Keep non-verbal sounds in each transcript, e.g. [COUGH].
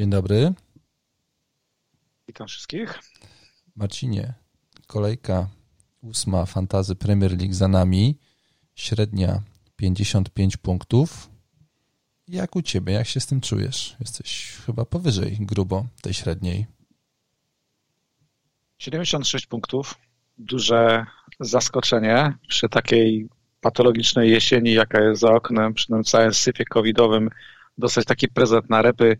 Dzień dobry. Witam wszystkich. Marcinie, kolejka ósma Fantazy Premier League za nami. Średnia 55 punktów. Jak u ciebie? Jak się z tym czujesz? Jesteś chyba powyżej grubo tej średniej. 76 punktów. Duże zaskoczenie przy takiej patologicznej jesieni, jaka jest za oknem, przy tym całym syfie covidowym. Dostać taki prezent na repy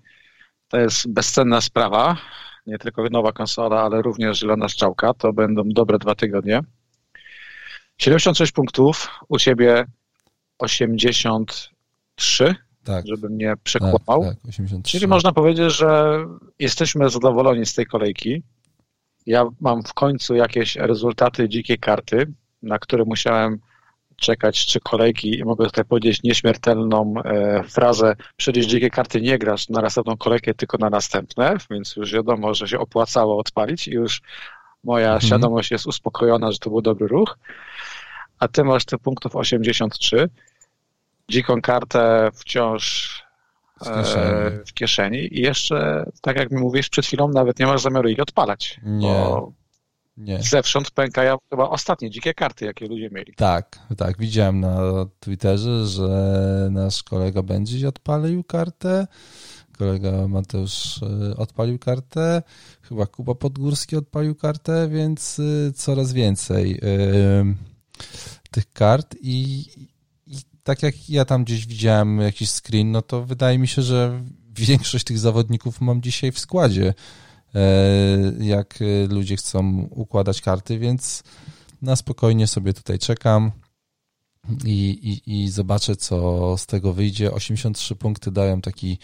to jest bezcenna sprawa. Nie tylko nowa konsola, ale również zielona strzałka. To będą dobre dwa tygodnie. 76 punktów, u ciebie 83 tak. żebym nie przekłamał. Tak, tak, Czyli można powiedzieć, że jesteśmy zadowoleni z tej kolejki. Ja mam w końcu jakieś rezultaty dzikiej karty, na które musiałem czekać trzy kolejki i mogę tutaj powiedzieć nieśmiertelną e, frazę przecież dzikie karty nie grasz na następną kolejkę, tylko na następne, więc już wiadomo, że się opłacało odpalić i już moja mhm. świadomość jest uspokojona, że to był dobry ruch. A ty masz tych punktów 83 dziką kartę wciąż w e, kieszeni. w kieszeni. i jeszcze, tak jak mi mówisz przed chwilą, nawet nie masz zamiaru ich odpalać. Nie. Nie. Zewsząd pękają chyba ostatnie dzikie karty, jakie ludzie mieli. Tak, tak. Widziałem na Twitterze, że nasz kolega będzie odpalił kartę. Kolega Mateusz e, odpalił kartę. Chyba Kuba Podgórski odpalił kartę, więc e, coraz więcej tych kart i, tak jak ja tam gdzieś widziałem jakiś screen, no to wydaje mi się, że większość tych zawodników mam dzisiaj w składzie, e, jak ludzie chcą układać karty, więc na spokojnie sobie tutaj czekam i, i, i zobaczę, co z tego wyjdzie. 83 punkty dają taki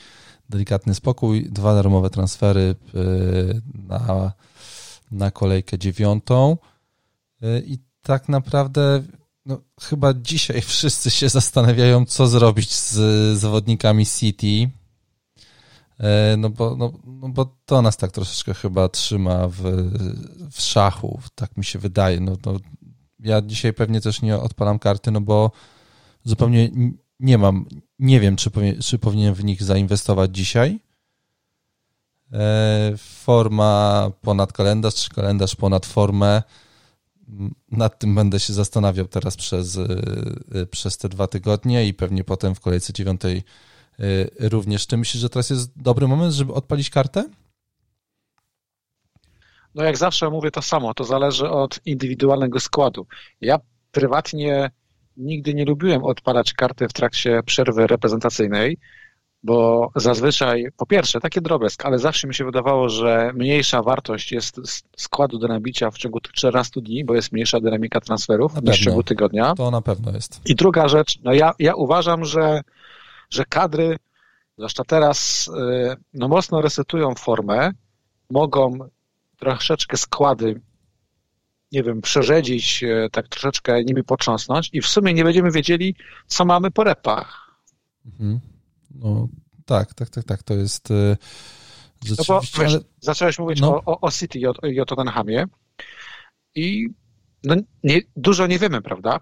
delikatny spokój, dwa darmowe transfery e, na, na kolejkę dziewiątą e, i tak naprawdę no, chyba dzisiaj [LAUGHS] wszyscy się zastanawiają, co zrobić z zawodnikami City. E, no bo, no, no bo to nas tak troszeczkę chyba trzyma w, w szachu, tak mi się wydaje. No, no, ja dzisiaj pewnie też nie odpalam karty, no bo zupełnie nie mam, nie wiem, czy, czy powinien w nich zainwestować dzisiaj. E, forma ponad kalendarz, czy kalendarz ponad formę nad tym będę się zastanawiał teraz przez, y, przez te dwa tygodnie i pewnie potem w kolejce dziewiątej również. Czy myślisz, że teraz jest dobry moment, żeby odpalić kartę? No jak zawsze mówię to samo, to zależy od indywidualnego składu. Ja prywatnie nigdy nie lubiłem odpalać karty w trakcie przerwy reprezentacyjnej, bo zazwyczaj, po pierwsze, takie drobiazg, ale zawsze mi się wydawało, że mniejsza wartość jest składu do nabicia w ciągu 14 dni, bo jest mniejsza dynamika transferów niż w ciągu tygodnia. To na pewno jest. I druga rzecz, no ja, ja uważam, że, że kadry, zwłaszcza teraz, y, no mocno resetują formę, mogą troszeczkę składy nie wiem, przerzedzić, y, tak troszeczkę nimi potrząsnąć i w sumie nie będziemy wiedzieli, co mamy po repach. Mhm. No tak, tak, tak, tak, to jest rzeczywiście... No bo, wiesz, ale... Zacząłeś mówić no. o, o City i o, i o Tottenhamie i no, nie, dużo nie wiemy, prawda?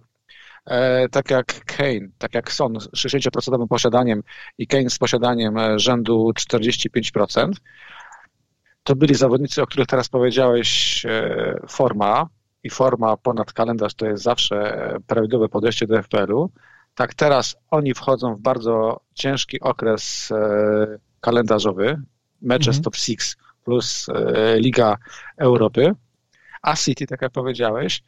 E, tak jak Kane, tak jak Son z 60% posiadaniem i Kane z posiadaniem e, rzędu 45%, to byli zawodnicy, o których teraz powiedziałeś, e, forma. I forma ponad kalendarz to jest zawsze prawidłowe podejście do FPL-u, tak teraz oni wchodzą w bardzo ciężki okres kalendarzowy, mecze mhm. top 6 plus Liga Europy, a City, tak jak powiedziałeś,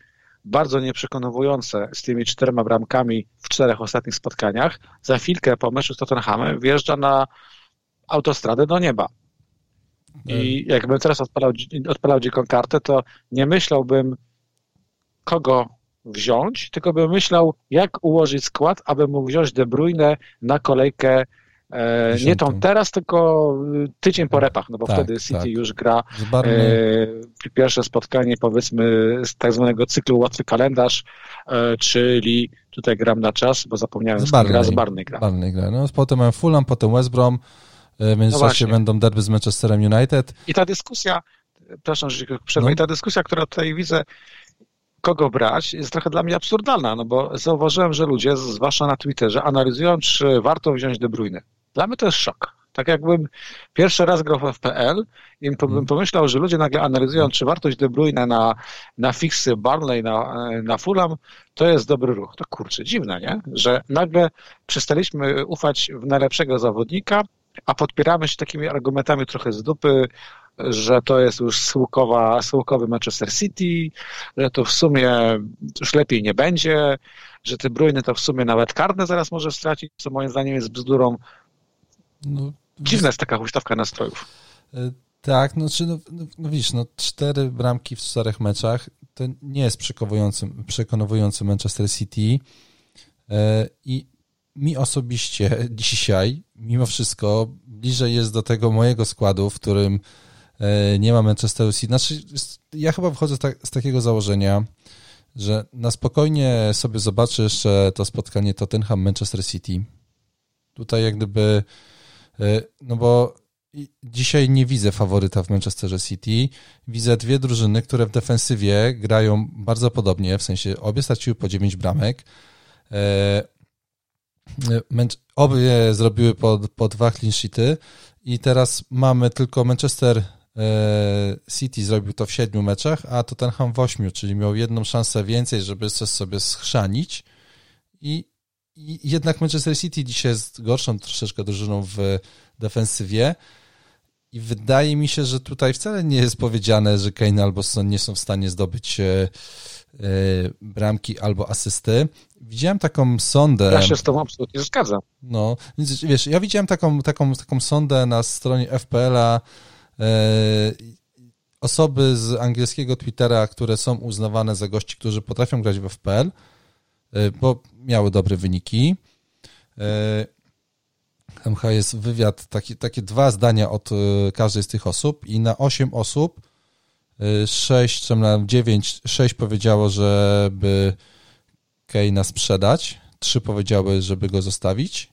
bardzo nieprzekonujące z tymi czterema bramkami w czterech ostatnich spotkaniach, za chwilkę po meczu z Tottenhamem wjeżdża na autostradę do nieba. I mhm. jakbym teraz odpalał, odpalał dziką kartę, to nie myślałbym, kogo wziąć, tylko bym myślał, jak ułożyć skład, aby mógł wziąć De Bruyne na kolejkę nie tą teraz, tylko tydzień po repach, no bo tak, wtedy City tak. już gra e, pierwsze spotkanie powiedzmy z tak zwanego cyklu łatwy kalendarz, e, czyli tutaj gram na czas, bo zapomniałem, z Barney, gra z Barney gra. Barney gra. No, potem mam Fulham, potem West Brom, e, w międzyczasie no będą derby z Manchesterem United. I ta dyskusja, przepraszam, że przerwę, no. i ta dyskusja, która tutaj widzę, kogo brać, jest trochę dla mnie absurdalna, no bo zauważyłem, że ludzie, zwłaszcza na Twitterze, analizują, czy warto wziąć De Bruyne. Dla mnie to jest szok. Tak jakbym pierwszy raz grał w FPL i bym hmm. pomyślał, że ludzie nagle analizują, czy wartość De Bruyne na, na fixy Barnley, na, na Fulham, to jest dobry ruch. To kurczę, dziwne, nie? Że nagle przestaliśmy ufać w najlepszego zawodnika, a podpieramy się takimi argumentami trochę z dupy, że to jest już schyłkowa, schyłkowy Manchester City, że to w sumie już lepiej nie będzie, że te Bruyne to w sumie nawet karne zaraz może stracić, co moim zdaniem jest bzdurą. No, Dziwna jest taka huśtawka nastrojów. E, tak, no, czy, no, no, no widzisz, no cztery bramki w czterech meczach to nie jest przekonujący, przekonujący Manchester City e, i mi osobiście [LAUGHS] dzisiaj, mimo wszystko, bliżej jest do tego mojego składu, w którym e, nie ma Manchesteru City. Znaczy, ja chyba wychodzę z takiego założenia, że na spokojnie sobie zobaczę jeszcze to spotkanie Tottenham-Manchester City. Tutaj jak gdyby, no bo dzisiaj nie widzę faworyta w Manchesterze City. Widzę dwie drużyny, które w defensywie grają bardzo podobnie, w sensie obie straciły po 9 bramek. E, obie zrobiły po, po dwa clean sheety i teraz mamy tylko Manchester e, City zrobił to w siedmiu meczach, a Tottenham w ośmiu, czyli miał jedną szansę więcej, żeby coś sobie schrzanić i, i jednak Manchester City dzisiaj jest gorszą troszeczkę drużyną w defensywie i wydaje mi się, że tutaj wcale nie jest powiedziane, że Kane albo Son nie są w stanie zdobyć e, e, bramki albo asysty. Widziałem taką sondę. Ja się z tą absolutnie zgadzam. No, więc wiesz, ja widziałem taką, taką, taką sondę na stronie FPL-a. E, osoby z angielskiego Twittera, które są uznawane za gości, którzy potrafią grać w FPL, bo miały dobre wyniki. MH jest wywiad, taki, takie dwa zdania od y, każdej z tych osób i na osiem osób y, sześć, czy na dziewięć, sześć powiedziało, żeby Keina sprzedać, trzy powiedziały, żeby go zostawić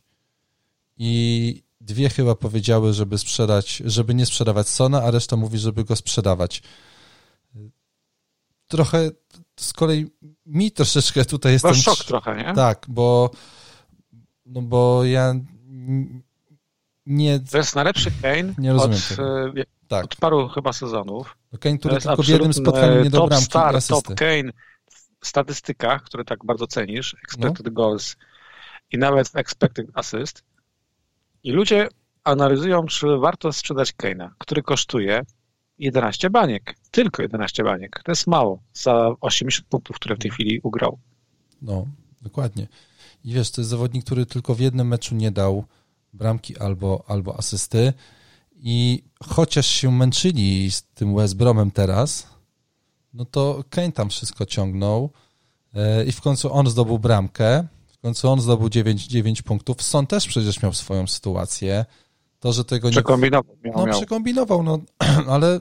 i dwie chyba powiedziały, żeby sprzedać, żeby nie sprzedawać Sona, a reszta mówi, żeby go sprzedawać. Trochę z kolei mi troszeczkę tutaj jest. szok trochę, nie? Tak, bo no bo ja nie... To jest najlepszy Kane nie rozumiem od. E, tak. od paru chyba sezonów. Kane, który tylko w jednym spotkaniu nie do bramki top star, top Kane w statystykach, które tak bardzo cenisz, expected no. goals i nawet expected assist. I ludzie analizują, czy warto sprzedać Kane'a, który kosztuje 11 baniek. Tylko 11 baniek. To jest mało za 80 punktów, które w tej chwili ugrał. No, dokładnie. I wiesz, to jest zawodnik, który tylko w jednym meczu nie dał bramki albo, albo asysty. I chociaż się męczyli z tym West Bromem teraz, no to Kane tam wszystko ciągnął e, i w końcu on zdobył bramkę. W końcu on zdobył 9, 9 punktów. Son też przecież miał swoją sytuację. To, że tego nie. Przekombinował. Miał, no, miał. przekombinował, no, [CLEARS THROAT] ale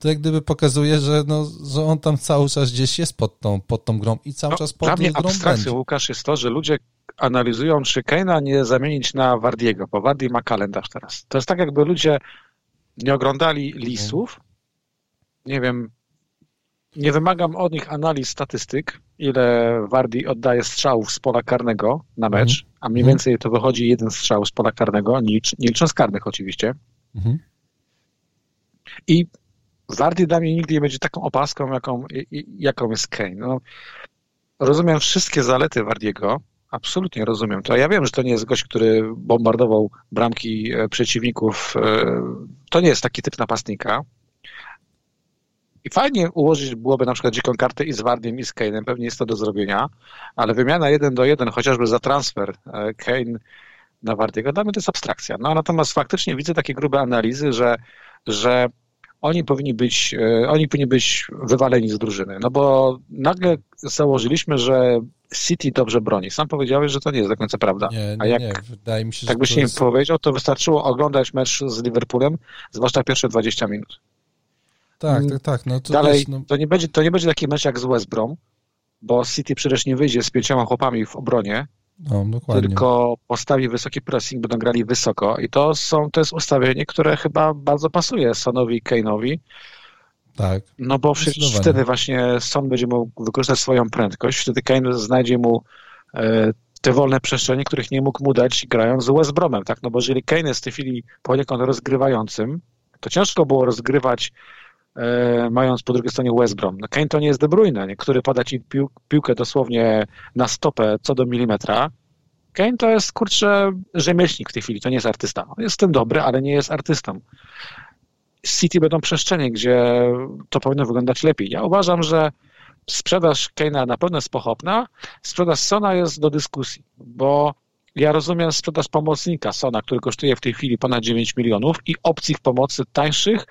to jak gdyby pokazuje, że, no, że on tam cały czas gdzieś jest pod tą, pod tą grą i cały no, czas pod tą grą abstrakcją, będzie. Łukasz, jest to, że ludzie analizują, czy Keina nie zamienić na Wardiego, bo Wardi ma kalendarz teraz. To jest tak, jakby ludzie nie oglądali lisów. Nie wiem, nie wymagam od nich analiz statystyk, ile Wardi oddaje strzałów z pola karnego na mecz, mhm. a mniej mhm. więcej to wychodzi jeden strzał z pola karnego, nie, nie licząc karnych oczywiście. Mhm. I Wardy dla mnie nigdy nie będzie taką opaską, jaką, jaką jest Kane. No, rozumiem wszystkie zalety Wardiego, absolutnie rozumiem to. Ja wiem, że to nie jest gość, który bombardował bramki e, przeciwników. E, to nie jest taki typ napastnika. I fajnie ułożyć byłoby na przykład dziką kartę i z Wardiem i z Kane'em, pewnie jest to do zrobienia, ale wymiana jeden do jeden, chociażby za transfer e, Kane na Wardiego, dla mnie to jest abstrakcja. No, natomiast faktycznie widzę takie grube analizy, że, że oni powinni być, e, oni powinni być wywaleni z drużyny. No bo nagle założyliśmy, że City dobrze broni. Sam powiedziałeś, że to nie jest do końca prawda. Nie, A jak nie. Wydaje mi się, tak byś nie jest... powiedział, to wystarczyło oglądać mecz z Liverpoolem, zwłaszcza pierwsze 20 minut. Tak, mm. tak, tak. No to Dalej, wiesz, no... to, nie będzie, to nie będzie taki mecz jak z West Brom, bo City przecież nie wyjdzie z pięcioma chłopami w obronie, no, dokładnie. tylko postawi wysoki pressing, będą grali wysoko i to, są, to jest ustawienie, które chyba bardzo pasuje Sonowi i Kane'owi. Tak. No bo wtedy właśnie Son będzie mógł wykorzystać swoją prędkość, wtedy Kane znajdzie mu e, te wolne przestrzenie, których nie mógł mu dać grając z West Bromem, tak? No bo jeżeli Kane jest w tej chwili poniekąd rozgrywającym, to ciężko było rozgrywać mając po drugiej stronie West Brom. No Kane to nie jest De Bruyne, nie? który poda ci pił, piłkę dosłownie na stopę co do milimetra. Kane to jest, kurczę, rzemieślnik w tej chwili, to nie jest artysta. Jest tym dobry, ale nie jest artystą. City będą przestrzenie, gdzie to powinno wyglądać lepiej. Ja uważam, że sprzedaż Kane'a na pewno jest pochopna, sprzedaż Sona jest do dyskusji, bo ja rozumiem sprzedaż pomocnika Sona, który kosztuje w tej chwili ponad 9 milionów i opcji w pomocy tańszych,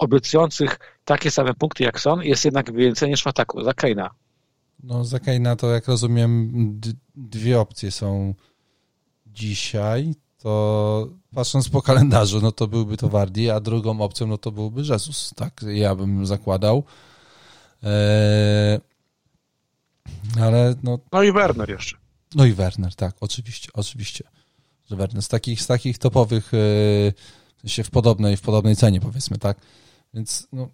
obiecujących takie same punkty jak Son, jest jednak więcej niż w ataku za Kane'a. No za Kane'a to jak rozumiem dwie opcje są dzisiaj, to patrząc po kalendarzu, no to byłby to Wardi, a drugą opcją no to byłby Jezus, tak ja bym zakładał. Eee, ale no... No i Werner jeszcze. No i Werner, tak, oczywiście, oczywiście. Że Werner z takich, z takich topowych, e, się w podobnej, w podobnej cenie powiedzmy, tak? Więc no,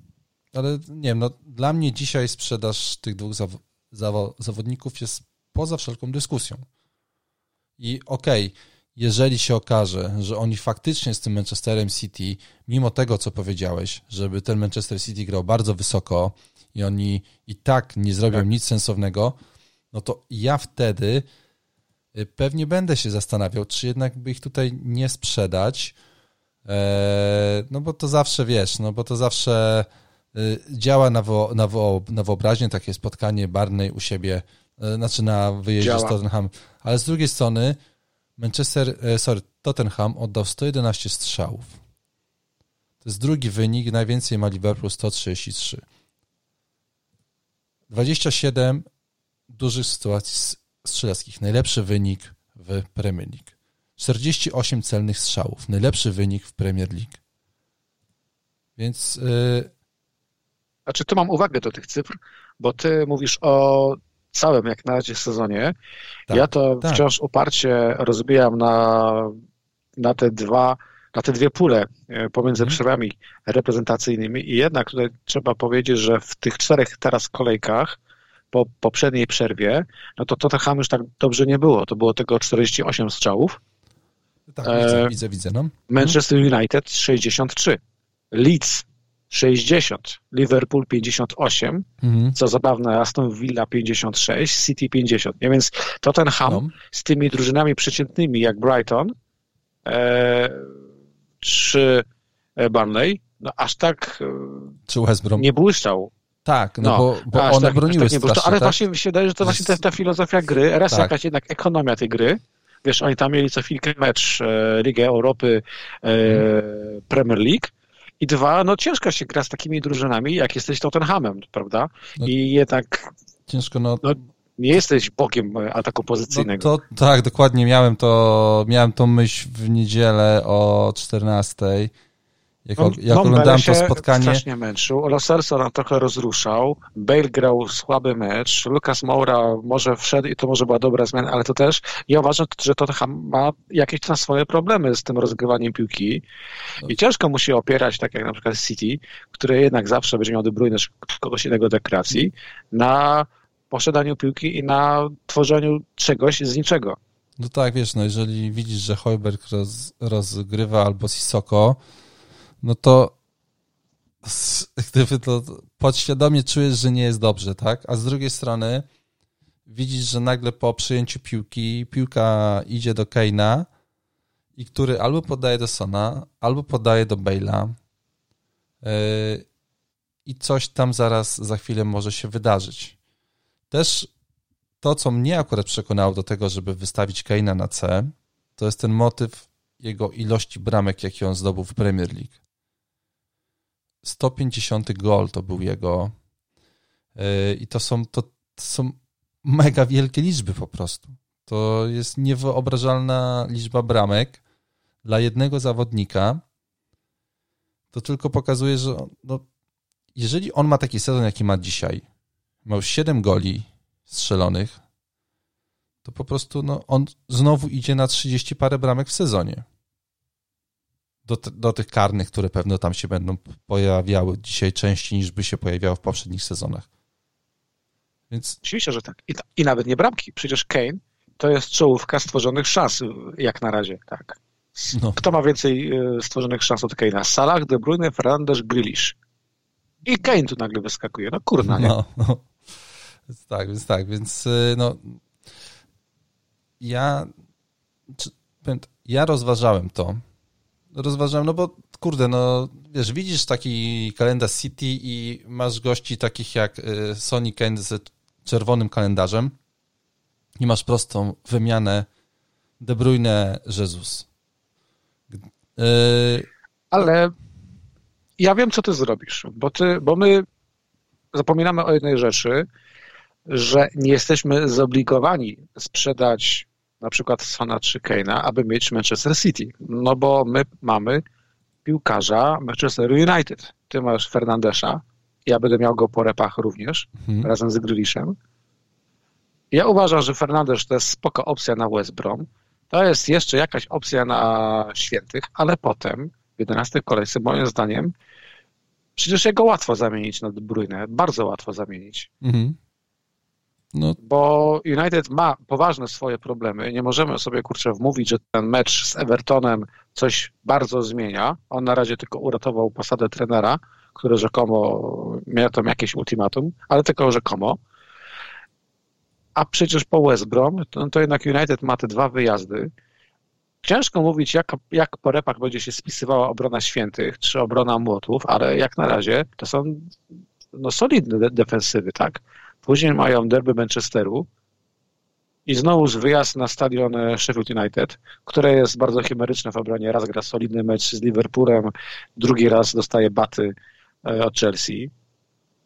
ale nie wiem, no dla mnie dzisiaj sprzedaż tych dwóch zaw zaw zawodników jest poza wszelką dyskusją. I okej, okay, jeżeli się okaże, że oni faktycznie z tym Manchesterem City, mimo tego, co powiedziałeś, żeby ten Manchester City grał bardzo wysoko i oni i tak nie zrobią tak. nic sensownego, no to ja wtedy y, pewnie będę się zastanawiał, czy jednak by ich tutaj nie sprzedać, no bo to zawsze, wiesz, no bo to zawsze y, działa na, wo, na, wo, na wyobraźnię takie spotkanie Barney u siebie, e, znaczy na wyjeździe działa. z Tottenham, ale z drugiej strony Manchester, e, sorry, Tottenham oddał 111 strzałów. To jest drugi wynik, najwięcej ma Liverpool 133. 27 dużych sytuacji strzeleckich, najlepszy wynik w Premier League. 48 celnych strzałów, najlepszy wynik w Premier League. Więc. Yy... Znaczy, tu mam uwagę do tych cyfr, bo ty mówisz o całym jak na razie sezonie. Tak, ja to tak. wciąż uparcie rozbijam na, na te dwa na te dwie pule e, pomiędzy mhm. przerwami reprezentacyjnymi i jednak tutaj trzeba powiedzieć, że w tych czterech teraz kolejkach po poprzedniej przerwie, no to Tottenham już tak dobrze nie było. To było tego 48 strzałów. Tak, widzę, e, widzę, widzę. No. Manchester United 63. Leeds 60, Liverpool 58, mhm. co zabawne, Aston Villa 56, City 50. Nie, więc Tottenham no. z tymi drużynami przeciętnymi jak Brighton e, czy Burnley, no aż tak e, czy West Brom. nie błyszczał. Tak, no, no bo, bo one tak, broniły tak strasznie, Ale tak? właśnie mi się wydaje, że to właśnie ta, ta filozofia gry, raz tak. jakaś jednak ekonomia tej gry, wiesz, oni tam mieli co chwilkę mecz e, Ligę Europy, e. Premier League, i dwa, no ciężko się gra z takimi drużynami, jak jesteś Tottenhamem, prawda? No, I jednak... Ciężko, no... no nie jesteś bogiem ataku pozycyjnego. No to, tak, dokładnie miałem to, miałem tą myśl w niedzielę o 14 jak, no, jak oglądałem to spotkanie... strasznie męczył. Lo Celso nam trochę rozruszał. Bale grał słaby mecz. Lucas Moura może wszedł i to może była dobra zmiana, ale to też ja uważam, że Tottenham ma jakieś tam swoje problemy z tym rozgrywaniem piłki i ciężko mu się opierać, tak jak na przykład City, które jednak zawsze będzie miał De Bruyne kogoś innego do kreacji, na posiadaniu piłki i na tworzeniu czegoś z niczego. No tak, wiesz, no jeżeli widzisz, że Hojberg roz, rozgrywa albo Sissoko, no to [LAUGHS] gdyby to podświadomie czujesz, że nie jest dobrze, tak? A z drugiej strony widzisz, że nagle po przyjęciu piłki piłka idzie do Keina i który albo podaje do Sona, albo podaje do Bale'a yy, i coś tam zaraz za chwilę może się wydarzyć. Też to, co mnie akurat przekonało do tego, żeby wystawić Keina na C, to jest ten motyw jego ilości bramek, jakie on zdobył w Premier League. 150 gol to był jego. Yy, I to są, to, to są mega wielkie liczby po prostu. To jest niewyobrażalna liczba bramek dla jednego zawodnika. To tylko pokazuje, że no, jeżeli on ma taki sezon, jaki ma dzisiaj, ma już 7 goli strzelonych, to po prostu no, on znowu idzie na 30 parę bramek w sezonie do, do tych karnych, które pewno tam się będą pojawiały dzisiaj częściej niż by się pojawiały w poprzednich sezonach. Więc... Oczywiście, że tak. I, I nawet nie bramki. Przecież Kane to jest czołówka stworzonych szans, jak na razie, tak. No. Kto ma więcej e, stworzonych szans od Kane'a? Salah, De Bruyne, Fernandes, Grealish. I Kane tu nagle wyskakuje. No kurna, nie? No, no. Więc tak, więc tak, więc y, no ja czy, ja rozważałem to. Rozważałem, no bo kurde, no wiesz, widzisz taki kalendarz City i masz gości takich jak y, Sony Kane z czerwonym kalendarzem i masz prostą wymianę De Bruyne, Jesus. Yy... Ale ja wiem, co ty zrobisz, bo, ty, bo my zapominamy o jednej rzeczy, że nie jesteśmy zobligowani sprzedać na przykład Sona czy Kane'a, aby mieć Manchester City. No bo my mamy piłkarza Manchester United. Ty masz Fernandesza, ja będę miał go po repach również, hmm. razem z Grealishem. Ja uważam, że Fernandes to jest spoko opcja na West Brom. To jest jeszcze jakaś opcja na świętych, ale potem w 11 kolejce moim zdaniem przecież jego łatwo zamienić na De Bruyne, bardzo łatwo zamienić. Mhm. No. Bo United ma poważne swoje problemy. Nie możemy sobie, kurczę, wmówić, że ten mecz z Evertonem coś bardzo zmienia. On na razie tylko uratował posadę trenera, który rzekomo miał tam jakieś ultimatum, ale tylko rzekomo. A przecież po West Brom, to, to jednak United ma te dwa wyjazdy. Ciężko mówić, jak, jak po repach będzie się spisywała obrona świętych czy obrona młotów, ale jak na razie to są no, solidne de defensywy, tak? Później mają derby Manchesteru i znowu wyjazd na stadion Sheffield United, które jest bardzo chimeryczne w obronie. Raz gra solidny mecz z Liverpoolem, drugi raz dostaje baty e, od Chelsea.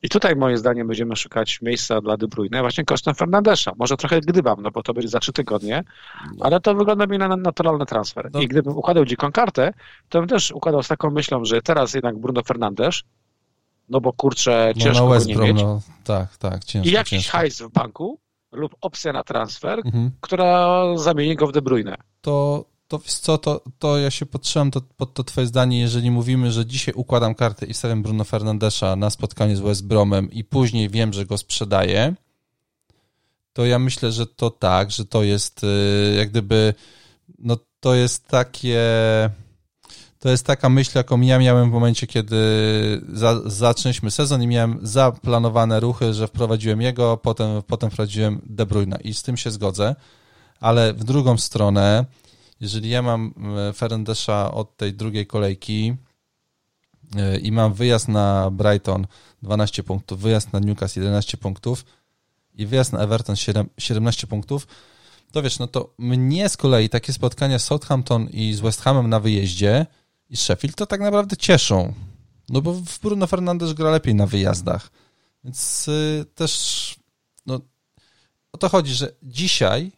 I tutaj moim zdaniem będziemy szukać miejsca dla De Bruyne właśnie kosztem Fernandesza. Może trochę gdybam, no bo to będzie za trzy tygodnie, no. ale to wygląda mi na naturalny transfer. No. I gdybym układał dziką kartę, to bym też układał z taką myślą, że teraz jednak Bruno Fernandes no bo kurczę, no, ciężko go nie Brom, mieć. No, tak, tak, ciężko. I jakiś ciężko. hajs w banku lub opcja na transfer, mhm. która zamieni go w De Bruyne. To, to co, to, to ja się podtrzymam to, pod to twoje zdanie, jeżeli mówimy, że dzisiaj układam kartę i stawiam Bruno Fernandesza na spotkanie z West Bromem i później wiem, że go sprzedaję, to ja myślę, że to tak, że to jest y, jak gdyby, no to jest takie to jest taka myśl, jaką ja miałem w momencie, kiedy za, zaczęliśmy sezon i miałem zaplanowane ruchy, że wprowadziłem jego, potem, potem wprowadziłem De Bruyne i z tym się zgodzę, ale w drugą stronę, jeżeli ja mam e, Ferendesza od tej drugiej kolejki e, i mam wyjazd na Brighton 12 punktów, wyjazd na Newcastle 11 punktów i wyjazd na Everton 7, 17 punktów, to wiesz, no to mnie z kolei takie spotkania z Southampton i z West Hamem na wyjeździe i Sheffield to tak naprawdę cieszą. No bo Bruno Fernandes gra lepiej na wyjazdach. Więc y, też no, o to chodzi, że dzisiaj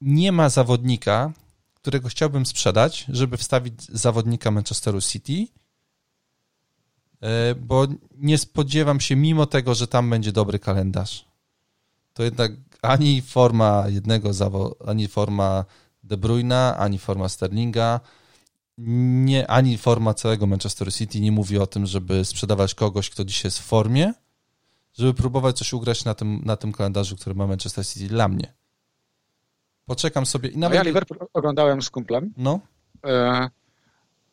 nie ma zawodnika, którego chciałbym sprzedać, żeby wstawić zawodnika Manchesteru City, y, bo nie spodziewam się, mimo tego, że tam będzie dobry kalendarz, to jednak ani forma jednego ani forma De Bruyna, ani forma Sterlinga, nie, ani forma całego Manchester City nie mówi o tym, żeby sprzedawać kogoś, kto dzisiaj jest w formie, żeby próbować coś ugrać na tym, na tym kalendarzu, który ma Manchester City dla mnie. Poczekam sobie i nawet... Ja Liverpool oglądałem z kumplem, no. E,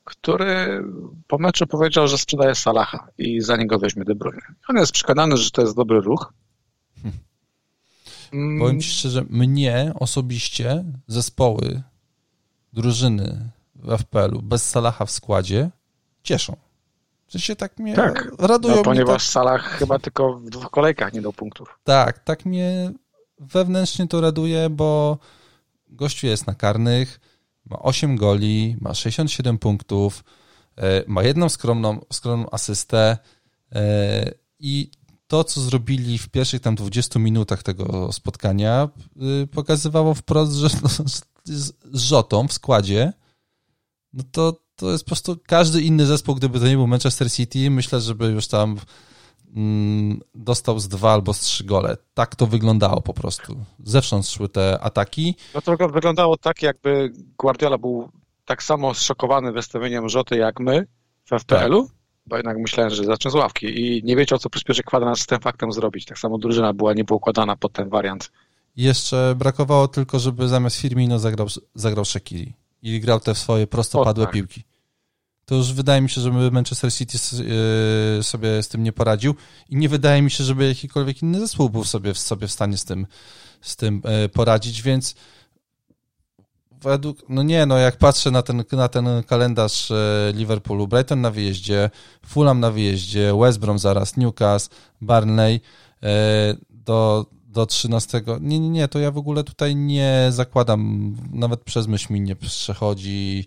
który po meczu powiedział, że sprzedaje Salaha i za niego weźmie De Bruyne. On jest przekonany, że to jest dobry ruch. Hmm. Powiem Ci szczerze, mnie osobiście zespoły, drużyny w FPL-u bez Salaha w składzie cieszą. W sensie tak mnie tak, radują. No, ponieważ tak... Salah chyba tylko w dwóch kolejkach nie dał punktów. Tak, tak mnie wewnętrznie to raduje, bo gościu jest na karnych, ma 8 goli, ma 67 punktów, e, ma jedną skromną, skromną asystę e, i to, co zrobili w pierwszych tam 20 minutach tego spotkania, y, pokazywało wprost, że z Rzotą w składzie no to, to jest po prostu każdy inny zespół, gdyby to nie był Manchester City, myślę, żeby już tam mm, dostał z dwa albo z trzy gole. Tak to wyglądało po prostu. Zewsząd szły te ataki. No to wyglądało tak, jakby Guardiola był tak samo zszokowany wystawieniem Rzoty jak my w FPL-u, tak. Bo jednak myślałem, że zacznie z ławki i nie wiedział, co przyspieszy kwadrat z tym faktem zrobić. Tak samo drużyna była niepoukładana pod ten wariant. jeszcze brakowało tylko, żeby zamiast Firmino zagrał, zagrał Shakiri i grał te swoje prostopadłe o, tak. piłki. To już wydaje mi się, żeby Manchester City e, sobie z tym nie poradził i nie wydaje mi się, żeby jakikolwiek inny zespół był sobie, sobie w stanie z tym, z tym e, poradzić, więc według, no nie, no jak patrzę na ten, na ten kalendarz e, Liverpoolu, Brighton na wyjeździe, Fulham na wyjeździe, West Brom zaraz, Newcastle, Barnley, do, do 13. Nie, nie, nie, to ja w ogóle tutaj nie zakładam, nawet przez myśl mi nie przechodzi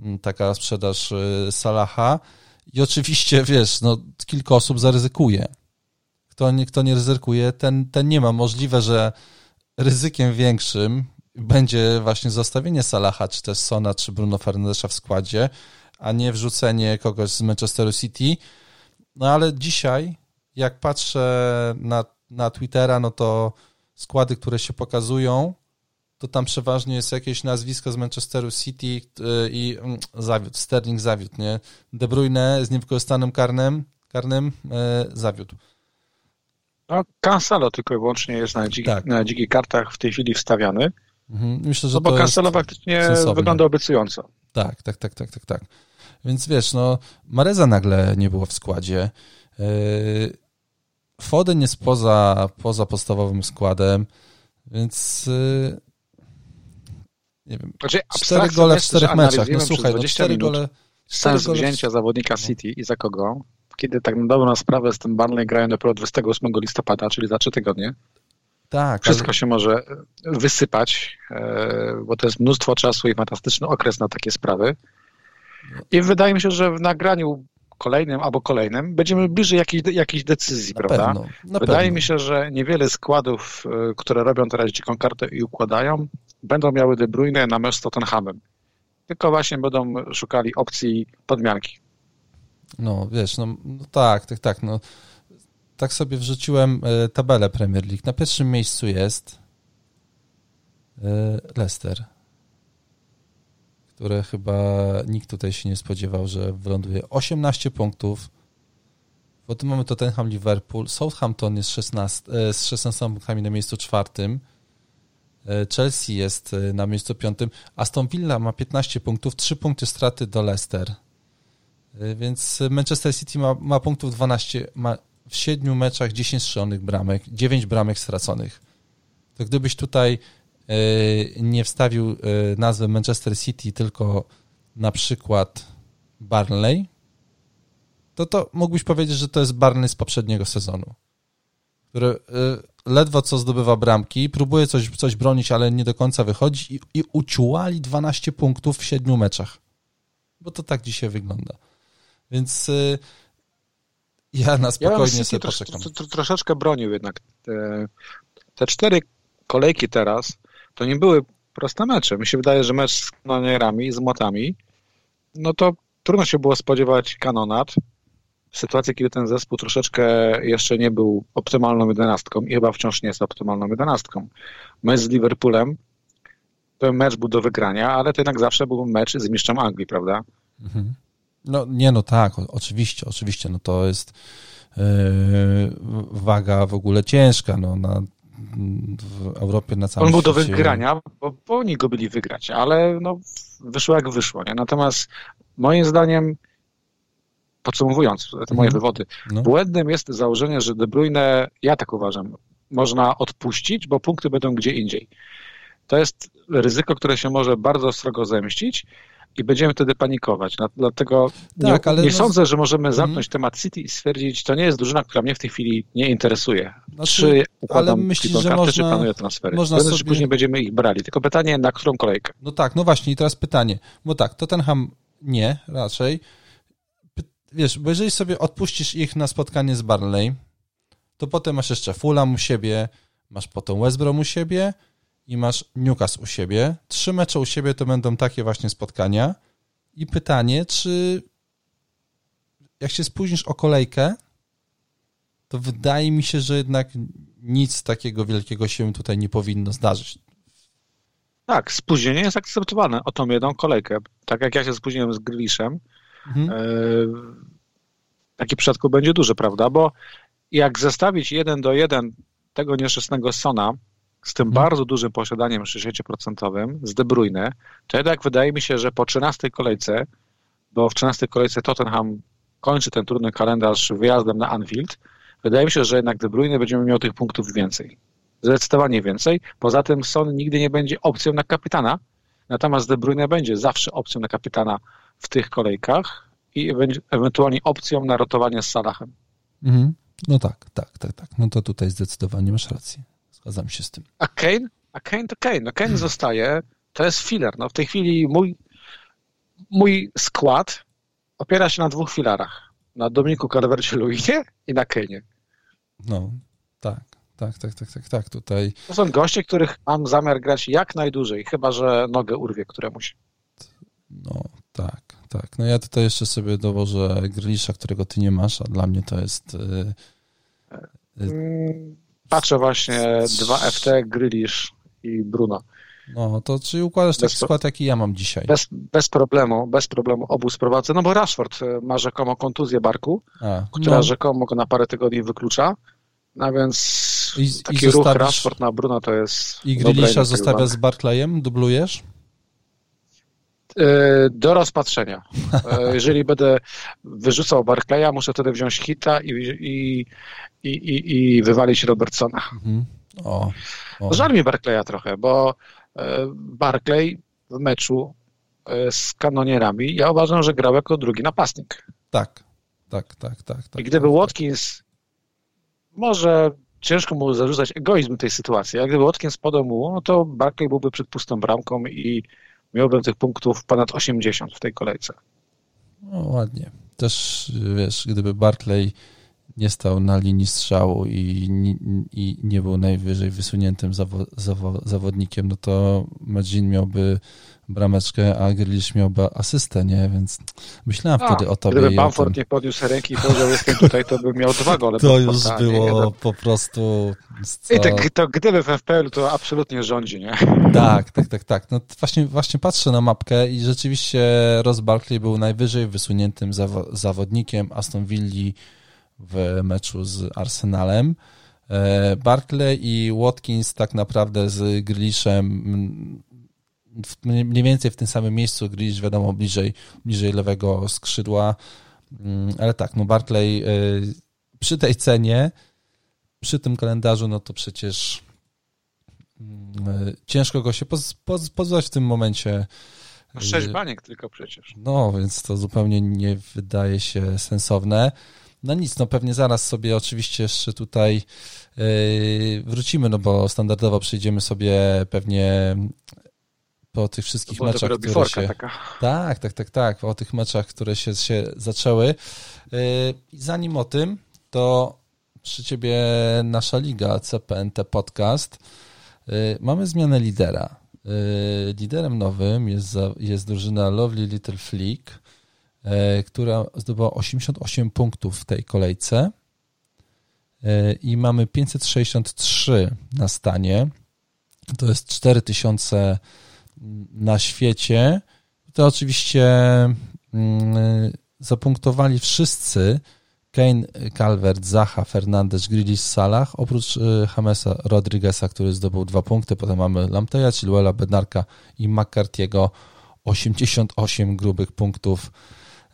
mm, taka sprzedaż y, Salaha. I oczywiście, wiesz, no, kilka osób zaryzykuje. Kto nie, kto nie ryzykuje, ten, ten nie ma. Możliwe, że ryzykiem większym będzie właśnie zostawienie Salaha, czy też Sona, czy Bruno Fernandesza w składzie, a nie wrzucenie kogoś z Manchesteru City. No ale dzisiaj, jak patrzę na na Twittera, no to składy, które się pokazują, to tam przeważnie jest jakieś nazwisko z Manchesteru City y, i mm, zawiódł, Sterling zawiódł, nie? De Bruyne z niewykorzystanym karnym, karnym e, zawiódł. No, Cancelo tylko i wyłącznie jest na, dziki, tak. na dzikich kartach w tej chwili wstawiany. Mhm. Myślę, że no bo Cancelo faktycznie sensowne. wygląda obiecująco. Tak, tak, tak, tak, tak, tak. Więc wiesz, no, Mareza nagle nie było w składzie. Yy, Foden jest poza, poza podstawowym składem, więc yy, nie wiem, znaczy, cztery gole w czterech meczach. No słuchaj, no cztery gole... Sens wzięcia zawodnika City i za kogo? Kiedy tak na dobrą sprawę z tym Barnley grają dopiero 28 listopada, czyli za trzy tygodnie. Tak. Wszystko ale... się może wysypać, e, bo to jest mnóstwo czasu i fantastyczny okres na takie sprawy. I wydaje mi się, że w nagraniu kolejnym albo kolejnym, będziemy bliżej jakiejś, jakiejś decyzji, na prawda? Pewno, Wydaje pewno. mi się, że niewiele składów, e, które robią teraz dziką kartę i układają, będą miały De Bruyne na mecz z Tottenhamem. Tylko właśnie będą szukali opcji podmianki. No, wiesz, no, no tak, tak, tak, no. Tak sobie wrzuciłem e, tabelę Premier League. Na pierwszym miejscu jest e, Leicester które chyba nikt tutaj się nie spodziewał, że wyląduje 18 punktów. Potem mamy Tottenham, Liverpool, Southampton jest 16, e, z 16 punktami na miejscu czwartym, Chelsea jest na miejscu piątym, Aston Villa ma 15 punktów, 3 punkty straty do Leicester. Więc Manchester City ma, ma punktów 12, ma w 7 meczach 10 strzelonych bramek, 9 bramek straconych. To gdybyś tutaj E, nie wstawił e, nazwy Manchester City, tylko na przykład Barnley, to to mógłbyś powiedzieć, że to jest Barnley z poprzedniego sezonu, który e, ledwo co zdobywa bramki, próbuje coś, coś bronić, ale nie do końca wychodzi i, i uciułali 12 punktów w 7 meczach. Bo to tak dzisiaj wygląda. Więc ja na spokojnie ja sobie poczekam. troszeczkę bronił jednak. Te, te cztery kolejki teraz to nie były proste mecze. Mi się wydaje, że mecz z kanonierami, z młotami, no to trudno się było spodziewać kanonat w sytuacji, kiedy ten zespół troszeczkę jeszcze nie był optymalną jedenastką i chyba wciąż nie jest optymalną jedenastką. Mecz z Liverpoolem to mecz był do wygrania, ale to jednak zawsze był mecz z mistrzem Anglii, prawda? Mhm. No nie, no tak, oczywiście, oczywiście, no to jest yy, waga w ogóle ciężka, no na w Europie na całym On był do wygrania, bo, bo oni go byli wygrać, ale no, wyszło jak wyszło. Nie? Natomiast moim zdaniem, podsumowując te moje mhm. wywody, no. błędem jest założenie, że De Bruyne, ja tak uważam, można odpuścić, bo punkty będą gdzie indziej. To jest ryzyko, które się może bardzo srogo zemścić i będziemy wtedy panikować. Dlatego tak, nie, nie no... sądzę, że możemy mhm. zamknąć hmm. temat City i stwierdzić, to nie jest drużyna, która mnie w tej chwili nie interesuje. Znaczy, czy układam ale myślisz, że kartę, można, czy planuję transfery. Można Pewnie, sobie... później będziemy ich brali. Tylko pytanie, na którą kolejkę? No tak, no właśnie i teraz pytanie. Bo tak, Tottenham nie, raczej. Wiesz, bo jeżeli sobie odpuścisz ich na spotkanie z Barnley, to potem masz jeszcze Fulham u siebie, masz potem West Brom u siebie, i masz Newcastle u siebie. Trzy mecze u siebie to będą takie właśnie spotkania. I pytanie, czy jak się spóźnisz o kolejkę, to wydaje mi się, że jednak nic takiego wielkiego się tutaj nie powinno zdarzyć. Tak, spóźnienie jest akceptowane o tą jedną kolejkę. Tak jak ja się spóźniłem z Grealishem, mhm. e, taki przypadku będzie duży, prawda? Bo jak zestawić jeden do jeden tego nieszczęsnego Sona z tym hmm. bardzo dużym posiadaniem 60% z De Bruyne, to jednak wydaje mi się, że po 13 kolejce, bo w 13 kolejce Tottenham kończy ten trudny kalendarz wyjazdem na Anfield, wydaje mi się, że jednak De Bruyne będziemy miał tych punktów więcej. Zdecydowanie więcej. Poza tym Son nigdy nie będzie opcją na kapitana, natomiast De Bruyne będzie zawsze opcją na kapitana w tych kolejkach i ewentualnie opcją na rotowanie z Salahem. Mhm. No tak, tak, tak, tak. No to tutaj zdecydowanie masz rację. Zgadzam się z tym. A Kane? A Kane to Kane. No Kane hmm. zostaje, to jest filler. No w tej chwili mój, mój skład opiera się na dwóch filarach. Na Dominiku Calvercie-Luinie i na Kane. No, tak. Tak, tak, tak, tak, tak, tutaj. To są goście, których mam zamiar grać jak najdłużej, chyba że nogę urwie któremuś. No, tak, tak. No ja tutaj jeszcze sobie dowożę Grylisza, którego ty nie masz, a dla mnie to jest... Yy, yy, Patrzę właśnie 2FT, Grylisz i Bruno. No, to czy układasz taki bez, skład, jaki ja mam dzisiaj? Bez, bez problemu, bez problemu obu sprowadzę, no bo Rashford e, ma rzekomo kontuzję barku, a, która no. rzekomo go na parę tygodni wyklucza, no więc I, taki i ruch Rashford na Bruno to jest... I Grilisza zostawiasz z Barclayem? Dublujesz? E, do rozpatrzenia. E, jeżeli będę wyrzucał Barclaya, muszę wtedy wziąć hita i, i, i, i, wywalić Robertsona. Mhm. O, o. Żal mi Barclaya trochę, bo e, Barclay w meczu z kanonierami, ja uważam, że grał jako drugi napastnik. Tak, tak, tak, tak. tak I gdyby tak, Watkins, może ciężko mu zarzucać egoizm tej sytuacji, a gdyby Watkins podał mu, no to Barclay byłby przed pustą bramką i miałbym tych punktów ponad 80 w tej kolejce. No ładnie. Też, wiesz, gdyby Barclay nie stał na linii strzału i, i nie był najwyżej wysuniętym zawo, zawo, zawodnikiem, no to Madzin miałby brameczkę, a Grealish miałby asystę, nie? Więc myślałem a, wtedy o tobie. Gdyby Bamford nie podniósł ręki i powiedział, jestem tutaj, to bym miał dwa gole. [LAUGHS] To już było nie, po prostu... Co... I to, to gdyby w FPL to absolutnie rządzi, nie? [LAUGHS] Tak, tak, tak, tak. No właśnie, właśnie patrzę na mapkę i rzeczywiście Ross Barkley był najwyżej wysuniętym zawo zawodnikiem Aston Villa w meczu z Arsenalem. E, Barkley i Watkins tak naprawdę z Mniej więcej w tym samym miejscu, Grealish wiadomo bliżej, bliżej lewego skrzydła, mm, ale tak, no Barkley e, przy tej cenie, przy tym kalendarzu, no to przecież mm, e, ciężko go się poz, poz, pozwać w tym momencie. Sześć baniek tylko przecież. No, więc to zupełnie nie wydaje się sensowne. No nic, no pewnie zaraz sobie oczywiście jeszcze tutaj yy, wrócimy, no bo standardowo przejdziemy sobie pewnie po tych wszystkich to meczach, które się... Taka. Tak, tak, tak, tak, po tych meczach, które się, się zaczęły. Yy, zanim o tym, to przy ciebie nasza liga CPNT Podcast. Yy, mamy zmianę lidera. Yy, liderem nowym jest, jest drużyna Lovely Little Fleek E, która zdobyła 88 punktów w tej kolejce i mamy 563 na stanie. To jest 4000 na świecie. To oczywiście mm, zapunktowali wszyscy Kane, Calvert, Zaha, Fernandez, Grealish, Salah, oprócz Jamesa Rodrigueza, który zdobył dwa punkty. Potem mamy Lamteja, Chilwella, Bednarka i McCarthy'ego 88 grubych punktów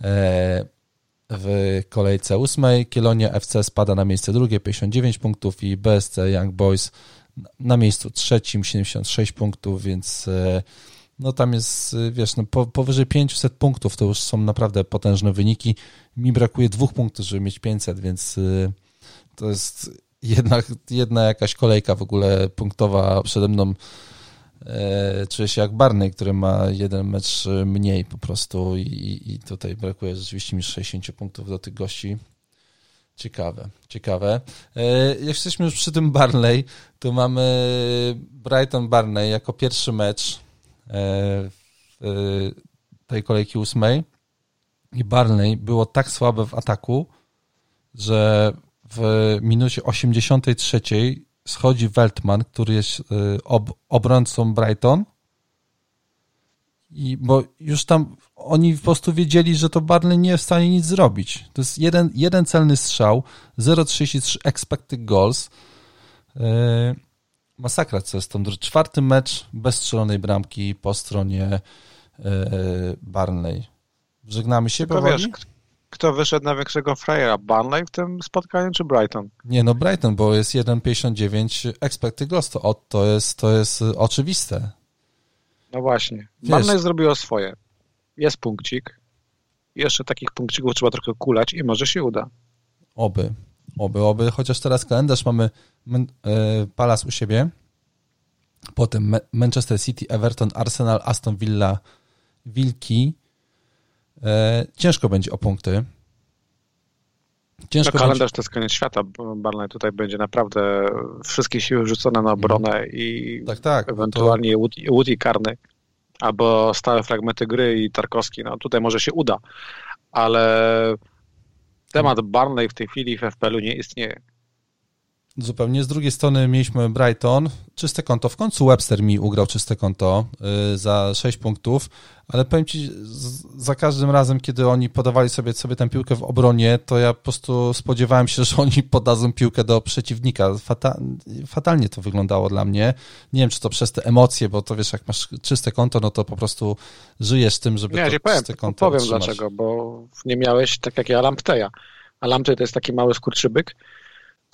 E, w kolejce ósmej. Kielonia FC spada na miejsce drugie, 59 punktów i BSC Young Boys na miejscu trzecim, 76 punktów, więc e, no tam jest, wiesz, no powyżej 500 punktów to już są naprawdę potężne wyniki. Mi brakuje dwóch punktów, żeby mieć 500, więc e, to jest jednak jedna jakaś kolejka w ogóle punktowa przede mną E, czuję się jak Barney, który ma jeden mecz mniej po prostu i, i tutaj brakuje rzeczywiście mi 60 punktów do tych gości. Ciekawe, ciekawe. E, jak jesteśmy już przy tym Barney, to mamy Brighton Barney jako pierwszy mecz e, w tej kolejki ósmej i Barney było tak słabe w ataku, że w minucie 83 schodzi Weltman, który jest ob, obrońcą Brighton. I bo już tam oni po prostu wiedzieli, że to Barley nie jest w stanie nic zrobić. To jest jeden, jeden celny strzał, 0,33 expected goals. Y, masakra, co jest tam. Czwarty mecz bez strzelonej bramki po stronie Barnley. Żegnamy się Tylko wiesz, kto wyszedł na większego frajera? Barnley w tym spotkaniu czy Brighton? Nie, no Brighton, bo jest 1,59 expected loss. To, to, jest, to jest oczywiste. No właśnie. Barnley zrobiło swoje. Jest punkcik. Jeszcze takich punkcików trzeba trochę kulać i może się uda. Oby. Oby, oby. Chociaż teraz kalendarz mamy Palace u siebie. Potem Manchester City, Everton, Arsenal, Aston Villa, Wilki, E, ciężko będzie o punkty. Ciężko no, kalendarz będzie... to jest koniec świata. Barney tutaj będzie naprawdę wszystkie siły rzucone na obronę mm. i tak, tak, ewentualnie to... Woody, Woody karny albo stałe fragmenty gry i Tarkowski. No tutaj może się uda, ale temat Barney w tej chwili w FPL-u nie istnieje. Zupełnie. Z drugiej strony mieliśmy Brighton, czyste konto. W końcu Webster mi ugrał czyste konto y, za 6 punktów, ale powiem Ci, za każdym razem, kiedy oni podawali sobie, sobie tę piłkę w obronie, to ja po prostu spodziewałem się, [LAUGHS] że oni podadzą piłkę do przeciwnika. Fata, fatalnie to wyglądało dla mnie. Nie wiem, czy to przez te emocje, bo to wiesz, jak masz czyste konto, no to po prostu żyjesz tym, żeby nie, to powiem, czyste konto powiem otrzymać. dlaczego, bo nie miałeś tak jak ja Lampteja. A Lamptej to jest taki mały skurczybyk,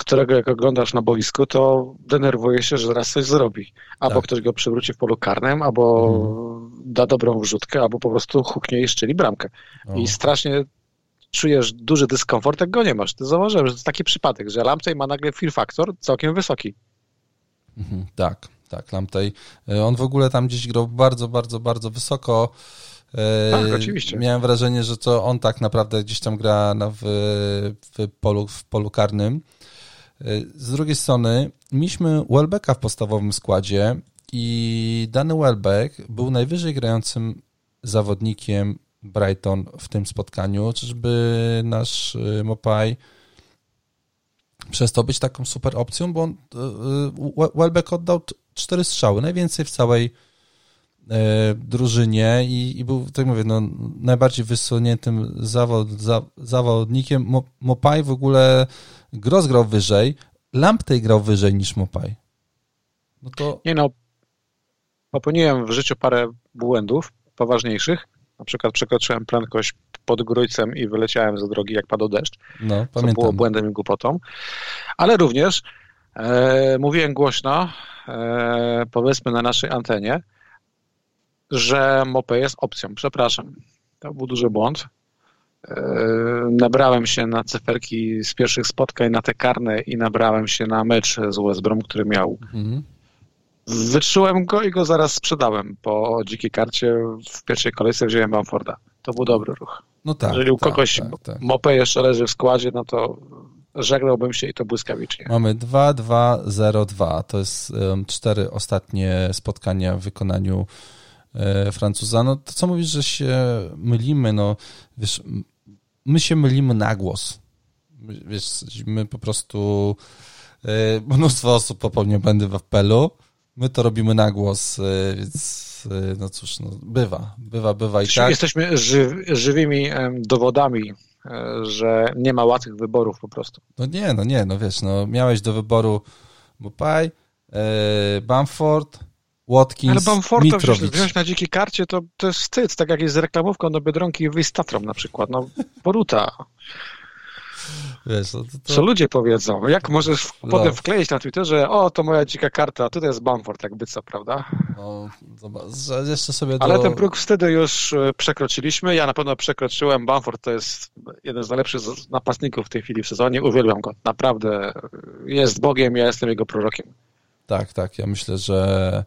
którego jak oglądasz na boisku, to denerwuje się, że zaraz coś zrobi. Albo tak. ktoś go przywróci w polu karnym, albo mhm. da dobrą wrzutkę, albo po prostu huknie i szczeli bramkę. O. I strasznie czujesz duży dyskomfort, jak go nie masz. Ty zauważyłem, że to jest taki przypadek, że Lamptey ma nagle fear factor całkiem wysoki. Mhm, tak, tak, Lamptey. E, on w ogóle tam gdzieś grał bardzo, bardzo, bardzo wysoko. E, tak, oczywiście. Miałem wrażenie, że to on tak naprawdę gdzieś tam gra w, w, polu, w polu karnym. Z drugiej strony mieliśmy Welbecka w podstawowym składzie i dany Welbeck był najwyżej grającym zawodnikiem Brighton w tym spotkaniu. Czyżby nasz y, Mopaj przestał być taką super opcją, bo y, y, Welbeck oddał cztery strzały, najwięcej w całej drużynie i, i, był, tak mówię, no, najbardziej wysuniętym zawod, za, zawodnikiem. Mopaj w ogóle Gross grał wyżej, Lamptey grał wyżej niż Mopaj. No to... Nie no, popełniłem w życiu parę błędów poważniejszych. Na przykład przekroczyłem prędkość pod Grójcem i wyleciałem z drogi, jak padł deszcz. No, pamiętam. było błędem i głupotą. Ale również e, mówiłem głośno, e, powiedzmy na naszej antenie, że Mopej jest opcją. Przepraszam. To był duży błąd. E, nabrałem się na cyferki z pierwszych spotkań, na te karne i nabrałem się na mecz z West Brom, który miał. Mhm. Wytrzyłem go i go zaraz sprzedałem. Po dzikiej karcie w pierwszej kolejce wziąłem Bamforda. To był dobry ruch. No tak, Jeżeli u tak, kogoś tak, tak. Mopę jeszcze leży w składzie, no to żegnałbym się i to błyskawicznie. Mamy 2-2-0-2. To jest um, cztery ostatnie spotkania w wykonaniu e, Francuza. No to co mówisz, że się mylimy? No wiesz, my się mylimy na głos. Wiesz, my po prostu yy, mnóstwo osób popełnia błędy w apelu, my to robimy na głos, yy, więc yy, no cóż, no, bywa, bywa, bywa i tak. Jesteśmy ży, żywymi dowodami, że nie ma łatwych wyborów po prostu. No nie, no nie, no wiesz, no miałeś do wyboru Bupaj, Bamford, Watkins, Ale Bamforta wziąć, wziąć na dzikiej karcie to, to jest wstyd, tak jak jest z reklamówką do Biedronki i wyjść z Tatrą na przykład. No, poruta. Wiesz, no to, to... Co ludzie powiedzą? Jak możesz w, potem no. wkleić na Twitterze, o, to moja dzika karta, a tutaj jest Bamford, jakby co, prawda? No, jeszcze sobie do... Ale ten próg wtedy już e, przekroczyliśmy. Ja na pewno przekroczyłem. Bamford to jest jeden z najlepszych napastników w tej chwili w sezonie. Uwielbiam go. Naprawdę jest Bogiem, ja jestem jego prorokiem. Tak, tak. Ja myślę, że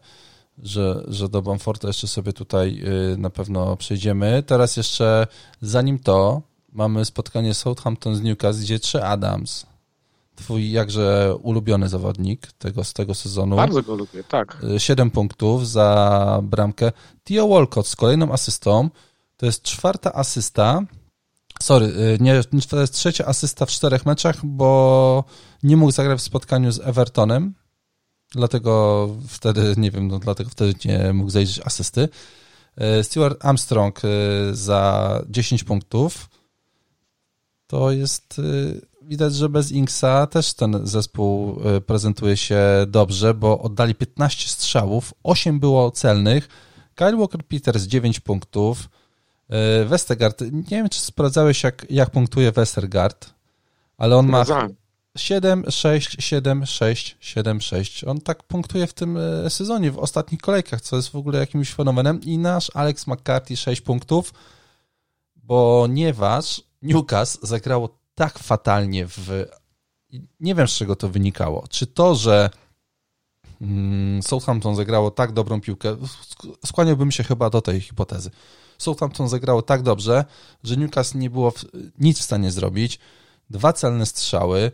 że, że do Bamforta jeszcze sobie tutaj y, na pewno przejdziemy. Teraz jeszcze, zanim to, mamy spotkanie Southampton z Newcastle, gdzie trzy Adams, twój jakże ulubiony zawodnik tego, z tego sezonu. Bardzo go lubię, tak. Y, siedem punktów za bramkę. Tio Walcott z kolejną asystą. To jest czwarta asysta. Sorry, y, nie, to jest trzecia asysta w czterech meczach, bo nie mógł zagrać w spotkaniu z Evertonem dlatego wtedy, nie wiem, no dlatego wtedy nie mógł zajrzeć asysty. E, Stuart Armstrong e, za 10 punktów. To jest, e, widać, że bez Inksa też ten zespół prezentuje się dobrze, bo oddali 15 strzałów, 8 było celnych, Kyle Walker-Peters 9 punktów, Westergaard, nie wiem, czy sprawdzałeś, jak, jak punktuje Westergaard, ale on ma 7, 6, 7, 6, 7, 6. On tak punktuje w tym e, sezonie, w ostatnich kolejkach, co jest w ogóle jakimś fenomenem. I nasz Alex McCarthy 6 punktów, ponieważ Newcastle zagrało tak fatalnie w. Nie wiem, z czego to wynikało. Czy to, że mm, Southampton zagrało tak dobrą piłkę, skłaniałbym się chyba do tej hipotezy. Southampton zagrało tak dobrze, że Newcastle nie było nic w stanie zrobić. Dwa celne strzały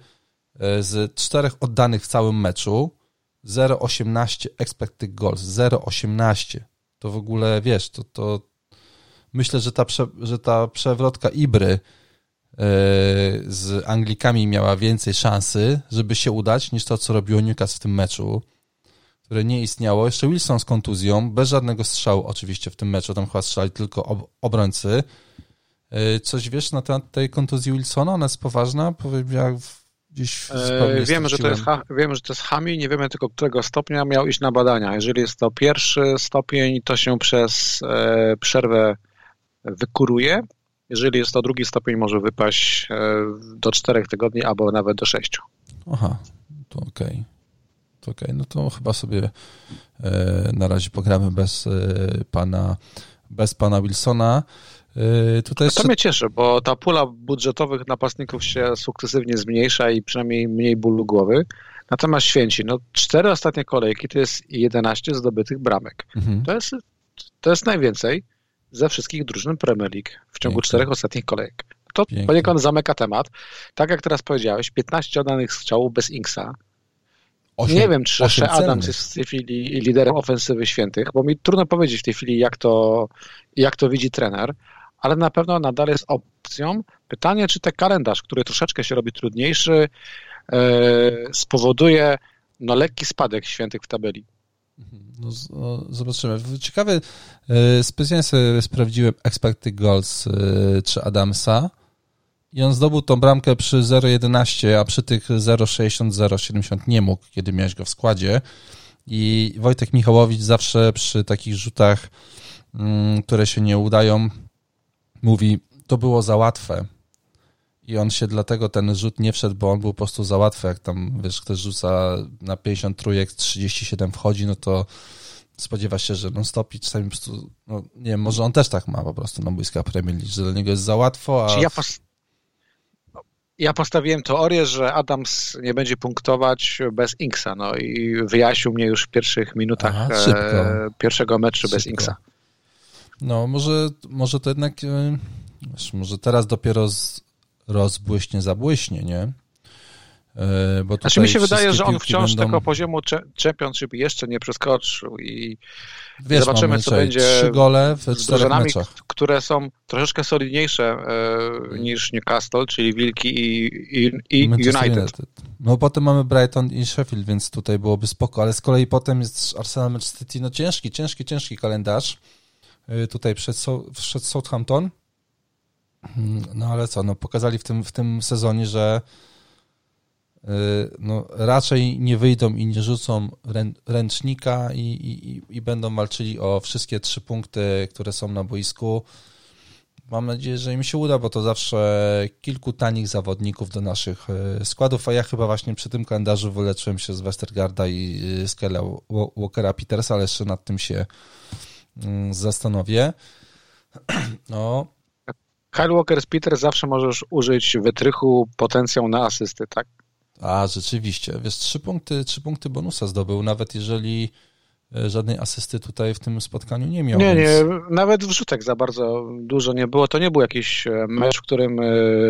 z czterech oddanych w całym meczu. 0,18 expected goals. 0,18. To w ogóle, wiesz, to, to myślę, że ta, prze, że ta przewrotka Ibry E, z Anglikami miała więcej szansy, żeby się udać, niż to, co robiło Newcastle w tym meczu, które nie istniało. Jeszcze Wilson z kontuzją, bez żadnego strzału oczywiście w tym meczu, tam chyba strzeli tylko ob obrońcy. E, coś wiesz na temat tej kontuzji Wilsona? Ona jest poważna? Powiem, jak gdzieś e, wiemy, że to jest, wiemy, że to jest Hami, nie wiemy tylko którego stopnia miał iść na badania. Jeżeli jest to pierwszy stopień, to się przez e, przerwę wykuruje, jeżeli jest to drugi stopień, może wypaść e, do czterech tygodni albo nawet do sześciu. Aha, to okej. Okay. To okej, okay. no to chyba sobie e, na razie pogramy bez e, pana, bez pana Wilsona. Tutaj jeszcze... To mnie cieszy, bo ta pula budżetowych napastników się sukcesywnie zmniejsza i przynajmniej mniej bólu głowy. Natomiast święci, no cztery ostatnie kolejki to jest 11 zdobytych bramek. Mhm. To, jest, to jest najwięcej ze wszystkich drużyn Premier League w ciągu Piękne. czterech ostatnich kolejek. To Piękne. poniekąd zamyka temat. Tak jak teraz powiedziałeś, 15 oddanych strzałów bez Inksa. nie wiem, czy Shea Adams jest w tej chwili liderem ofensywy świętych, bo mi trudno powiedzieć w tej chwili, jak to, jak to widzi trener, ale na pewno nadal jest opcją. Pytanie, czy ten kalendarz, który troszeczkę się robi trudniejszy, yy, spowoduje no, lekki spadek świętych w tabeli. No, no, zobaczymy. Ciekawe, e, specjalnie sobie sprawdziłem expected goals e, czy Adamsa i on zdobył tą bramkę przy 0,11, a przy tych 0,60, 0,70 nie mógł, kiedy miałeś go w składzie. I Wojtek Michałowicz zawsze przy takich rzutach, mm, które się nie udają, mówi, to było za łatwe i on się dlatego ten rzut nie wszedł, bo on był po prostu za łatwy. Jak tam, wiesz, ktoś rzuca na 50 trójek, 37 wchodzi, no to spodziewa się, że non stop i czasami po prostu, no nie wiem, może on też tak ma po prostu na boiska Premier League, że dla niego jest za łatwo, a... Ja, pos... ja postawiłem teorię, że Adams nie będzie punktować bez Inksa, no i wyjaśnił mnie już w pierwszych minutach Aha, e, pierwszego meczu szybko. bez Inksa. No, może, może to jednak, e, wiesz, może teraz dopiero z rozbłyśnie, zabłyśnie, nie? E, bo znaczy mi się wydaje, że on wciąż będą... tego poziomu Championship jeszcze nie przeskoczył i Wiesz, zobaczymy, co będzie trzy gole w z drużynami, meczach. które są troszeczkę solidniejsze e, niż Newcastle, czyli Wilki i, i, i United. United. No potem mamy Brighton i Sheffield, więc tutaj byłoby spoko, ale z kolei potem jest Arsenal Manchester City, no ciężki, ciężki, ciężki kalendarz. E, tutaj przed, przed Southampton, no ale co, no pokazali w tym, w tym sezonie, że y, no, raczej nie wyjdą i nie rzucą ręcznika i, i, i będą walczyli o wszystkie trzy punkty, które są na boisku. Mam nadzieję, że im się uda, bo to zawsze kilku tanich zawodników do naszych y, składów, a ja chyba właśnie przy tym kalendarzu wyleczyłem się z Westergarda i y, Skella Walkera Petersa, ale jeszcze nad tym się mm, zastanowię. [CLEARS THROAT] No, Kyle Walker z Peter zawsze możesz użyć wytrychu, potencjał na asysty, tak? A, rzeczywiście. Wiesz, trzy punkty, trzy punkty bonusa zdobył, nawet jeżeli e, żadnej asysty tutaj w tym spotkaniu nie miał. Nie, więc... nie, nawet wrzutek za bardzo dużo nie było. To nie był jakiś e, mecz, w którym e,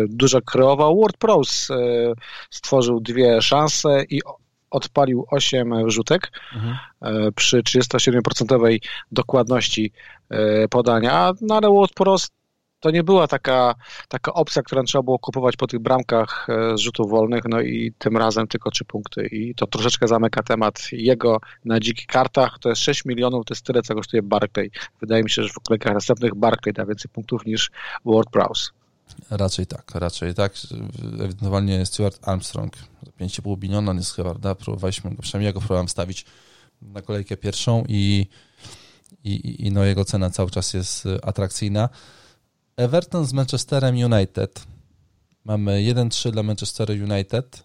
dużo kreował. World Pros stworzył dwie szanse i odpalił 8 wrzutek mhm. przy 37% dokładności podania, no ale Pros to nie była taka, taka opcja, którą trzeba było kupować po tych bramkach e, z rzutów wolnych, no i tym razem tylko trzy punkty i to troszeczkę zamyka temat jego na dzikich kartach, to jest 6 milionów, to jest tyle, co kosztuje Barclay. Wydaje mi się, że w kolejkach następnych Barclay da więcej punktów niż Prowse. Raczej tak, raczej tak. Ewentualnie Stuart Armstrong za 5,5 biliona, jest chyba, prawda? Próbowaliśmy go, przynajmniej ja go próbowałem stawić na kolejkę pierwszą i, i, i no jego cena cały czas jest atrakcyjna. Everton z Manchesterem United. Mamy 1-3 dla Manchester United.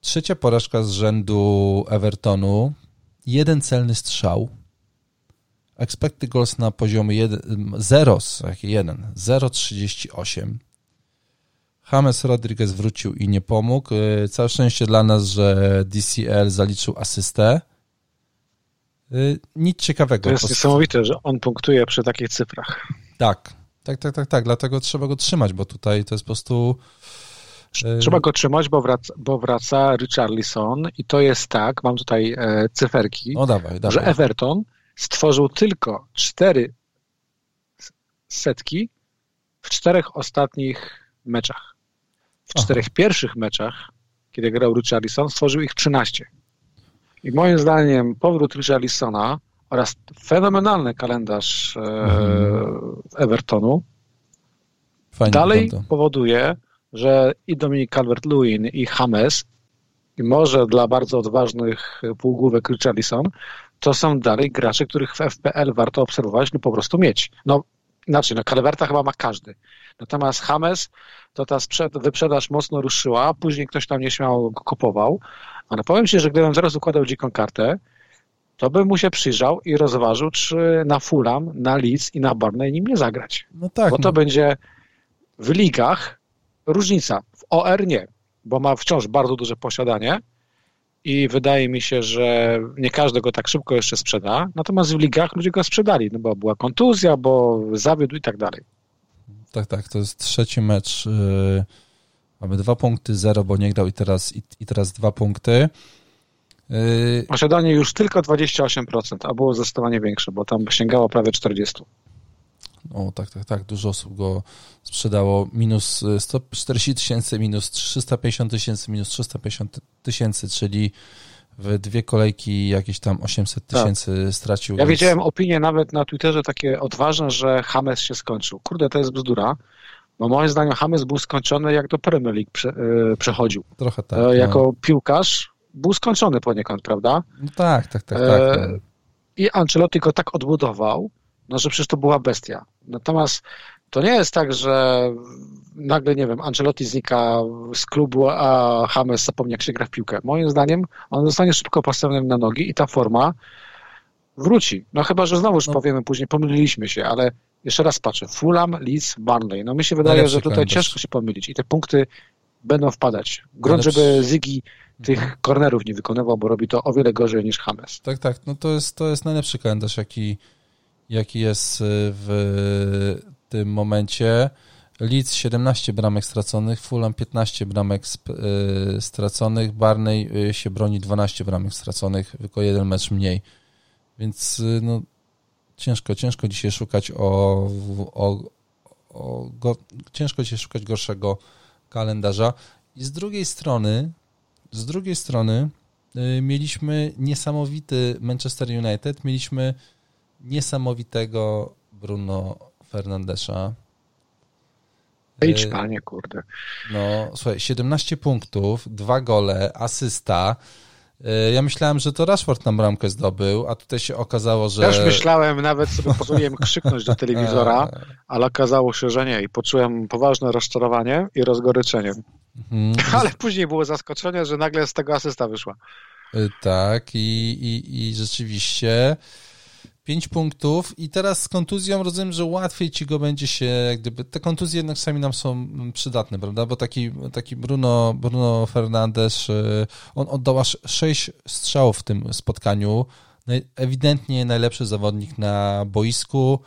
Trzecia porażka z rzędu Evertonu. Jeden celny strzał. Expected goals na poziomie 0, 1, 0,38. James Rodriguez wrócił i nie pomógł. Y, całe szczęście dla nas, że DCL zaliczył asystę. Y, nic ciekawego. To jest niesamowite, że on punktuje przy takich cyfrach. Tak, tak, tak, tak, tak. Dlatego trzeba go trzymać, bo tutaj to jest po prostu. Y, trzeba go trzymać, bo wraca, bo wraca Richarlison i to jest tak, mam tutaj e, cyferki, o, dawaj, dawaj. że Everton stworzył tylko cztery setki w czterech ostatnich meczach. W Aha. czterech pierwszych meczach, kiedy grał Richarlison, stworzył ich 13. I moim zdaniem powrót Richarlisona oraz fenomenalny kalendarz e, mhm. Evertonu Fajnie dalej wygląda. powoduje, że i Dominik Calvert-Lewin i James i może dla bardzo odważnych półgłówek Richarlison to są dalej gracze, których w FPL warto obserwować lub po prostu mieć. No inaczej, no Calverta chyba ma każdy. Natomiast James, to ta wyprzedaż mocno ruszyła, później ktoś tam nieśmiało go kupował, ale powiem Ci, że gdybym zaraz układał dziką kartę, to bym mu się przyjrzał i rozważył, czy na Fulham, na Leeds i na Barney nim nie zagrać. No tak. Bo to no. będzie w ligach różnica. W OR nie, bo ma wciąż bardzo duże posiadanie i wydaje mi się, że nie każdy go tak szybko jeszcze sprzeda. Natomiast w ligach ludzie go sprzedali, no bo była kontuzja, bo zawiódł i tak dalej. Tak, tak, to jest trzeci mecz. Yy, mamy dwa punkty, zero, bo nie grał i teraz, i, i teraz dwa punkty. Posiadanie już tylko 28%, a było zdecydowanie większe, bo tam sięgało prawie 40%. O, tak, tak, tak. Dużo osób go sprzedało. Minus 140 tysięcy, minus 350 tysięcy, minus 350 tysięcy, czyli w dwie kolejki jakieś tam 800 tak. tysięcy tak. stracił. Ja więc... widziałem opinie nawet na Twitterze takie odważne, że Hames się skończył. Kurde, to jest bzdura. Bo moim zdaniem Hames był skończony jak do Premier League prze, yy, przechodził. Trochę tak. E, jako no. piłkarz był skończony poniekąd, prawda? No tak, tak, tak. tak e, no. I Ancelotti go tak odbudował, no że przecież to była bestia. Natomiast to nie jest tak, że nagle, nie wiem, Ancelotti znika z klubu, a James zapomni, jak się gra w piłkę. Moim zdaniem on zostanie szybko postawiony na nogi i ta forma wróci. No chyba, że znowu już no. powiemy później, pomyliliśmy się, ale jeszcze raz patrzę. Fulham, Leeds, Barnley. No mi się wydaje, że tutaj ciężko się pomylić i te punkty będą wpadać. Grunt, żeby Zygi tych kornerów nie wykonywał, bo robi to o wiele gorzej niż James. Tak, tak. No to jest, to jest najlepszy kalendarz, jaki, jaki jest y, w tym momencie. Leeds 17 bramek straconych, Fulham 15 bramek y, straconych, Barney y, się broni 12 bramek straconych, tylko jeden mecz mniej. Więc no, ciężko, ciężko dzisiaj szukać o, o, o go, ciężko dzisiaj szukać gorszego kalendarza. I z drugiej strony, z drugiej strony mieliśmy niesamowity Manchester United, mieliśmy niesamowitego Bruno Fernandesza. Idź panie, kurde. No, słuchaj, 17 punktów, dwa gole, asysta. Y, ja myślałem, że to Rashford nam bramkę zdobył, a tutaj się okazało, że... Też myślałem, nawet sobie pozwoliłem krzyknąć do telewizora, [LAUGHS] ale okazało się, że nie i poczułem poważne rozczarowanie i rozgoryczenie. Mhm. [LAUGHS] Ale później było zaskoczenie, że nagle z tego asysta wyszła. Y, tak i, i, i rzeczywiście 5 punktów. I teraz z kontuzją rozumiem, że łatwiej ci go będzie się, jak gdyby, te kontuzje jednak sami nam są przydatne, prawda, bo taki, taki Bruno, Bruno Fernandes, y, on oddał aż 6 strzałów w tym spotkaniu, ewidentnie najlepszy zawodnik na boisku,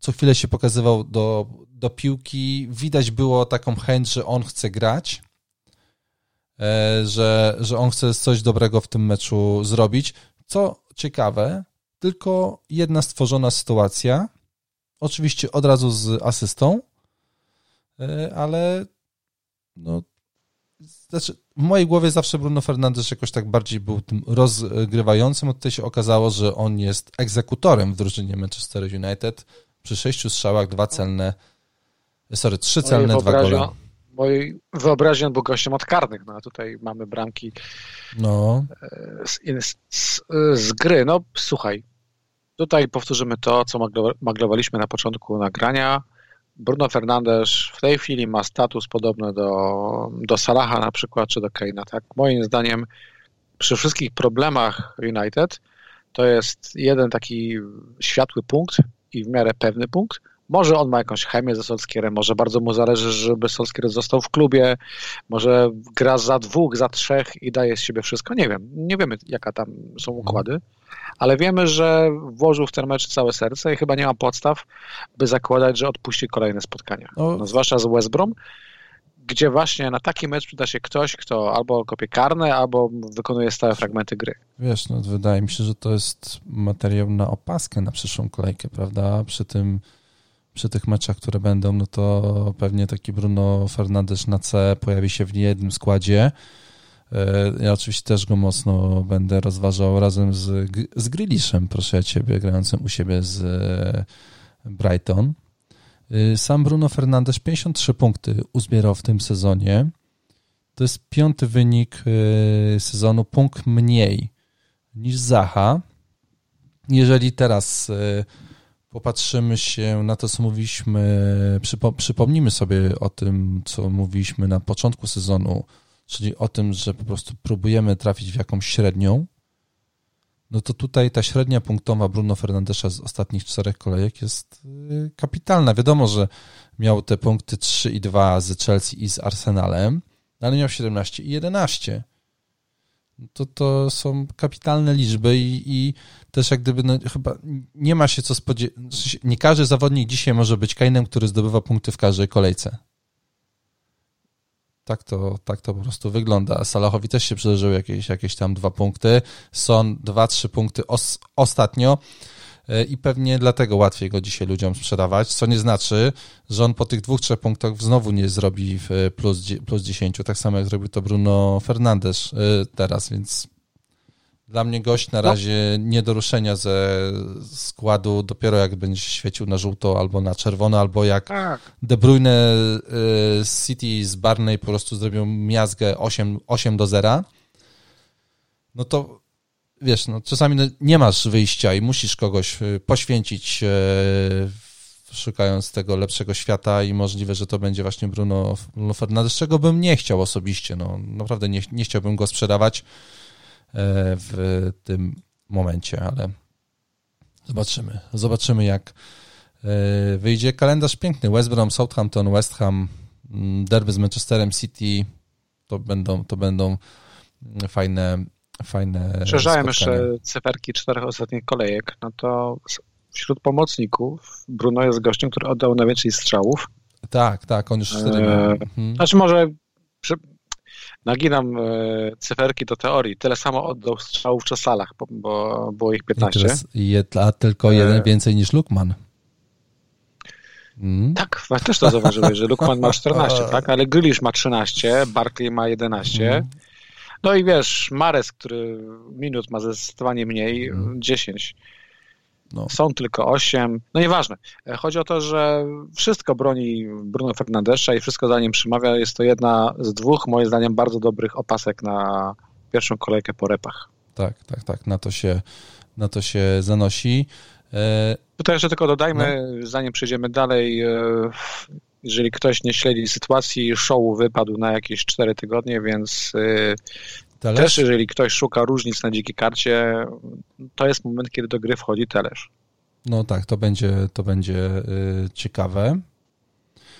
co chwilę się pokazywał do, do piłki, widać było taką chęć, że on chce grać, e, że, że on chce coś dobrego w tym meczu zrobić, co ciekawe, tylko jedna stworzona sytuacja. Oczywiście od razu z asystą, e, ale no, znaczy w mojej głowie zawsze Bruno Fernandes jakoś tak bardziej był tym rozgrywającym, a tutaj się okazało, że on jest egzekutorem w drużynie Manchester United. Przy sześciu strzałach dwa celne Sorry, trzy celne, dwa gole. Mojej wyobraźni on był gościem od karnych, no a tutaj mamy bramki no. z, z, z gry. No słuchaj, tutaj powtórzymy to, co maglowaliśmy na początku nagrania. Bruno Fernandes w tej chwili ma status podobny do, do Salaha na przykład, czy do Keina. Tak? Moim zdaniem przy wszystkich problemach United to jest jeden taki światły punkt i w miarę pewny punkt. Może on ma jakąś chemię ze Solskierem, może bardzo mu zależy, żeby Solskier został w klubie, może gra za dwóch, za trzech i daje z siebie wszystko. Nie wiem, nie wiemy jaka tam są układy, ale wiemy, że włożył w ten mecz całe serce i chyba nie ma podstaw, by zakładać, że odpuści kolejne spotkania. No, zwłaszcza z West Brom, gdzie właśnie na taki mecz przyda się ktoś, kto albo kopie karne, albo wykonuje stałe fragmenty gry. Wiesz, no wydaje mi się, że to jest materiał na opaskę na przyszłą kolejkę, prawda? Przy tym przy tych meczach, które będą, no to pewnie taki Bruno Fernandes na C pojawi się w niejednym składzie. E, ja oczywiście też go mocno będę rozważał razem z, z Grealishem, proszę ja ciebie, grającym u siebie z e, Brighton. Y, sam Bruno Fernandes 53 punkty uzbierał w tym sezonie. To jest piąty wynik sezonu, punkt mniej niż Zaha. Jeżeli teraz popatrzymy się na to, co mówiliśmy, przypo, przypomnimy sobie o tym, co mówiliśmy na początku sezonu, czyli o tym, że po prostu próbujemy trafić w jakąś średnią, no to tutaj ta średnia punktowa Bruno Fernandesza z ostatnich czterech kolejek jest y, kapitalna. Wiadomo, że miał te punkty 3 i 2 z Chelsea i z Arsenalem, ale miał 17 i 11. To, to są kapitalne liczby i, i też jak gdyby no, chyba nie ma się co spodziewać. Nie każdy zawodnik dzisiaj może być Kainem, który zdobywa punkty w każdej kolejce. Tak to, tak to po prostu wygląda. Salahowi też się przydarzyły jakieś, jakieś tam dwa punkty. Są dwa, trzy punkty os, ostatnio e, i pewnie dlatego łatwiej go dzisiaj ludziom sprzedawać, co nie znaczy, że on po tych dwóch, trzech punktach znowu nie zrobi plus, plus 10, tak samo jak zrobił to Bruno Fernandes e, teraz, więc dla mnie gość na no. razie no. nie do ruszenia ze składu, dopiero jak będzie świecił na żółto albo na czerwono, albo jak tak. De Bruyne y, City z Barney po prostu zrobią miazgę 8, 8 do 0, no to wiesz, no, czasami no, nie masz wyjścia i musisz kogoś y, poświęcić y, szukając tego lepszego świata i możliwe, że to będzie właśnie Bruno, Bruno Fernandes, czego bym nie chciał osobiście, no naprawdę nie, nie chciałbym go sprzedawać, w tym momencie, ale zobaczymy. Zobaczymy, jak e, wyjdzie. Kalendarz piękny. West Brom, Southampton, West Ham, mm, derby z Manchesterem City. To będą, to będą fajne, fajne. Szerzałem jeszcze cyferki czterech ostatnich kolejek. No to wśród pomocników Bruno jest gościem, który oddał najwięcej strzałów. Tak, tak, on już wtedy. Eee, mhm. Znaczy może naginam e, cyferki do teorii. Tyle samo oddał strzałów w Czesalach, bo, bo było ich 15. I teraz je, a tylko jeden e... więcej niż Lukman. Mm. Tak, też to zauważyłeś, że Lukman ma 14, [LAUGHS] tak? Ale Grealish ma 13, Barkley ma 11. Mm. No i wiesz, Mares, który minut ma zdecydowanie mniej, mm. 10. No. Są tylko 8. No nieważne. E, chodzi o to, że wszystko broni Bruno Fernandesza i wszystko za nim przemawia. Jest to jedna z dwóch, moim zdaniem, bardzo dobrych opasek na pierwszą kolejkę po repach. Tak, tak, tak. Na to się, na to się zanosi. E... Tutaj jeszcze tylko dodajmy, no. zanim przejdziemy dalej, e, jeżeli ktoś nie śledzi sytuacji, show wypadł na jakieś 4 tygodnie, więc e, Telesz? Też jeżeli ktoś szuka różnic na dzikiej karcie, to jest moment, kiedy do gry wchodzi telesz. No tak, to będzie, to będzie y, ciekawe.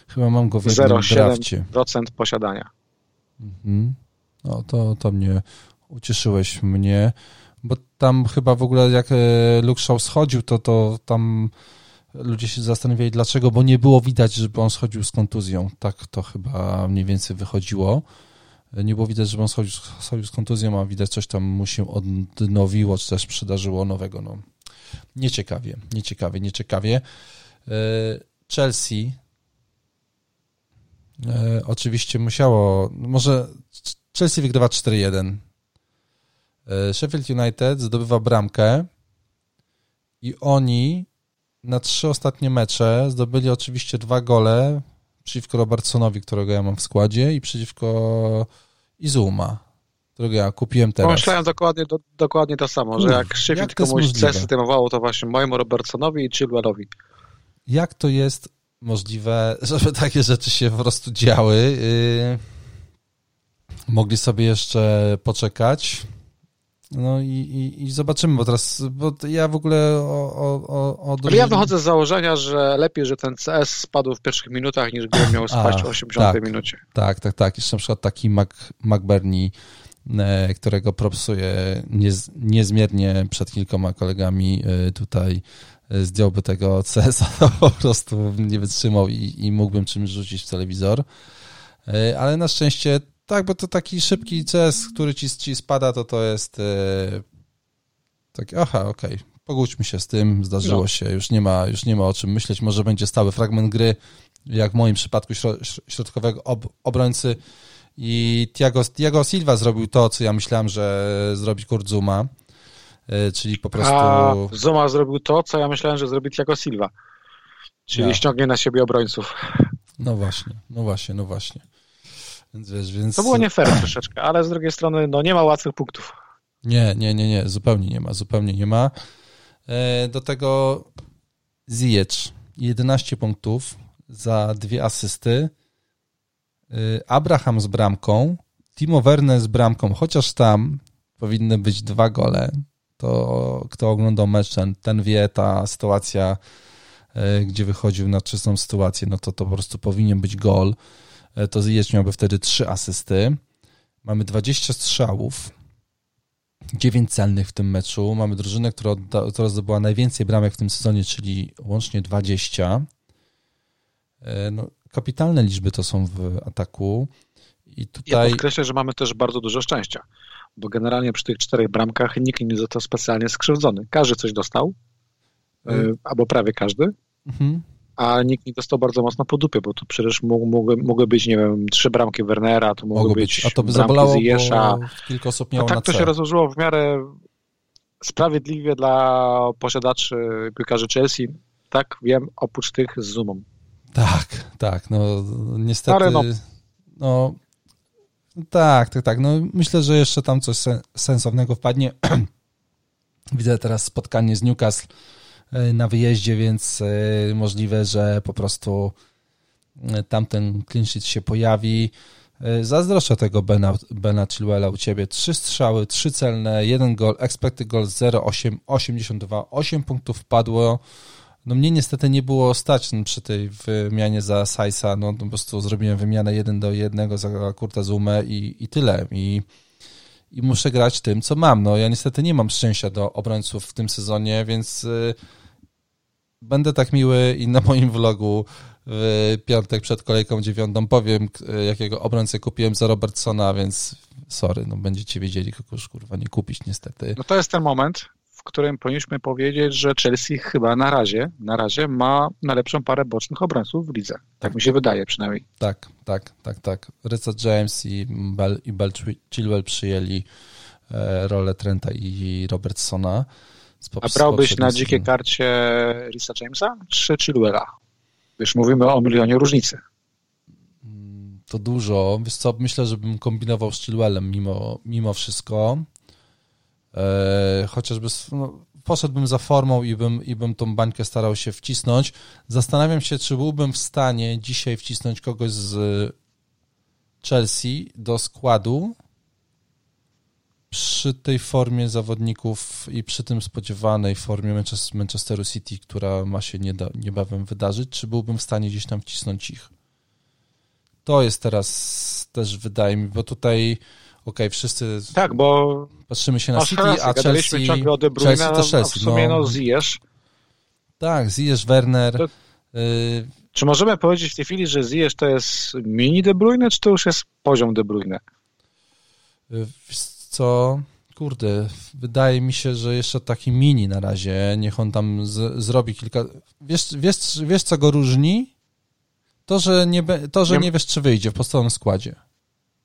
Chyba mam go w jednym drafcie. 0,7% posiadania. Mhm. No to, to mnie ucieszyłeś mnie, bo tam chyba w ogóle jak y, Luke Shaw schodził, to, to tam ludzie się zastanawiali dlaczego, bo nie było widać, żeby on schodził z kontuzją. Tak to chyba mniej więcej wychodziło nie było widać, żeby on schodził, schodził z kontuzją, a widać coś tam mu się odnowiło, czy też przydarzyło nowego. No. Nieciekawie, nieciekawie, nieciekawie. E, Chelsea e, oczywiście musiało, może Chelsea wygrywa 4-1. E, Sheffield United zdobywa bramkę i oni na trzy ostatnie mecze zdobyli oczywiście dwa gole przeciwko Robertsonowi, którego ja mam w składzie i przeciwko Izuma, którego ja kupiłem teraz. Pomyślałem dokładnie, do, dokładnie to samo, Uf, że jak Sheffield komuś zesystemowało, to właśnie mojemu Robertsonowi i Chilwellowi. Jak to jest możliwe, żeby takie rzeczy się po prostu działy? Yy, mogli sobie jeszcze poczekać. No i, i, i, zobaczymy, bo teraz, bo ja w ogóle o... o, o, o Ale ja wychodzę z założenia, że lepiej, że ten CS spadł w pierwszych minutach, niż gdyby miał spaść A, w 80 tak, minucie. Tak, tak, tak. Jeszcze na przykład taki Mac, McBurney, e, którego propsuje niez, niezmiernie przed kilkoma kolegami e, tutaj e, zdjąłby tego CS-a, [LAUGHS] po prostu nie wytrzymał i, i mógłbym czymś rzucić w telewizor. Ale na szczęście tak, bo to taki szybki CS, który ci, ci spada, to to jest yy, taki, aha, okej, okay. pogódźmy się z tym, zdarzyło no. się, już nie, ma, już nie ma o czym myśleć, może będzie stały fragment gry, jak w moim przypadku środkowego ob, obrońcy i Tiago, Tiago Silva zrobił to, co ja myślałem, że zrobi Kurt Zuma, yy, czyli po prostu... A Zuma zrobił to, co ja myślałem, że zrobi Tiago Silva, czyli ja. ściągnie na siebie obrońców. No właśnie, no właśnie, no właśnie. Więc, wiesz, więc... To było nie fair troszeczkę, ale z drugiej strony no, nie ma łatwych punktów. Nie, nie, nie, nie, zupełnie nie ma, zupełnie nie ma. E, do tego Ziyech 11 punktów za dwie asysty. E, Abraham z bramką, Timo Werner z bramką, chociaż tam powinny być dwa gole. To kto oglądał mecz, ten, ten wie, ta sytuacja, e, gdzie wychodził na czystą sytuację, no to to po prostu powinien być gol. E, to Ziyech miałby wtedy 3 asysty. Mamy 20 strzałów, 9 celnych w tym meczu. Mamy drużynę, która, która zdobyła najwięcej bramek w tym sezonie, czyli łącznie 20. E, no, kapitalne liczby to są w ataku. I tutaj... Ja podkreślę, że mamy też bardzo dużo szczęścia, bo generalnie przy tych czterech bramkach nikt nie został specjalnie skrzywdzony. Każdy coś dostał, hmm. albo prawie każdy. Mhm a nikt nie dostał bardzo mocno po dupie, bo to przecież mogły, mogły być, nie wiem, trzy bramki Wernera, to mogły, być, być A to by zabolało, Ziyesza. kilka osób miało a tak to się rozłożyło w miarę sprawiedliwie dla posiadaczy piłkarzy Chelsea. Tak, wiem, oprócz tych z Zoomą. Tak, tak, no niestety... Ale no, no tak, tak, tak. No, myślę, że jeszcze tam coś sensownego wpadnie. [CLEARS THROAT] Widzę teraz spotkanie z Newcastle na wyjeździe, więc e, możliwe, że po prostu e, tamten clean sheet się pojawi. Zazdroszczę tego Bena, Bena Chilwella u ciebie. Trzy strzały, trzy celne, jeden gol, expected goal 0,8, 82, 8 punktów padło. No mnie niestety nie było stać przy tej wymianie za Saisa, no po prostu zrobiłem wymianę jeden do jednego za Kurta Zumę i, i tyle. I, I muszę grać tym, co mam. No ja niestety nie mam szczęścia do obrońców w tym sezonie, więc będę tak miły i na moim vlogu w piątek przed kolejką dziewiątą powiem, jakiego obrońcę kupiłem za Robertsona, więc sorry, no będziecie wiedzieli, kogo już kurwa nie kupić niestety. No to jest ten moment, w którym powinniśmy powiedzieć, że Chelsea chyba na razie, na razie ma najlepszą parę bocznych obrońców w lidze. Tak, tak mi się wydaje przynajmniej. Tak, tak, tak, tak. Richard James i Bell, i Bell Chilwell przyjęli e, rolę Trenta i Robertsona. A brałbyś na dzikie karcie Risa Jamesa czy Chilwella? Wiesz, mówimy o milionie różnicy. Mm, to dużo. Wiesz co, myślę, że bym kombinował z Chilwellem mimo, mimo wszystko. E, chociażby no, poszedłbym za formą i bym, i bym tą bańkę starał się wcisnąć. Zastanawiam się, czy byłbym w stanie dzisiaj wcisnąć kogoś z Chelsea do składu, przy tej formie zawodników i przy tym spodziewanej formie Manchesteru City, która ma się niebawem wydarzyć, czy byłbym w stanie gdzieś tam wcisnąć ich? To jest teraz też, wydaje mi, bo tutaj okej, okay, wszyscy tak, bo patrzymy się na City, a Chelsea, ciągle o De Bruyne, Chelsea to Chelsea. W sumie no, no Ziyech. Tak, Ziyech, Werner. To, y... Czy możemy powiedzieć w tej chwili, że Ziyech to jest mini De Bruyne, czy to już jest poziom De Bruyne? Y, co, kurde, wydaje mi się, że jeszcze taki mini na razie, niech on tam z, zrobi kilka... Wiesz, wiesz, wiesz, co go różni? To, że nie, to, że nie wiesz, czy wyjdzie w podstawowym składzie.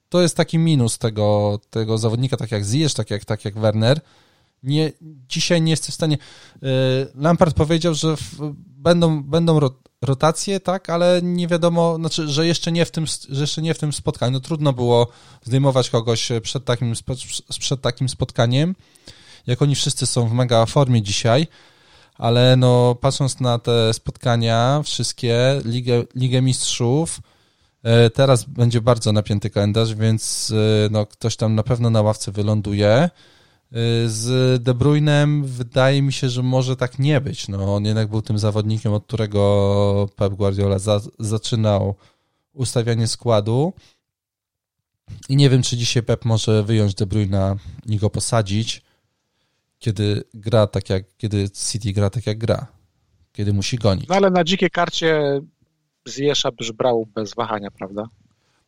To jest taki minus tego, tego zawodnika, tak jak Ziyech, tak jak, tak jak Werner, nie, dzisiaj nie jestem w stanie. Lampard powiedział, że w, będą, będą rotacje, tak, ale nie wiadomo, znaczy, że jeszcze nie w tym, że jeszcze nie w tym spotkaniu. No, trudno było zdejmować kogoś przed takim, przed takim spotkaniem, jak oni wszyscy są w mega formie dzisiaj, ale no, patrząc na te spotkania, wszystkie, Ligę, Ligę Mistrzów, e, teraz będzie bardzo napięty kalendarz, więc e, no, ktoś tam na pewno na ławce wyląduje. Y, z De Bruynem wydaje mi się, że może tak nie być. No, on jednak był tym zawodnikiem, od którego Pep Guardiola za, zaczynał ustawianie składu. I nie wiem, czy dzisiaj Pep może wyjąć De Bruyna i go posadzić, kiedy gra tak jak, kiedy City gra tak jak gra, kiedy musi gonić. No ale na dzikiej karcie Zjesza brał bez wahania, prawda?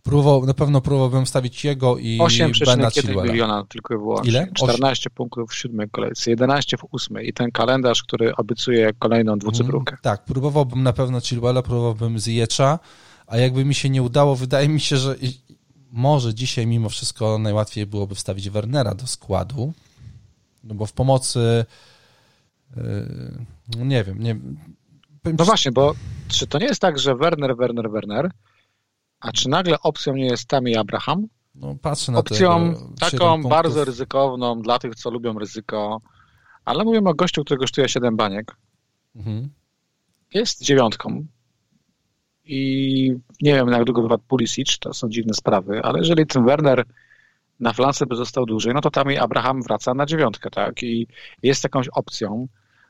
Próbował, na pewno próbowałbym wstawić jego i 8,1 miliona tylko i wyłącznie. Ile? 14 8. punktów w siódmej kolejce, 11 w ósmej i ten kalendarz, który obiecuje kolejną dwucyfrówkę. Mm, tak, próbowałbym na pewno Chilwella, próbowałbym Ziyecza, a jakby mi się nie udało, wydaje mi się, że może dzisiaj mimo wszystko najłatwiej byłoby wstawić Wernera do składu, no bo w pomocy yy, no nie wiem, nie No właśnie, bo czy to nie jest tak, że Werner, Werner, Werner a czy nagle opcją nie jest Tami Abraham? No, patrzę na Opcją taką bardzo ryzykowną dla tych, co lubią ryzyko, ale mówimy o gościu, który kosztuje 7 baniek. Mhm. Jest dziewiątką. I nie wiem, jak długo wypadł Pulisic, to są dziwne sprawy, ale jeżeli ten Werner na flance by został dłużej, no to tam Abraham wraca na dziewiątkę, tak? I jest jakąś opcją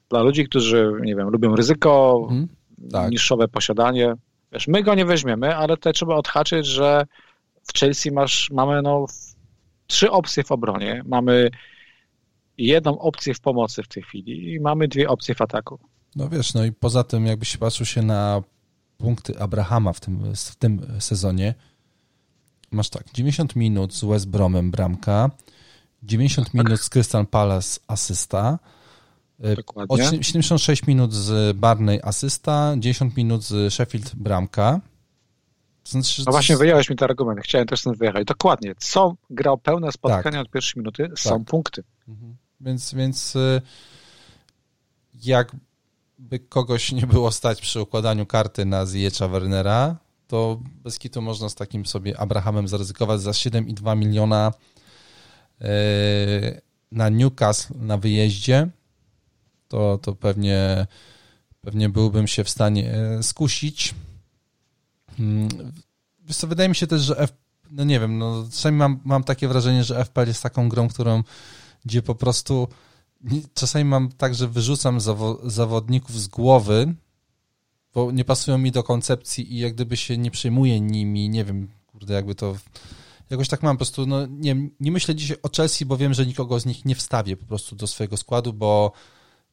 dla ludzi, którzy, nie wiem, lubią ryzyko, mhm. tak. niższowe posiadanie, Wiesz, my go nie weźmiemy, ale tutaj trzeba odhaczyć, że w Chelsea masz, mamy no, trzy opcje w obronie. Mamy jedną opcję w pomocy w tej chwili i mamy dwie opcje w ataku. No wiesz, no i poza tym jakbyś patrzył się na punkty Abrahama w tym, w tym sezonie, masz tak, 90 minut z West Bromem bramka, 90 tak. minut z Crystal Palace asysta, E, Dokładnie. 76 minut z Barney asysta, 10 minut z Sheffield bramka. Znaczy, no właśnie wyjąłeś mi ten argument, chciałem też stąd wyjechać. Dokładnie, co grał pełne spotkania tak. od pierwszej minuty, są tak. punkty. Mhm. Więc, więc y, jakby kogoś nie było stać przy układaniu karty na Ziyecza Wernera, to bez kitu można z takim sobie Abrahamem zaryzykować za 7,2 miliona y, na Newcastle na wyjeździe to, to pewnie, pewnie byłbym się w stanie e, skusić. Hmm, wiesz co, wydaje mi się też, że F, no nie wiem, no czasami mam, mam takie wrażenie, że FPL jest taką grą, którą gdzie po prostu czasami mam tak, że wyrzucam zawo, zawodników z głowy, bo nie pasują mi do koncepcji i jak gdyby się nie przejmuję nimi, nie wiem, kurde, jakby to jakoś tak mam po prostu, no nie, nie myślę dzisiaj o Chelsea, bo wiem, że nikogo z nich nie wstawię po prostu do swojego składu, bo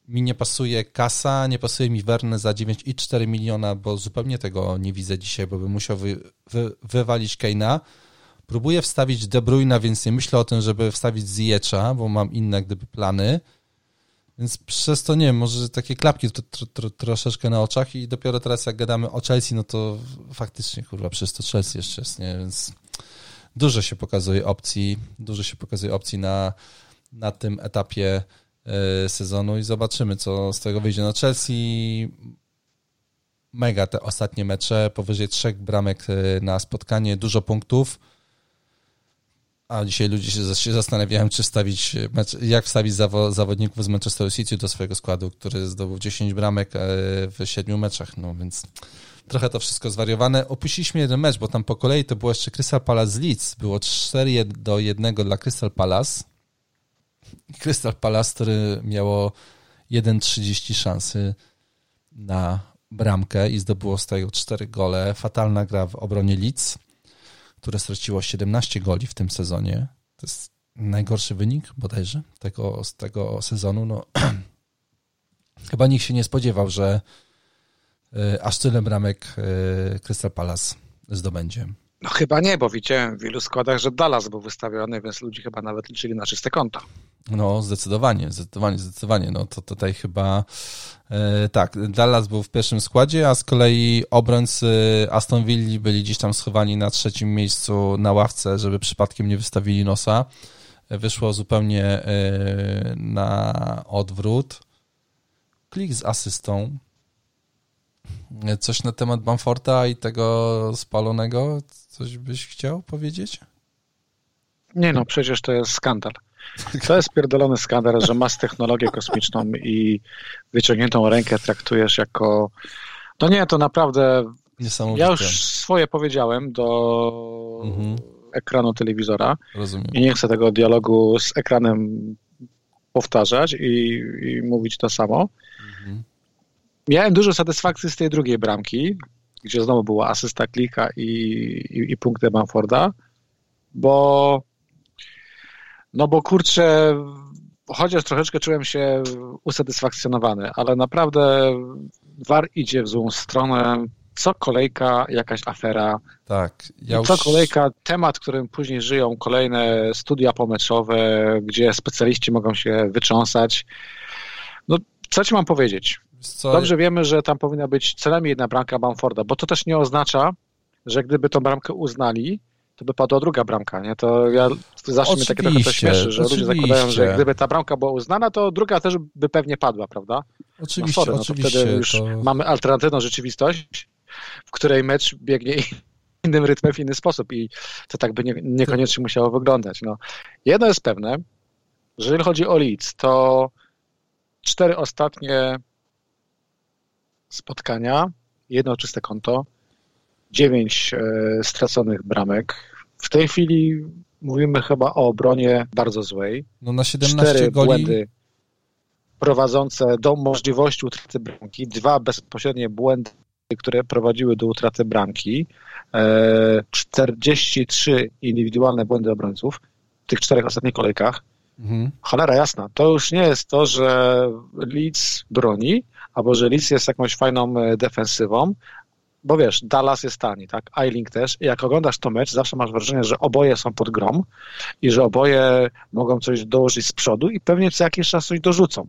mi nie pasuje kasa, nie pasuje mi Werner za 9,4 miliona, bo zupełnie tego nie widzę dzisiaj, bo bym musiał wy, wy, wywalić Keina. Próbuję wstawić De Bruyna, więc nie myślę o tym, żeby wstawić Ziyecza, bo mam inne gdyby plany. Więc przez to nie wiem, może takie klapki tr, tr, troszeczkę na oczach i dopiero teraz jak gadamy o Chelsea, no to faktycznie kurwa, przez to Chelsea jeszcze jest, nie? Więc dużo się pokazuje opcji, dużo się pokazuje opcji na, na tym etapie sezonu i zobaczymy, co z tego wyjdzie. No Chelsea mega te ostatnie mecze, powyżej trzech bramek e, na spotkanie, dużo punktów. A dzisiaj ludzie się, zastanawiają, czy stawić mecz, jak wstawić zawo, zawodników z Manchester City do swojego składu, który zdobył 10 bramek w siedmiu meczach. No więc trochę to wszystko zwariowane. Opuściliśmy jeden mecz, bo tam po kolei to było jeszcze Crystal Palace Leeds. Było 4 do 1 dla Crystal Palace. Crystal Palace, który miało 1,30 szansy na bramkę i zdobyło z tego 4 gole. Fatalna gra w obronie Leeds, które straciło 17 goli w tym sezonie. To jest najgorszy wynik bodajże tego, z tego sezonu. No, [CLEARS THROAT] chyba nikt się nie spodziewał, że y, aż tyle bramek y, Crystal Palace zdobędzie. No chyba nie, bo widziałem w wielu składach, że Dallas był wystawiony, więc ludzie chyba nawet liczyli na czyste konta. No, zdecydowanie, zdecydowanie, zdecydowanie. No to tutaj chyba e, tak, Dallas był w pierwszym składzie, a z kolei obrońcy Aston Villa byli gdzieś tam schowani na trzecim miejscu na ławce, żeby przypadkiem nie wystawili nosa. wyszło zupełnie na odwrót. Klik z asystą. Coś na temat Bamforta i tego spalonego? Coś byś chciał powiedzieć? Nie no, przecież to jest skandal. To jest pierdolony skandal, że masz technologię kosmiczną i wyciągniętą rękę traktujesz jako... No nie, to naprawdę... Ja już swoje powiedziałem do mhm. ekranu telewizora Rozumiem. i nie chcę tego dialogu z ekranem powtarzać i, i mówić to samo. Miałem dużo satysfakcji z tej drugiej bramki, gdzie znowu była asysta klika i, i, i punkty Bamforda, bo no bo kurczę, chociaż troszeczkę czułem się usatysfakcjonowany, ale naprawdę war idzie w złą stronę. Co kolejka jakaś afera. Tak. Ja już... Co kolejka temat, którym później żyją kolejne studia pomeczowe, gdzie specjaliści mogą się wytrząsać. No, co ci mam powiedzieć? Co? Dobrze wiemy, że tam powinna być celami jedna bramka Bamforda, bo to też nie oznacza, że gdyby tą bramkę uznali, to by padła druga bramka, nie? To ja zawsze mnie takie trochę to śmieszy, że oczywiście. ludzie zakładają, że gdyby ta bramka była uznana, to druga też by pewnie padła, prawda? Oczywiście, no sorry, no to wtedy już to... mamy alternatywną rzeczywistość, w której mecz biegnie [LAUGHS] innym rytmem, w inny sposób i to tak by nie, niekoniecznie musiało wyglądać. No. Jedno jest pewne, że jeżeli chodzi o Leeds, to cztery ostatnie spotkania, jedno czyste konto, dziewięć e, straconych bramek. W tej chwili mówimy chyba o obronie bardzo złej. No na 17 Cztery goli... błędy prowadzące do możliwości utraty bramki, dwa bezpośrednie błędy, które prowadziły do utraty bramki, 43 e, indywidualne błędy obrońców w tych czterech ostatnich kolejkach. Mhm. Cholera jasna, to już nie jest to, że Leeds broni, albo że Leeds jest jakąś fajną e, defensywą, bo wiesz, Dallas jest tani, tak? Eiling też. I jak oglądasz to mecz, zawsze masz wrażenie, że oboje są pod grom i że oboje mogą coś dołożyć z przodu i pewnie co jakiś czas coś dorzucą.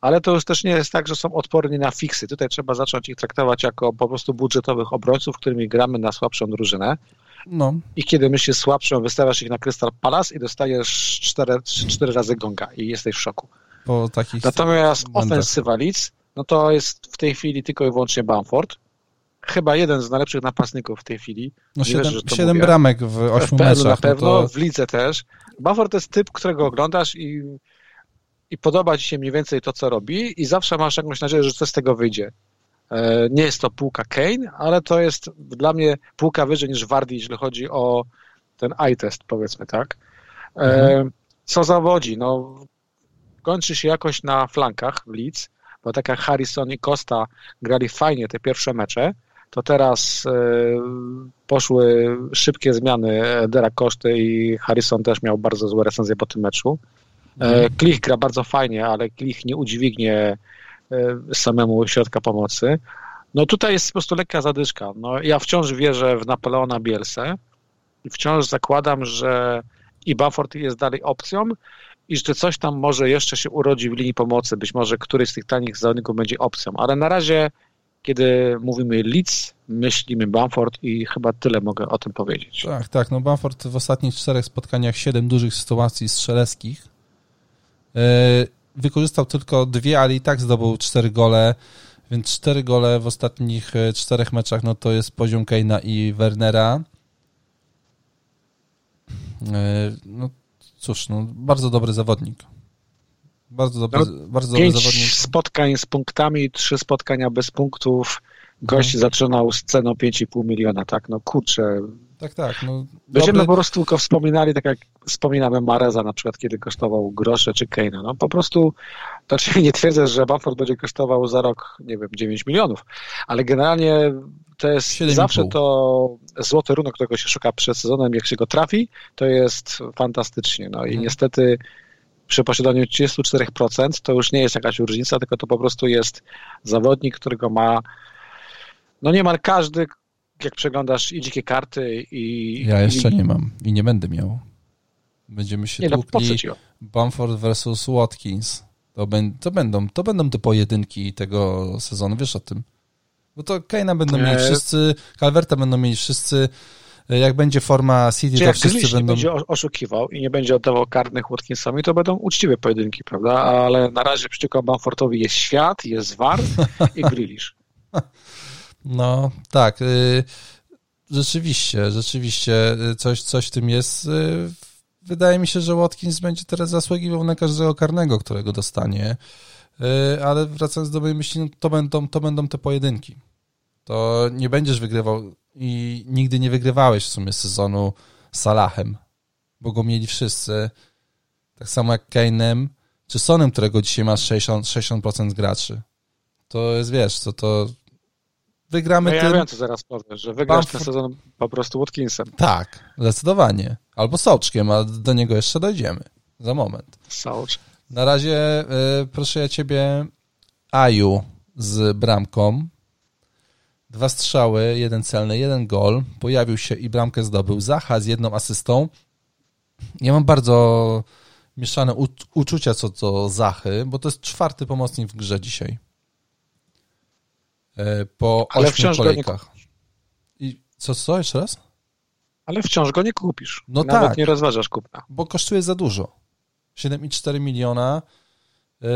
Ale to już też nie jest tak, że są odporni na fiksy. Tutaj trzeba zacząć ich traktować jako po prostu budżetowych obrońców, którymi gramy na słabszą drużynę. No. I kiedy myślisz słabszą, wystawiasz ich na Crystal Palace i dostajesz cztery, cztery razy gonga i jesteś w szoku. Natomiast ofensywa Leeds, no to jest w tej chwili tylko i wyłącznie Bamford chyba jeden z najlepszych napastników w tej chwili. No siedem, siedem bramek w ośmiu w meczach. Na pewno, no to... w lidze też. Bufford to jest typ, którego oglądasz i, i podoba ci się mniej więcej to, co robi i zawsze masz jakąś nadzieję, że coś z tego wyjdzie. E, nie jest to półka Kane, ale to jest dla mnie półka wyżej niż Wardy, jeśli chodzi o ten eye test, powiedzmy tak. E, mhm. Co zawodzi? No, kończy się jakoś na flankach w Leeds, bo tak jak Harrison i Costa grali fajnie te pierwsze mecze, to teraz e, poszły szybkie zmiany. Dera Koszty i Harrison też miał bardzo złe recenzje po tym meczu. E, mhm. Klich gra bardzo fajnie, ale Klich nie udźwignie e, samemu środka pomocy. No tutaj jest po prostu lekka zadyszka. No, ja wciąż wierzę w Napoleona Bielsę i wciąż zakładam, że i Bufford jest dalej opcją i że coś tam może jeszcze się urodzi w linii pomocy. Być może któryś z tych tanich zawodników będzie opcją, ale na razie kiedy mówimy Leeds, myślimy Bamford i chyba tyle mogę o tym powiedzieć. Tak, tak. No Bamford w ostatnich czterech spotkaniach siedem dużych sytuacji strzeleskich. E, wykorzystał tylko dwie, ale i tak zdobył cztery gole, więc cztery gole w ostatnich e, czterech meczach, no to jest poziom Keina i Wernera. E, no cóż, no bardzo dobry zawodnik. Bardzo dobry, no, bardzo dobry zawodnik. spotkań z punktami, trzy spotkania bez punktów. Gość mhm. zaczynał z ceną 5,5 miliona, tak? No kurczę. Tak, tak. No, Będziemy dobry... po prostu tylko wspominali, tak jak wspominamy Mareza na przykład, kiedy kosztował grosze czy Keina. No po prostu, znaczy nie twierdzę, że Bamford będzie kosztował za rok, nie wiem, 9 milionów, ale generalnie to jest zawsze to złoty runek, którego się szuka przed sezonem, jak się go trafi, to jest fantastycznie. No i hmm. niestety przy posiadaniu 34% to już nie jest jakaś różnica, tylko to po prostu jest zawodnik, którego ma no niemal każdy, jak przeglądasz i dzikie karty i... Ja jeszcze i... nie mam i nie będę miał. Będziemy się nie, no, tłukli no, Bamford versus Watkins. To, ben, to, będą, to będą te pojedynki tego sezonu, wiesz o tym? Bo to Kane'a będą mieli wszyscy, Calverta będą mieli wszyscy, Jak będzie forma City, Czy to wszyscy będą... będą... będzie oszukiwał i nie będzie oddawał karnych Watkinsowi, to będą uczciwe pojedynki, prawda? Ale na razie przeciwko Bamfortowi jest Świat, jest War i Grealish. [LAUGHS] No, tak. Y, rzeczywiście, rzeczywiście y, coś, coś w tym jest. Y, wydaje mi się, że Watkins będzie teraz zasługiwał na każdego karnego, którego dostanie. Ale wracając do mojej myśli, no to, będą, to będą te pojedynki. To nie będziesz wygrywał i nigdy nie wygrywałeś w sumie sezonu Salahem, bo go mieli wszyscy. Tak samo jak Kane'em czy Sonem, którego dzisiaj masz 60%, 60% graczy. To jest, wiesz, to, to wygramy no ja tym... wiem, co zaraz powiesz, że wygrasz Bamford... ten sezon po prostu Watkinsem. Tak, zdecydowanie. Albo Soczkiem, a do niego jeszcze dojdziemy. Za moment. Sołcz. Na razie y, proszę ja ciebie Aju z bramką. Dwa strzały, jeden celny, jeden gol. Pojawił się i bramkę zdobył. Zacha z jedną asystą. Ja mam bardzo mieszane uczucia co do Zachy, bo to jest czwarty pomocnik w grze dzisiaj. E, po Ale ośmiu kolejkach. I co, co, jeszcze raz? Ale wciąż go nie kupisz. No Nawet tak, nie rozważasz kupna. Bo kosztuje za dużo. 7,4 miliona. Yy,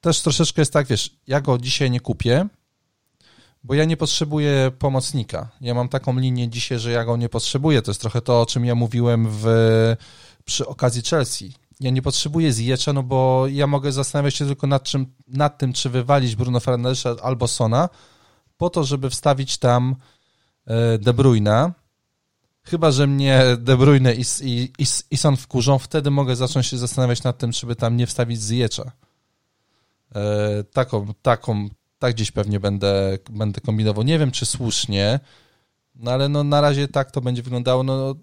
też troszeczkę jest tak, wiesz, ja go dzisiaj nie kupię, bo ja nie potrzebuję pomocnika. Ja mam taką linię dzisiaj, że ja go nie potrzebuję. To jest trochę to, o czym ja mówiłem w, przy okazji Chelsea ja nie potrzebuję zjecza, no bo ja mogę zastanawiać się tylko nad, czym, nad tym, czy wywalić Bruno Fernandesza albo Sona, po to, żeby wstawić tam e, De Bruyna. Chyba, że mnie De Bruyne i, i, i, i Son wkurzą, wtedy mogę zacząć się zastanawiać nad tym, żeby tam nie wstawić zjecza. E, taką, taką, tak gdzieś pewnie będę, będę kombinował. Nie wiem, czy słusznie, no ale no na razie tak to będzie wyglądało. No,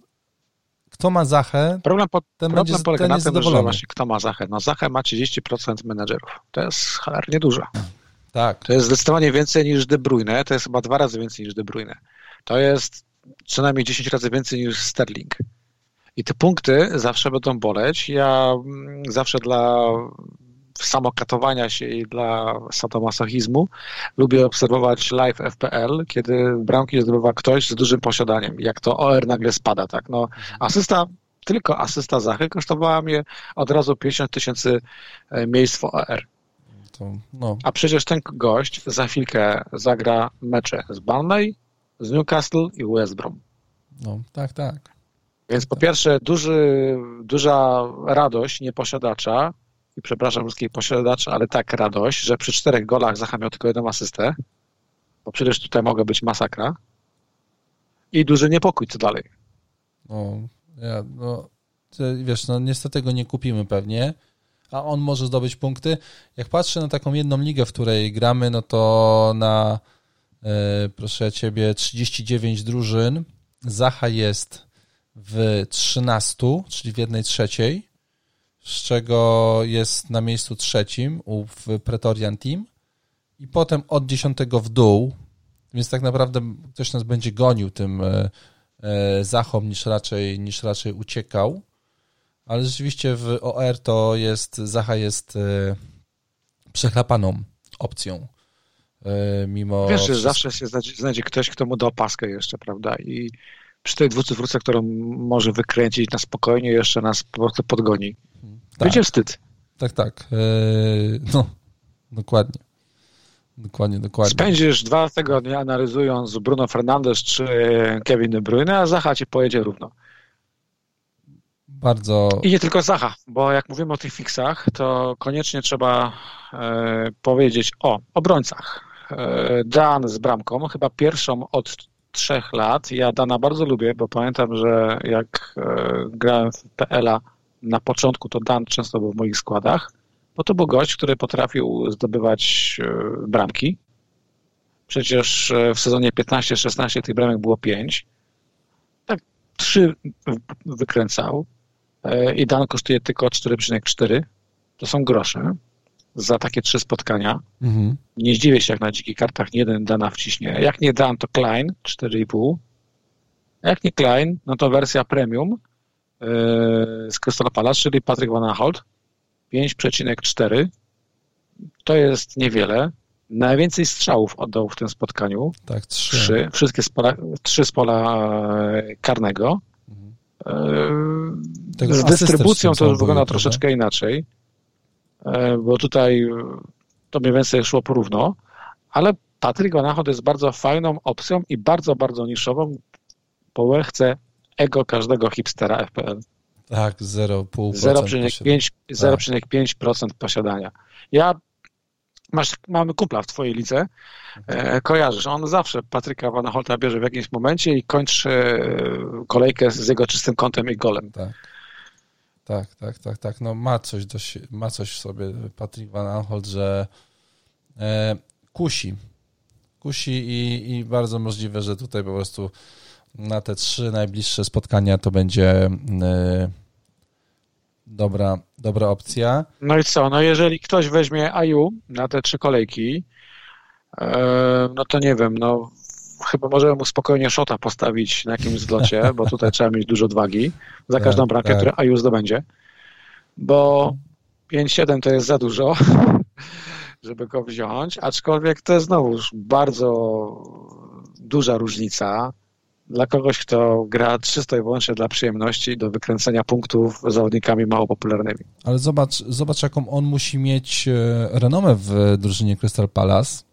kto ma Zachę, problem, po, ten problem będzie, polega ten na tym, że właśnie kto ma Zachę. No Zachę ma 30% menedżerów. To jest cholernie dużo. Tak. To jest zdecydowanie więcej niż De Bruyne. To jest chyba dwa razy więcej niż De Bruyne. To jest co najmniej 10 razy więcej niż Sterling. I te punkty zawsze będą boleć. Ja mm, zawsze dla samokatowania się i dla sadomasochizmu lubię obserwować live FPL, kiedy bramki zdobywa ktoś z dużym posiadaniem, jak to OR nagle spada, tak, no asysta tylko asysta Zachy kosztowała mnie od razu 50 tysięcy e, miejsc w OR. To, no. A przecież ten gość za chwilkę zagra mecze z Burnley, z Newcastle i West Brom. No, tak, tak. Więc po pierwsze duży, duża radość nieposiadacza i przepraszam wszystkich posiadaczy, ale tak radość, że przy czterech golach Zacha miał tylko jedną asystę, bo przecież tutaj mogła być masakra i duży niepokój, co dalej. No, ja, no wiesz, no niestety go nie kupimy pewnie, a on może zdobyć punkty. Jak patrzę na taką jedną ligę, w której gramy, no to na, e, proszę ciebie, 39 drużyn, Zacha jest w 13, czyli w jednej trzeciej, z czego jest na miejscu trzecim w Pretorian Team i potem od dziesiątego w dół, więc tak naprawdę ktoś nas będzie gonił tym e, e, Zachom niż raczej, niż raczej uciekał, ale rzeczywiście w OR to jest, Zacha jest e, przechlapaną opcją. Mimo Wiesz, że zawsze się znajdzie, znajdzie ktoś, kto mu da opaskę jeszcze, prawda? I przy tej dwucyfrówce, którą może wykręcić na spokojnie, jeszcze nas po prostu podgoni. Tak. Będzie wstyd. Tak, tak. Eee, no, dokładnie. Dokładnie, dokładnie. Spędzisz dwa tygodnie analizując Bruno Fernandes czy Kevin De Bruyne, a Zacha ci pojedzie równo. Bardzo. I nie tylko Zacha, bo jak mówimy o tych fixach, to koniecznie trzeba e, powiedzieć o obrońcach. E, Dan z bramką, chyba pierwszą od trzech lat. Ja Dana bardzo lubię, bo pamiętam, że jak e, grałem w PL-a na początku to Dan często był w moich składach, bo to był gość, który potrafił zdobywać e, bramki. Przecież e, w sezonie 15-16 tych bramek było 5. Tak, 3 wykręcał e, i Dan kosztuje tylko 4,4. To są grosze za takie trzy spotkania. Mhm. Nie zdziwię się, jak na dzikich kartach nie jeden Dana wciśnie. Jak nie Dan, to Klein 4,5. Jak nie Klein, no to wersja premium z Crystal Palace, czyli Patryk Van Aanholt, 5,4. To jest niewiele. najwięcej strzałów oddał w tym spotkaniu. Tak, trzy. trzy wszystkie z pola, trzy z pola karnego. Mhm. Z dystrybucją to już wygląda troszeczkę inaczej, bo tutaj to mniej więcej szło porówno, ale Patryk Van Aanholt jest bardzo fajną opcją i bardzo, bardzo niszową, bo chce ego każdego hipstera FPL. Tak, 0,5%. 0,5% tak. posiadania. Ja masz, mamy kumpla w twojej lidze, e, kojarzysz, on zawsze Patryka Van Holta bierze w jakimś momencie i kończy e, kolejkę z jego czystym kątem i golem. Tak. Tak, tak, tak, tak. No ma coś, do, ma coś w sobie Patryk Van Aanholt, że e, kusi. Kusi i, i bardzo możliwe, że tutaj po prostu na te trzy najbliższe spotkania to będzie e, dobra, dobra opcja. No i co, no jeżeli ktoś weźmie AU na te trzy kolejki, e, no to nie wiem, no chyba możemy mu spokojnie szota postawić na jakimś zlocie, [LAUGHS] bo tutaj trzeba mieć dużo odwagi. Za tak, każdą bramkę, tak. którą AU zdobędzie, bo 5-7 to jest za dużo, [LAUGHS] żeby go wziąć, aczkolwiek to jest znowu bardzo duża różnica dla kogoś, kto gra czysto i wyłącznie dla przyjemności, do wykręcenia punktów zawodnikami mało popularnymi. Ale zobacz, zobacz jaką on musi mieć e, renomę w drużynie Crystal Palace,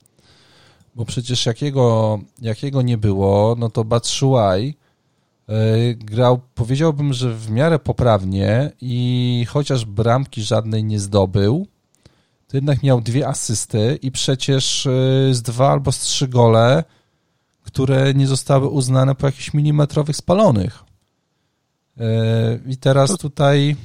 bo przecież jakiego, jakiego nie było, no to Batshuayi e, grał, powiedziałbym, że w miarę poprawnie i chociaż bramki żadnej nie zdobył, to jednak miał dwie asysty i przecież e, z dwa albo z trzy gole które nie zostały uznane po jakichś milimetrowych spalonych. E, I teraz tutaj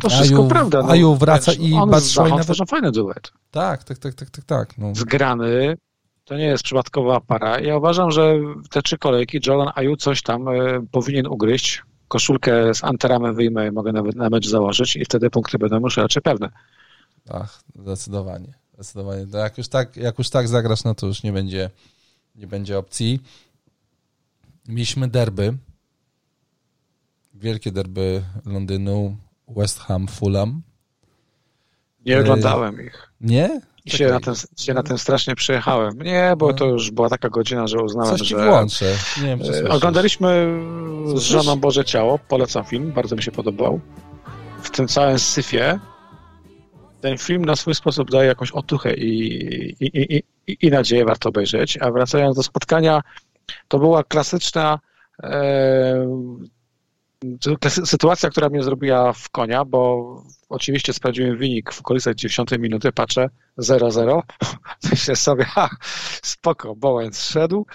to wszystko Aju, prawda. No, Aju wraca i Batshuayi nawet... to fajny duet. Tak, tak, tak, tak, tak. tak no. Zgrany, to nie jest przypadkowa para. Ja uważam, że te trzy kolejki Jordan Aju coś tam e, powinien ugryźć. Koszulkę z anteramem wyjmę, mogę nawet na mecz założyć i wtedy punkty będą już raczej pewne. Ach, zdecydowanie. Zdecydowanie. To jak, już tak, jak już tak zagrasz, no to już nie będzie nie będzie opcji. Mieliśmy derby. Wielkie derby Londynu, West Ham, Fulham. Nie oglądałem ich. Nie? I się na, ten, się na tym strasznie przejechałem. Nie, bo to już była taka godzina, że uznałem, Coś że... włączę. Nie wiem, czy e, Oglądaliśmy z żoną Boże Ciało. Polecam film, bardzo mi się podobał. W tym całym syfie ten film na swój sposób daje jakąś otuchę i, i, i, i nadzieję warto obejrzeć. A wracając do spotkania, to była klasyczna e, sytuacja, która mnie zrobiła w konia, bo oczywiście sprawdziłem wynik w okolicach 90 minuty, patrzę 0-0, [LAUGHS] myślę sobie, ha, spoko, Bowen zszedł,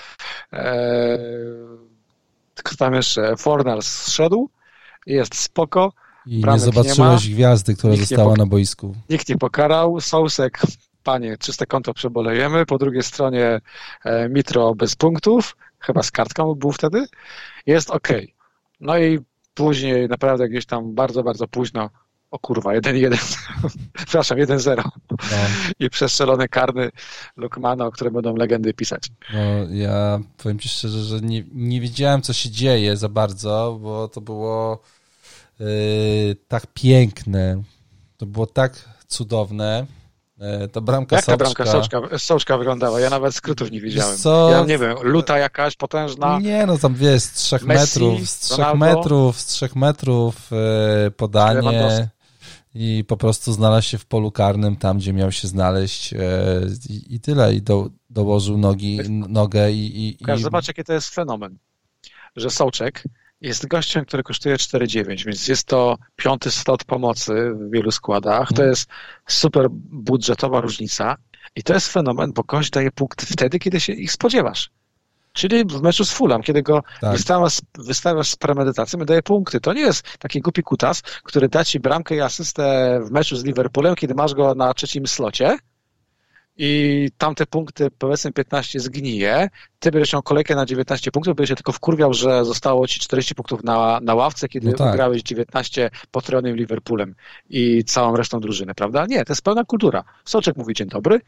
e, tam jeszcze? Fornars zszedł, jest spoko, i nie zobaczyłeś nie gwiazdy, która została na boisku. Nikt nie pokarał. Sousek, panie, czyste konto przebolejemy. Po drugiej stronie e, Mitro bez punktów, chyba z kartką był wtedy. Jest ok. No i później, naprawdę gdzieś tam bardzo, bardzo późno, o kurwa, 1-1, [LAUGHS] przepraszam, 1-0 no. i przestrzelony karny Lukmana, o którym będą legendy pisać. No, ja powiem Ci szczerze, że nie, nie wiedziałem, co się dzieje za bardzo, bo to było tak piękne. To było tak cudowne. Yy, ta bramka Jak ta bramka soczka, soczka wyglądała? Ja nawet skrótów nie widziałem. Co? Ja nie wiem, luta jakaś potężna. Nie, no tam wiesz, z trzech Messi, metrów, z trzech Ronaldo. metrów, z trzech metrów yy, podanie i po prostu znalazł się w polu karnym, tam gdzie miał się znaleźć i, i tyle. I do, dołożył nogi, nogę i... i, i... Zobacz, jaki to jest fenomen, że Soczek jest gościem, który kosztuje 4,9, więc jest to piąty slot pomocy w wielu składach. To mhm. jest super budżetowa różnica i to jest fenomen, bo gość daje punkty wtedy, kiedy się ich spodziewasz. Czyli w meczu z Fulham, kiedy go tak. wystawiasz, wystawiasz z premedytacją daje punkty. To nie jest taki głupi kutas, który da ci bramkę i asystę w meczu z Liverpoolem, kiedy masz go na trzecim slocie, i tamte punkty, powiedzmy 15 zgnije, ty będziesz miał kolejkę na 19 punktów, będziesz się tylko wkurwiał, że zostało ci 40 punktów na, na ławce, kiedy no tak. grałeś 19 potrojonym Liverpoolem i całą resztą drużyny, prawda? Nie, to jest pełna kultura. Soczek mówi dzień dobry,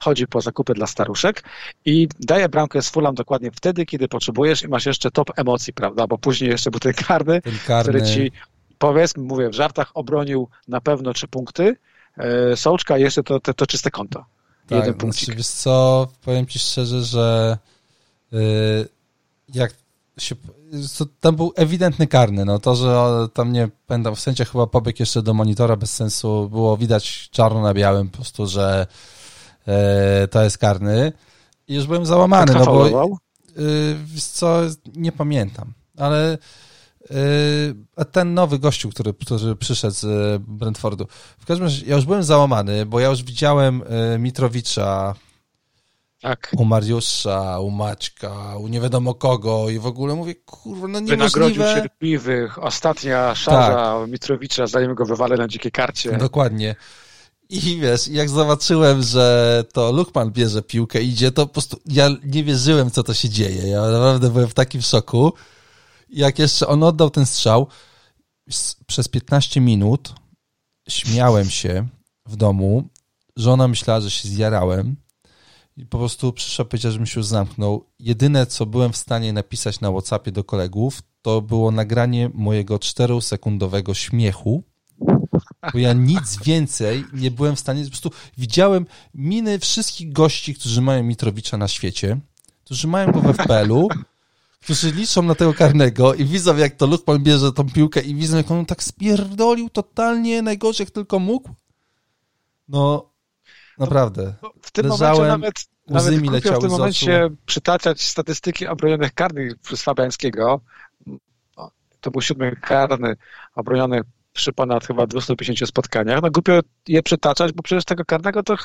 chodzi po zakupy dla staruszek i daje bramkę z Fulham dokładnie wtedy, kiedy potrzebujesz i masz jeszcze top emocji, prawda? Bo później jeszcze był ten karny, ten karny. który ci powiedzmy, mówię w żartach, obronił na pewno trzy punkty, e, Sołczka i jeszcze to, to, to czyste konto. Tak, jeden punkcik. Znaczy, wiesz co, powiem ci szczerze, że yy, jak się, tam był ewidentny karny, no to, że tam nie będą, w sensie chyba pobiegł jeszcze do monitora bez sensu, było widać czarno na białym po prostu, że yy, to jest karny i już byłem załamany, no bo yy, wiesz co, nie pamiętam, ale Yy, ten nowy gościu, który, który przyszedł z y, Brentfordu. W każdym razie ja już byłem załamany, bo ja już widziałem y, Mitrowicza tak. u Mariusza, u Maćka, u nie wiadomo kogo i w ogóle mówię, kurwa, no niemożliwe. Wynagrodził cierpliwych. Ostatnia szarza tak. Mitrowicza, zanim go wywalę na dzikiej karcie. Dokładnie. I wiesz, jak zobaczyłem, że to Lukman bierze piłkę idzie, to po prostu ja nie wierzyłem, co to się dzieje. Ja naprawdę byłem w takim szoku jak jeszcze on oddał ten strzał, przez 15 minut śmiałem się w domu. Żona myślała, że się zjarałem. I po prostu przyszła powiedziała, żebym się już zamknął. Jedyne, co byłem w stanie napisać na Whatsappie do kolegów, to było nagranie mojego 4-sekundowego śmiechu, bo ja nic więcej nie byłem w stanie, po prostu widziałem miny wszystkich gości, którzy mają Mitrowicza na świecie, którzy mają go we FPL-u którzy liczą na tego karnego i widzą, jak to Lukman bierze tą piłkę i widzą, jak on tak spierdolił totalnie najgorzej, jak tylko mógł. No, naprawdę. No, w tym Leżałem, momencie nawet, nawet mi leciały w tym momencie przytaczać statystyki obronionych karnych przez Fabiańskiego. To był siódmy karny obroniony przy ponad chyba 250 spotkaniach. No głupio je przytaczać, bo przecież tego karnego to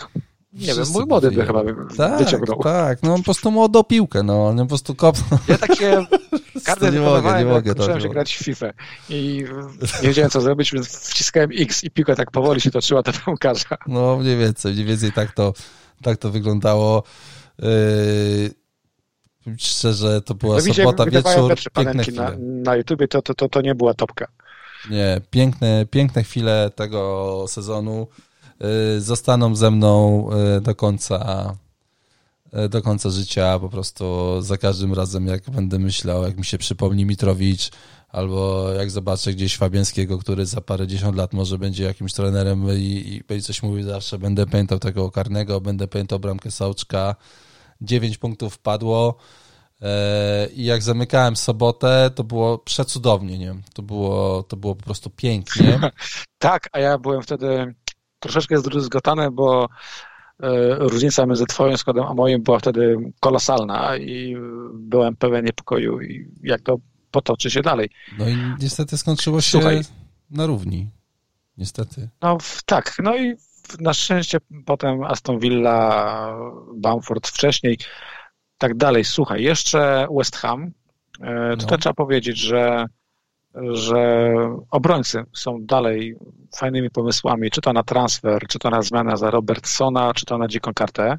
nie wiem, mój młody by chyba tak, wyciągnął. Tak, no on po prostu młodą piłkę, no on po prostu kopnął. Ja takie [LAUGHS] karty nie mogę, nie mogę. Zacząłem się grać w FIFA i nie wiedziałem co zrobić, więc wciskałem X i piłka tak powoli się toczyła do bramkarza. No mniej więcej, mniej więcej tak to, tak to wyglądało. Yy, szczerze, to była no, sobota, wieczór, piękne chwile. Na, na YouTubie to, to, to, to nie była topka. Nie, piękne, piękne chwile tego sezonu. Y, zostaną ze mną y, do końca y, do końca życia, po prostu za każdym razem, jak będę myślał, jak mi się przypomni Mitrowicz, albo jak zobaczę gdzieś Fabiańskiego, który za parę dziesiąt lat może będzie jakimś trenerem i, i będzie coś mówił zawsze, będę pamiętał tego karnego, będę pamiętał bramkę Sołczka. Dziewięć punktów padło i jak zamykałem sobotę, to było przecudownie, nie? To było, to było po prostu pięknie. [LAUGHS] tak, a ja byłem wtedy troszeczkę zdruzgotane, bo e, różnica między twoim składem a moim była wtedy kolosalna i byłem pełen niepokoju, jak to potoczy się dalej. No i niestety skończyło się Słuchaj, na równi. Niestety. No tak, no i na szczęście potem Aston Villa, Bamford wcześniej, tak dalej. Słuchaj, jeszcze West Ham. E, tutaj no. trzeba powiedzieć, że że obrońcy są dalej fajnymi pomysłami, czy to na transfer, czy to na zmianę za Robertsona, czy to na dziką kartę.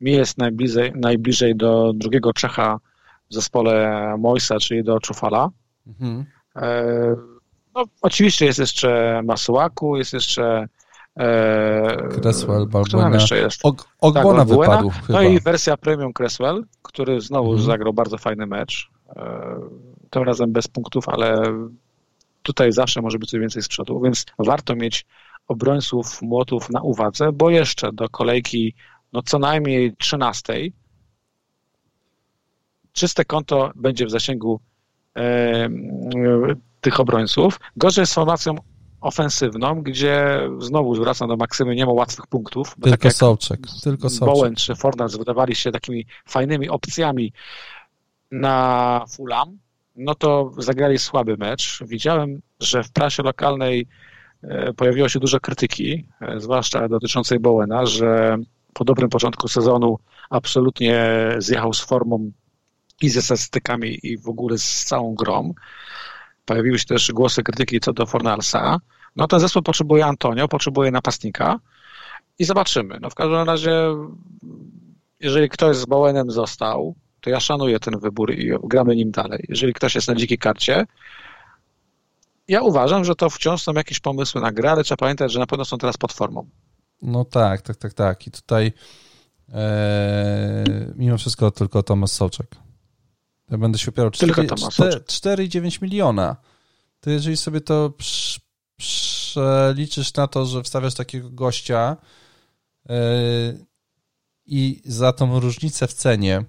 Mi jest najbliżej, najbliżej do drugiego Czecha w zespole Moisa, czyli do Czufala. Mhm. E, no, oczywiście jest jeszcze Masuaku, jest jeszcze e, Cresswell, Balbuena. jeszcze jest? Og Ogbona tak, wypadł No i wersja premium Cresswell, który znowu mhm. zagrał bardzo fajny mecz. E, tym razem bez punktów, ale tutaj zawsze może być coś więcej z przodu, więc warto mieć obrońców młotów na uwadze, bo jeszcze do kolejki no co najmniej 13 czyste konto będzie w zasięgu e, tych obrońców. Gorzej z formacją ofensywną, gdzie znowu wracam do Maksymy, nie ma łatwych punktów. Tylko tak Sołczek. Tylko. Bowen czy Fornals wydawali się takimi fajnymi opcjami na Fulham, no to zagrali słaby mecz. Widziałem, że w prasie lokalnej e, pojawiło się dużo krytyki, e, zwłaszcza dotyczącej Bowena, że po dobrym początku sezonu absolutnie zjechał z formą i ze statystykami i w ogóle z całą grą. Pojawiły się też głosy krytyki co do Fornalsa. No ten zespół potrzebuje Antonio, potrzebuje napastnika i zobaczymy. No w każdym razie, jeżeli ktoś z Bowenem został, to ja szanuję ten wybór i gramy nim dalej. Jeżeli ktoś jest na dzikiej karcie, ja uważam, że to wciąż są jakieś pomysły na grę, ale trzeba pamiętać, że na pewno są teraz pod formą. No tak, tak, tak, tak. I tutaj e, mimo wszystko tylko Tomasz Soczek. Ja będę się opierał 4,9 miliona. To jeżeli sobie to przeliczysz na to, że wstawiasz takiego gościa, e, i za tą różnicę w cenie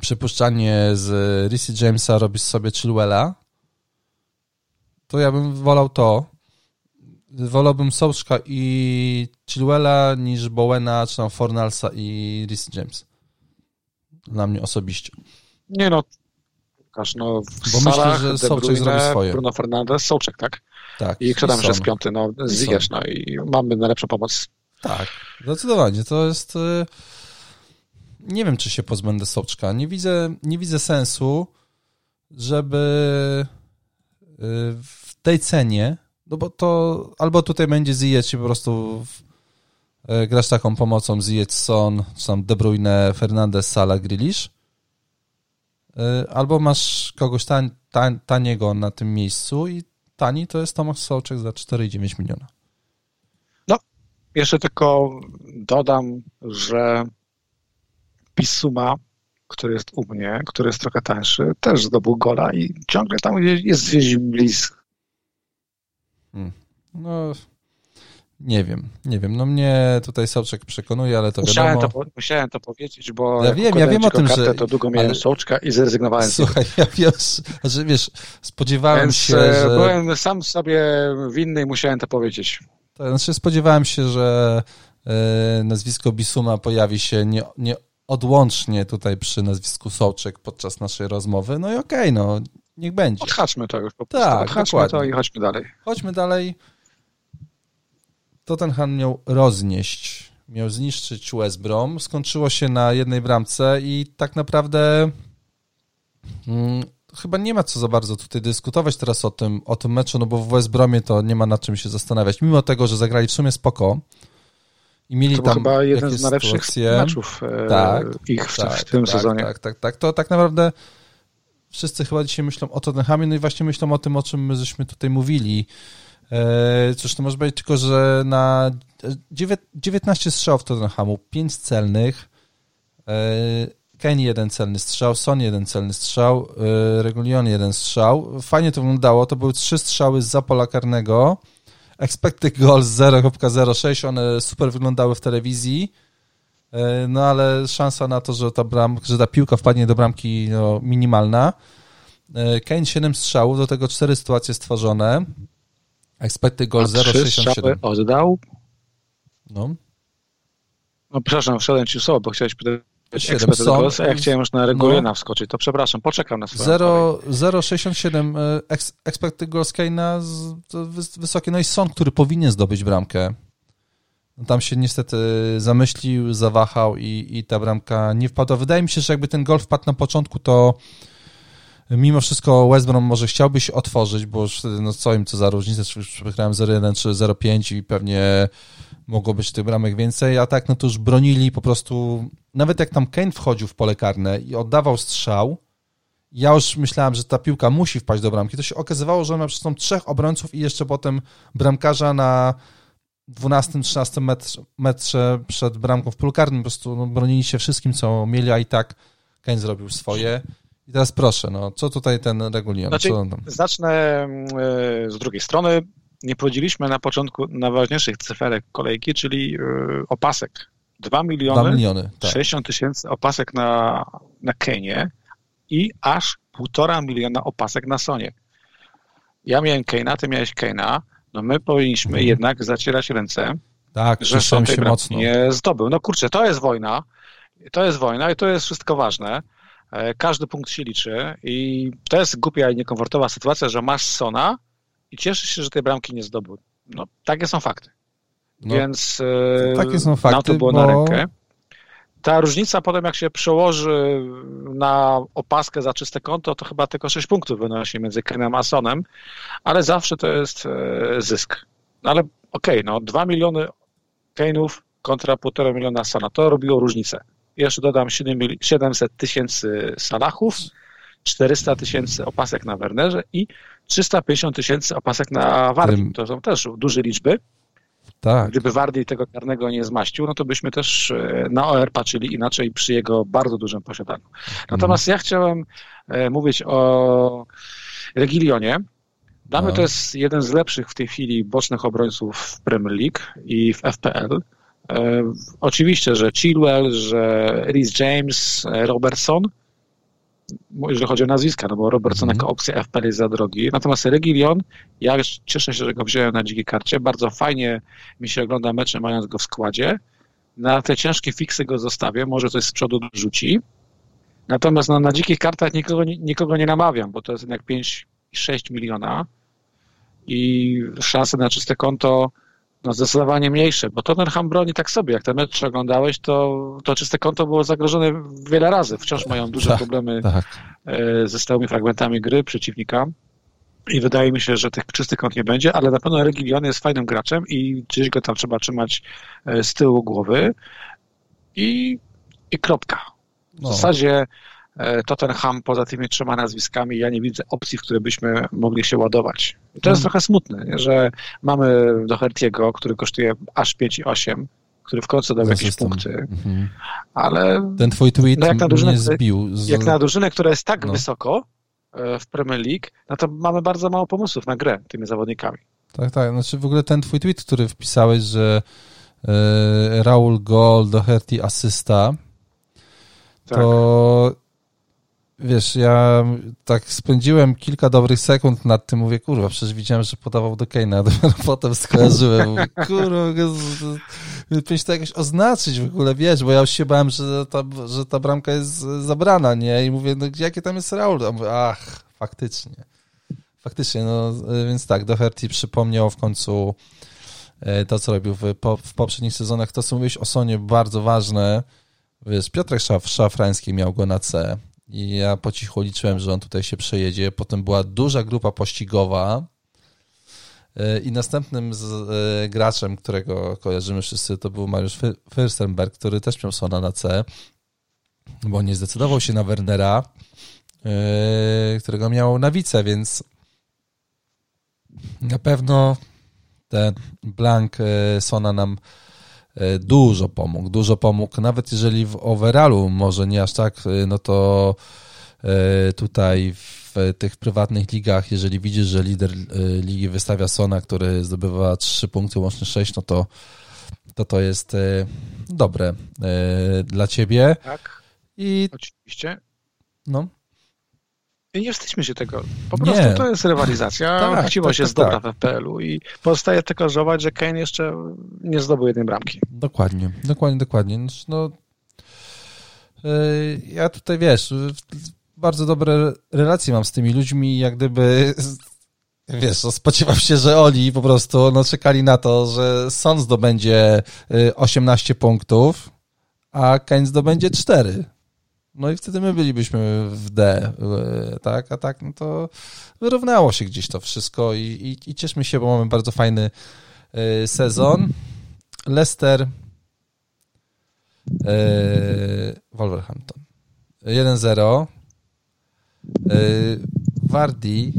przypuszczanie z Rissy Jamesa robisz sobie Chilwella, to ja bym wolał to. Wolałbym Souczka i Chilwella niż Bowena, czy tam Fornalsa i Rissy James. Dla mnie osobiście. Nie no, Łukasz, no Bo myślę, że Sołczek zrobi swoje. Bruno Fernandes, Sołczek, tak? Tak. I kto tam jeszcze jest piąty? No, Ziyech, no i mamy najlepszą pomoc. Tak, zdecydowanie. To jest... Y, nie wiem, czy się pozbędę Sołczka. Nie widzę, nie widzę sensu, żeby y, w tej cenie, no bo to albo tutaj będzie Ziyech i po prostu y, grasz taką pomocą Ziyech, Son, czy tam De Bruyne, Fernandez, Sala, Grealish, albo masz kogoś tań, tań, taniego na tym miejscu i tani to jest Tomasz Sołczek za 4,9 miliona. No, jeszcze tylko dodam, że Pisuma, który jest u mnie, który jest trochę tańszy, też zdobył gola i ciągle tam jest gdzieś blisko. Hmm. No, nie wiem, nie wiem. No mnie tutaj Sołczek przekonuje, ale to musiałem wiadomo. To, musiałem to powiedzieć, bo ja wiem, ja wiem o tym, kartę, że... to długo miałem ale... Sołczka i zrezygnowałem Słuchaj, ja wiesz, że wiesz, spodziewałem Więc się, e, że... byłem sam sobie winny i musiałem to powiedzieć. To znaczy spodziewałem się, że e, nazwisko Bisuma pojawi się nie, nie odłącznie tutaj przy nazwisku Sołczek podczas naszej rozmowy. No i okej, okay, no niech będzie. Odhaczmy to już po prostu. Tak, Odhaczmy dokładnie. to i chodźmy dalej. Chodźmy dalej. Tottenham miał roznieść, miał zniszczyć West Brom. Skończyło się na jednej bramce i tak naprawdę hmm, chyba nie ma co za bardzo tutaj dyskutować teraz o tym, o tym meczu, no bo w West Bromie to nie ma nad czym się zastanawiać. Mimo tego, że zagrali w sumie spoko, i mieli to tam chyba jeden z najlepszych sytuacje. meczów e, tak, ich w, tak, w tym tak, sezonie. Tak, tak, tak. To tak naprawdę wszyscy chyba dzisiaj myślą o Tottenhamie, no i właśnie myślą o tym, o czym my żeśmy tutaj mówili. E, cóż, to może być tylko, że na 19 strzałów Tottenhamu, 5 celnych, e, Kane jeden celny strzał, Son jeden celny strzał, Regulion jeden strzał. Fajnie to wyglądało, to były trzy strzały z pola karnego, expected goals 0.06, one super wyglądały w telewizji, e, no ale szansa na to, że ta, bram, że ta piłka wpadnie do bramki no, minimalna. E, Kane 7 strzałów, do tego 4 sytuacje stworzone. Expected goals 0,67. oddał? No. No przepraszam, wszedłem ci słowo, bo chciałeś pytać 7 są. Ja chciałem już na Regulina no. wskoczyć, to przepraszam, poczekam na swoją 0,67 e, expected goals Kane'a wysokie. No i Son, który powinien zdobyć bramkę. Tam się niestety zamyślił, zawahał i, i ta bramka nie wpadła. Wydaje mi się, że jakby ten gol wpadł na początku, to mimo wszystko West Brom może chciałby się otworzyć, bo już no co im co za różnicę, czy wygrałem 0-1 czy 0-5 i pewnie mogło być tych bramek więcej, a tak no to już bronili po prostu, nawet jak tam Kane wchodził w pole karne i oddawał strzał, ja już myślałem, że ta piłka musi wpaść do bramki, to się okazywało, że on ma przed sobą trzech obrońców i jeszcze potem bramkarza na 12-13 metrze, metrze przed bramką w polu karnym, po prostu no, bronili się wszystkim, co mieli, a i tak Kane zrobił swoje. I teraz proszę, no, co tutaj ten regulion? Znaczy, zacznę mm, e, z drugiej strony nie powiedzieliśmy na początku najważniejszych cyferek kolejki, czyli yy, opasek. 2 miliony, 2 miliony tak. 60 tysięcy opasek na, na Kenie i aż 1,5 miliona opasek na Sonie. Ja miałem Keina, ty miałeś Keina, no my powinniśmy mhm. jednak zacierać ręce, tak, że Son się mocno. nie zdobył. No kurczę, to jest wojna, to jest wojna i to jest wszystko ważne. E, każdy punkt się liczy i to jest głupia i niekomfortowa sytuacja, że masz Sona, i cieszy się, że tej bramki nie zdobył. No, takie są fakty. No, Więc e, takie są fakty, nam to było bo... na rękę. Ta różnica potem, jak się przełoży na opaskę za czyste konto, to chyba tylko 6 punktów wynosi między Kenem a Sonem, ale zawsze to jest e, zysk. No ale okej, okay, no 2 miliony Kane'ów kontra 1,5 miliona Sona, to robiło różnicę. Jeszcze dodam 700 tysięcy Salachów, 400 tysięcy opasek na Wernerze i 350 tysięcy opasek na Wardi. To są też duże liczby. Tak. Gdyby Wardi tego karnego nie zmaścił, no to byśmy też e, na OR patrzyli inaczej przy jego bardzo dużym posiadaniu. Natomiast mm. ja chciałem e, mówić o Regilionie. Damy to jest jeden z lepszych w tej chwili bocznych obrońców w Premier League i w FPL. E, oczywiście, że Chilwell, że Rhys James, Robertson, jeżeli chodzi o nazwiska, no bo Robertson jako opcja FPL jest za drogi. Natomiast Regilion, ja cieszę się, że go wziąłem na dzikiej karcie. Bardzo fajnie mi się ogląda mecze, mając go w składzie. Na te ciężkie fiksy go zostawię, może coś z przodu rzuci. Natomiast no, na dzikich kartach nikogo, nikogo nie namawiam, bo to jest jednak 5-6 miliona i szanse na czyste konto no zdecydowanie mniejsze, bo Tottenham broni tak sobie. Jak ten mecz oglądałeś, to, to czyste konto było zagrożone wiele razy. Wciąż mają duże tak, problemy tak. E, ze stałymi fragmentami gry przeciwnika. I wydaje mi się, że tych czystych kąt nie będzie, ale na pewno Regilion jest fajnym graczem i gdzieś go tam trzeba trzymać e, z tyłu głowy i, i kropka. W no. zasadzie Tottenham poza tymi trzema nazwiskami, ja nie widzę opcji, w które byśmy mogli się ładować. I to jest hmm. trochę smutne, nie? że mamy Doherty'ego, który kosztuje aż 5,8, który w końcu dał jakieś punkty, mhm. ale... Ten twój tweet no jak na drużynę, zbił. Z... Jak na drużynę, która jest tak no. wysoko e, w Premier League, no to mamy bardzo mało pomysłów na grę tymi zawodnikami. Tak, tak. Znaczy w ogóle ten twój tweet, który wpisałeś, że e, Raul Gol, Doherty asysta, tak. Wiesz, ja tak spędziłem kilka dobrych sekund nad tym, mówię, kurwa, przecież widziałem, że podawał do Kane'a, dopiero [LAUGHS] potem skojarzyłem, mówię, kurwa, powinien to jakoś oznaczyć w ogóle, wiesz, bo ja już się bałem, że ta, że ta bramka jest zabrana, nie, i mówię, no jakie tam jest Raul, a mówię, ach, faktycznie, faktycznie, no, więc tak, Doherty przypomniał w końcu e, to, co robił w, w poprzednich sezonach, to, co mówiłeś o Sonie, bardzo ważne, wiesz, Piotrek Szaf, Szafrański miał go na C, i ja po cichu liczyłem, że on tutaj się przejedzie. Potem była duża grupa pościgowa e, i następnym z, e, graczem, którego kojarzymy wszyscy, to był Mariusz Fürstenberg, który też miał Sona na C, bo nie zdecydował się na Wernera, e, którego miał na wice, więc na pewno ten blank Sona nam dużo pomógł, dużo pomógł, nawet jeżeli w overallu może nie aż tak, e, no to e, tutaj w tych prywatnych ligach, jeżeli widzisz, że lider ligi wystawia Sona, który zdobywa 3 punkty, łącznie 6, no to to, to jest dobre dla ciebie. Tak, I oczywiście. No. I nie wstydźmy się tego. Po prostu nie. to jest rywalizacja. tak, Chciło tak, się tak, zdobywa tak. w FPL-u i pozostaje tylko żałować, że Kane jeszcze nie zdobył jednej bramki. Dokładnie, dokładnie, dokładnie. No, yy, ja tutaj, wiesz, bardzo dobre relacje mam z tymi ludźmi, jak gdyby [LAUGHS] wiesz, no, spodziewam się, że oni po prostu no, czekali na to, że Son zdobędzie 18 y, punktów, a Kane zdobędzie 4. No i wtedy my bylibyśmy w D, e, tak? A tak, no to wyrównało się gdzieś to wszystko i, i, i cieszmy się, bo mamy bardzo fajny e, sezon. Leicester, e, Wolverhampton 1-0. Wardi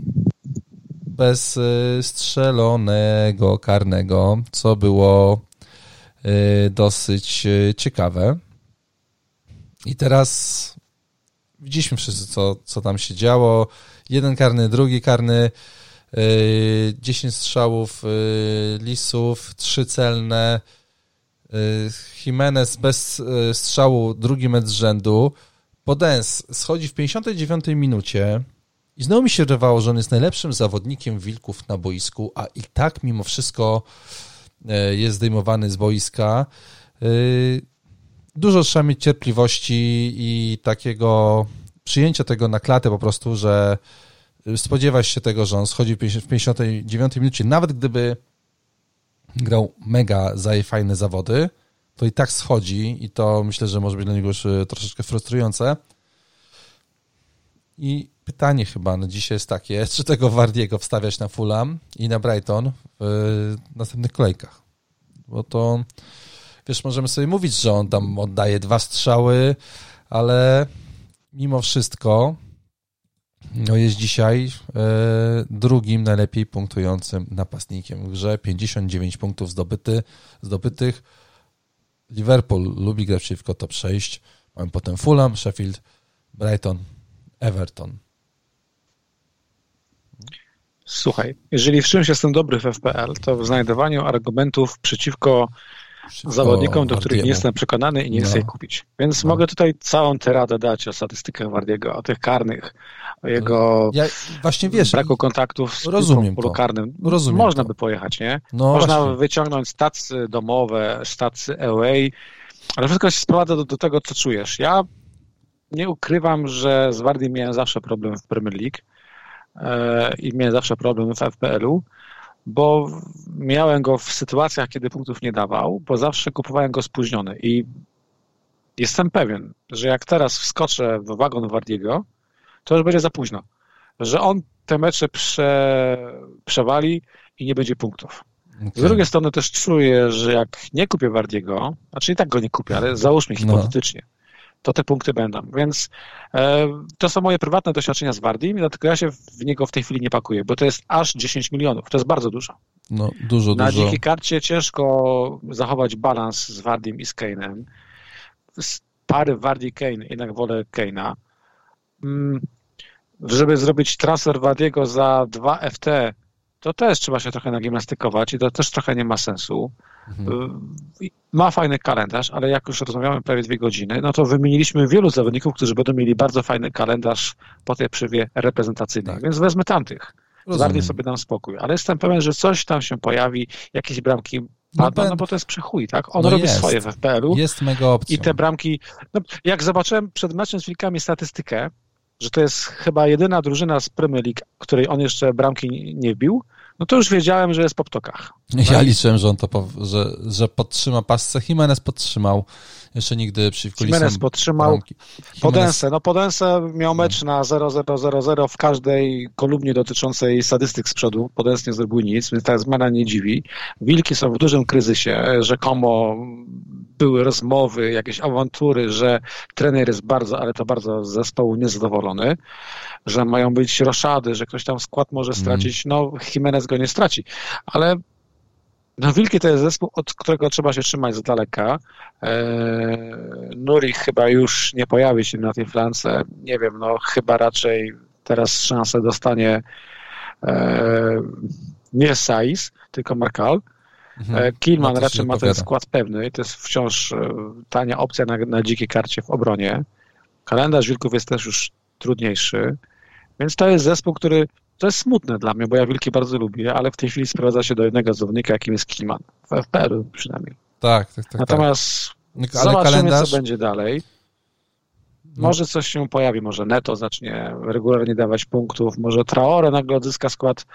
bez strzelonego karnego, co było dosyć ciekawe. I teraz widzieliśmy wszyscy, co, co tam się działo. Jeden karny, drugi karny, yy, 10 strzałów yy, Lisów, trzy celne. Yy, Jimenez bez yy, strzału, drugi mecz z rzędu. Podens schodzi w 59 minucie i znowu mi się wydawało, że on jest najlepszym zawodnikiem Wilków na boisku, a i tak mimo wszystko jest zdejmowany z boiska. Dużo trzeba mieć cierpliwości i takiego przyjęcia tego na klatę po prostu, że spodziewasz się tego, że on schodzi w 59 minucie, nawet gdyby grał mega za fajne zawody, to i tak schodzi i to myślę, że może być dla niego już e, troszeczkę frustrujące. I pytanie chyba na dzisiaj jest takie, [LAUGHS] czy tego Wardiego wstawiać na Fulham i na Brighton w następnych kolejkach? Bo to wiesz, możemy sobie mówić, że on tam oddaje dwa strzały, ale mimo wszystko no jest dzisiaj e, drugim najlepiej punktującym napastnikiem w grze. 59 punktów zdobyty, zdobytych. Liverpool lubi grać przeciwko top 6. Mamy potem Fulham, Sheffield, Brighton, Everton. Słuchaj, jeżeli w czymś jestem dobry w FPL, to w znajdowaniu argumentów przeciwko zawodnikom, do których nie jestem przekonany i nie chcę no. kupić. Więc no. mogę tutaj całą teradę dać o statystykach Wardiego, o tych karnych, o jego ja, właśnie wiesz, braku kontaktów z rozumiem polu karnym. Rozumiem Można to. by pojechać, nie? No Można właśnie. wyciągnąć stacje domowe, stacje LA, ale wszystko się sprowadza do, do tego, co czujesz. Ja nie ukrywam, że z Wardiem miałem zawsze problem w Premier League e, i miałem zawsze problem w FPL-u bo miałem go w sytuacjach, kiedy punktów nie dawał, bo zawsze kupowałem go spóźniony i jestem pewien, że jak teraz wskoczę w wagon Wardiego, to już będzie za późno, że on te mecze prze, przewali i nie będzie punktów. Okay. Z drugiej strony też czuję, że jak nie kupię Wardiego, znaczy i tak go nie kupię, ale załóżmy no. hipotetycznie, no to te punkty będą. Więc e, to są moje prywatne doświadczenia z Wardim, dlatego ja się w niego w tej chwili nie pakuję, bo to jest aż 10 milionów. To jest bardzo dużo. No, dużo, Na dużo. dzikiej karcie ciężko zachować balans z Wardim i z Kane'em. Z pary Wardi-Kane jednak wolę Kane'a. Mm, żeby zrobić transfer Wardiego za 2 FT, to też trzeba się trochę nagimnastykować i to też trochę nie ma sensu. Mhm. Ma fajny kalendarz, ale jak już rozmawiamy prawie dwie godziny, no to wymieniliśmy wielu zawodników, którzy będą mieli bardzo fajny kalendarz po tej przywie reprezentacyjnej, tak. więc wezmę tamtych. Bardziej sobie dam spokój. Ale jestem pewien, że coś tam się pojawi, jakieś bramki no, no bo to jest przechuj, tak? On no robi jest. swoje w FPL-u. Jest mega opcja. I te bramki... No, jak zobaczyłem przed meczem z Wilkami statystykę, że to jest chyba jedyna drużyna z Premier League, której on jeszcze bramki nie wbił, no to już wiedziałem, że jest po ptokach. Ja liczyłem, że on to, że, że podtrzyma pasce. Jimenez podtrzymał. Jeszcze nigdy przeciwko Jimenez podtrzymał. Podensę. No Podensę miał mecz na 0-0-0-0 w każdej kolumnie dotyczącej statystyk z przodu. Podens nie zrobił nic, więc ta zmiana nie dziwi. Wilki są w dużym kryzysie. Rzekomo były rozmowy, jakieś awantury, że trener jest bardzo, ale to bardzo z zespołu niezadowolony, że mają być roszady, że ktoś tam skład może mhm. stracić. No, Jimenez go nie straci, ale no Wilki to jest zespół, od którego trzeba się trzymać z daleka. Eee, Nuri chyba już nie pojawi się na tej flance. Nie wiem, no chyba raczej teraz szansę dostanie e, nie Saiz, tylko Markal. Mhm. E, Kilman no raczej ma ten skład pewny i to jest wciąż e, tania opcja na, na dzikiej karcie w obronie. Kalendarz Wilków jest też już trudniejszy, więc to jest zespół, który to jest smutne dla mnie, bo ja Wilki bardzo lubię, ale w tej chwili sprowadza się do jednego zawodnika, jakim jest Kilman. W FPR przynajmniej. Tak, tak, tak. Natomiast tak. zobaczymy, kalendarz... co będzie dalej. No. Może coś się pojawi, może Neto zacznie regularnie dawać punktów, może Traore nagle odzyska skład,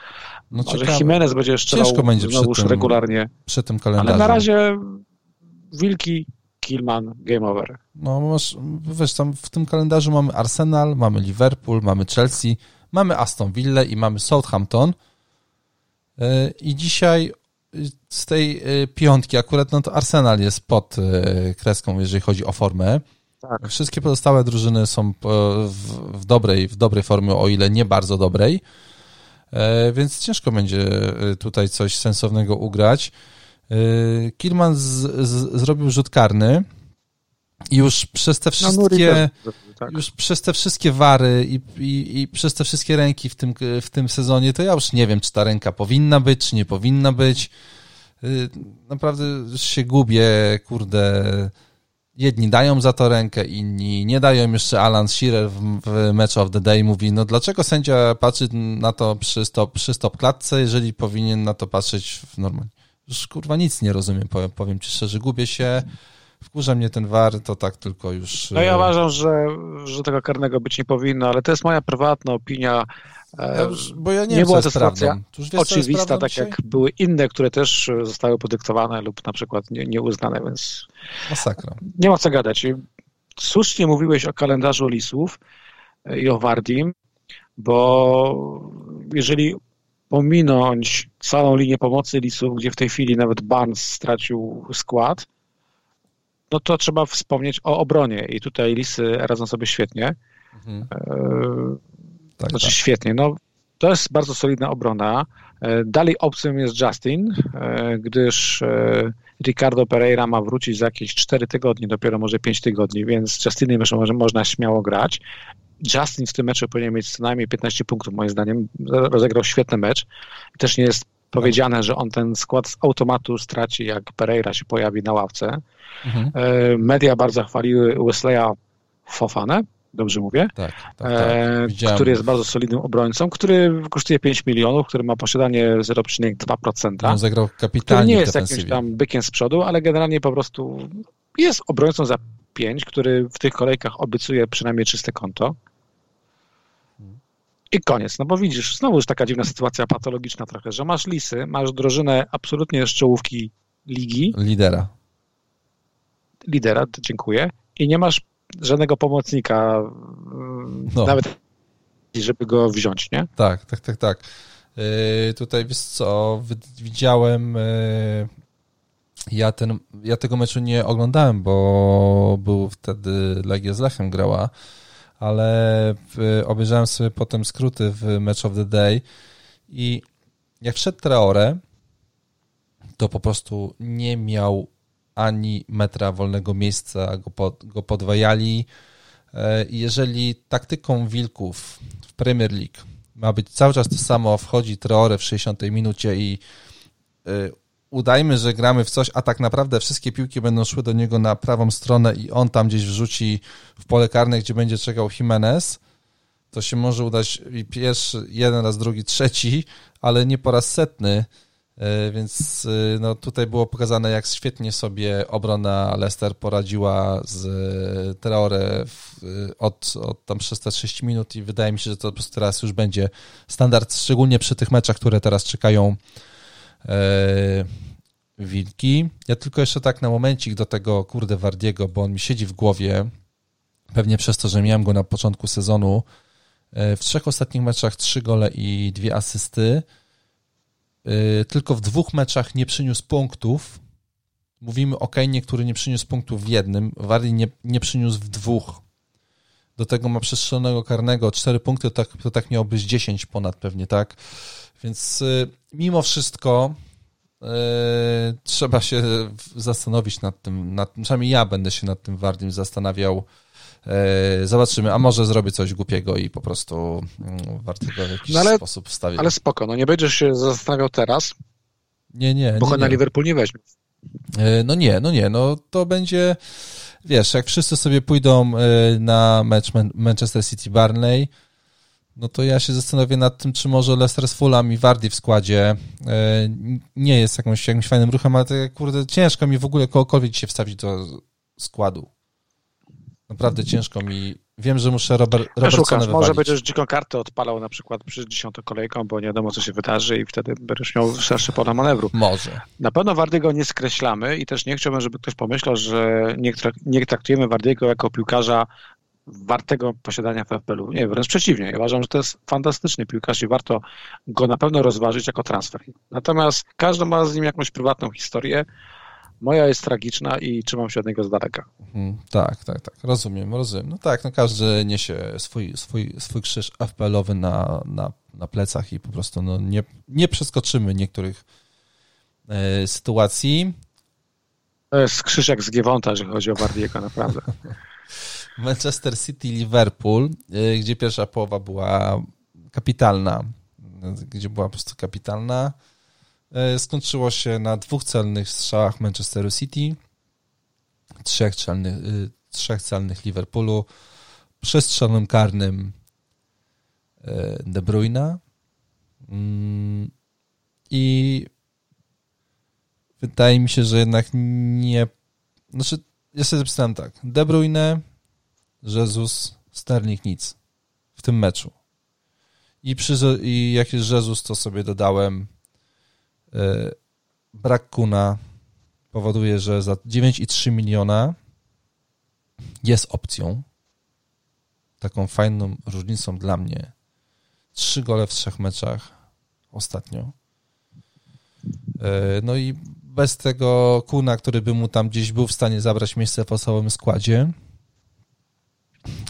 no może ciekawe. Jimenez będzie jeszcze Ciężko będzie przy tym, regularnie. Przy tym kalendarzu. Ale na razie Wilki, Kilman, game over. No masz, wiesz, tam w tym kalendarzu mamy Arsenal, mamy Liverpool, mamy Chelsea, mamy Aston Villa i mamy Southampton. E, I dzisiaj z tej e, piątki akurat no to Arsenal jest pod e, kreską, jeżeli chodzi o formę. Tak. Wszystkie pozostałe drużyny są w, dobrej, w dobrej formie, o ile nie bardzo dobrej, więc ciężko będzie tutaj coś sensownego ugrać. Kilman z, z, zrobił rzut karny już przez te wszystkie tak. już przez te wszystkie wary i, i, i, przez te wszystkie ręki w tym, w tym sezonie, to ja już nie wiem, czy ta ręka powinna być, czy nie powinna być. Naprawdę się gubię, kurde jedni dają za to rękę, inni nie dają. Jeszcze Alan Shearer w, w Match of the Day mówi, no dlaczego sędzia patrzy na to przy stop, przy stop klatce, jeżeli powinien na to patrzeć w normalnie. Już kurwa nic nie rozumiem, powiem, powiem ci szczerze, gubię się. Wkurza mnie ten war, to tak tylko już... No ja e, uważam, że, że tego karnego być nie powinno, ale to jest moja prywatna opinia. E, bo ja nie, nie była to sytuacja oczywista, tak dzisiaj? jak były inne, które też zostały podyktowane lub na przykład nie, nieuznane, więc Masakra. nie ma co gadać. Słusznie mówiłeś o kalendarzu lisów e, i o Wardim, bo jeżeli pominąć całą linię pomocy lisów, gdzie w tej chwili nawet Barnes stracił skład, no to trzeba wspomnieć o obronie i tutaj lisy radzą sobie świetnie. Mhm. E, tak, znaczy tak. świetnie. No, to jest bardzo solidna obrona. E, dalej opcją jest Justin, e, gdyż Ricardo Pereira ma wrócić za jakieś 4 tygodnie, dopiero może 5 tygodni, więc Justinem jeszcze może, można śmiało grać. Justin w tym meczu powinien mieć co najmniej 15 punktów, moim zdaniem. Rozegrał świetny mecz. Też nie jest powiedziane, że on ten skład z automatu straci, jak Pereira się pojawi na ławce. Mhm. E, media bardzo chwaliły Wesleya Fofanę, dobrze mówię, tak, tak, tak. który jest bardzo solidnym obrońcą, który kosztuje 5 milionów, który ma posiadanie 0,2%. On zagrał kapitalnie nie jest jakimś tam bykiem z przodu, ale generalnie po prostu jest obrońcą za 5, który w tych kolejkach obiecuje przynajmniej czyste konto. I koniec. No bo widzisz, znowu już taka dziwna sytuacja patologiczna trochę, że masz lisy, masz drożynę absolutnie z czołówki ligi. Lidera. Lidera, dziękuję. I nie masz żadnego pomocnika, no. nawet żeby go wziąć, nie? Tak, tak, tak, tak. Yy, tutaj wiesz co, widziałem yy, ja, ten, ja tego meczu nie oglądałem, bo był wtedy Legia z Lechem grała, ale obejrzałem sobie potem skróty w Match of the Day i jak wszedł Traore, to po prostu nie miał ani metra wolnego miejsca, go, pod, go podwajali. E, jeżeli taktyką Wilków w Premier League ma być cały czas to samo, wchodzi Traore w 60 minucie i e, udajmy, że gramy w coś, a tak naprawdę wszystkie piłki będą szły do niego na prawą stronę i on tam gdzieś wrzuci w pole karne, gdzie będzie czekał Jimenez, to się może udać pierwszy, jeden raz, drugi, trzeci, ale nie po raz setny, e, więc e, no, tutaj było pokazane, jak świetnie sobie obrona Leicester poradziła z e, Traore od, od tam przez te 6 minut i wydaje mi się, że to po prostu teraz już będzie standard, szczególnie przy tych meczach, które teraz czekają Wilki. Ja tylko jeszcze tak na momencik do tego, kurde, Wardiego, bo on mi siedzi w głowie, pewnie przez to, że miałem go na początku sezonu. E, w trzech ostatnich meczach trzy gole i dwie asysty. E, tylko w dwóch meczach nie przyniósł punktów. Mówimy o Kane, który nie przyniósł punktów w jednym, Wardi nie, nie przyniósł w dwóch. Do tego ma przestrzelonego karnego cztery punkty, to tak, to tak miało być 10 ponad pewnie, tak? Więc e, mimo wszystko E, trzeba się zastanowić nad tym, nad, przynajmniej ja będę się nad tym Wardim zastanawiał. E, zobaczymy, a może zrobię coś głupiego i po prostu mm, warto go w jakiś no ale, sposób wstawić. Ale spoko, no nie będziesz się zastanawiał teraz. Nie, nie. Bo nie, na Liverpool nie weźmie. No nie, no nie, no to będzie, wiesz, jak wszyscy sobie pójdą na mecz Manchester City Barney, no to ja się zastanowię nad tym, czy może Leicester z Fulham i Wardy w składzie e, nie jest jakąś, jakimś fajnym ruchem, ale tak, kurde, ciężko mi w ogóle kogokolwiek się wstawić do składu. Naprawdę ciężko mi. Wiem, że muszę Robert, Robertsona może będziesz dziką kartę odpalał na przykład przed dziesiątą kolejką, bo nie wiadomo, co się wydarzy i wtedy będziesz miał szerszy pole manewru. Może. Na pewno Wardiego nie skreślamy i też nie chciałbym, żeby ktoś pomyślał, że nie, nie traktujemy Wardiego jako piłkarza wartego posiadania w FPL-u. Nie, wręcz przeciwnie. Ja uważam, że to jest fantastyczny piłkarz i warto go na pewno rozważyć jako transfer. Natomiast każdy ma z nim jakąś prywatną historię. Moja jest tragiczna i trzymam się od niego z daleka. Mhm, tak, tak, tak. Rozumiem, rozumiem. No tak, no każdy niesie swój, swój, swój krzyż FPL-owy na, na, na plecach i po prostu no, nie, nie przeskoczymy niektórych e, sytuacji. To jest krzyż jak z Giewonta, jeżeli chodzi o Wardiego, naprawdę. [LAUGHS] Manchester City, Liverpool, y, gdzie pierwsza połowa była kapitalna, gdzie była po prostu kapitalna. Y, skończyło się na dwóch celnych strzałach Manchesteru City, trzech celnych, y, trzech celnych Liverpoolu, przestrzelonym karnym De Bruyne mm, i wydaje mi się, że jednak nie... Znaczy, ja sobie zapisałem tak. De Bruyne, Jezus, Sterling nic w tym meczu. I, przy, i jak jest Jezus, to sobie dodałem yy, brak Kuna powoduje, że za 9,3 miliona jest opcją. Taką fajną różnicą dla mnie. Trzy gole w trzech meczach ostatnio. E, no i bez tego Kuna, który by mu tam gdzieś był w stanie zabrać miejsce w osobowym składzie,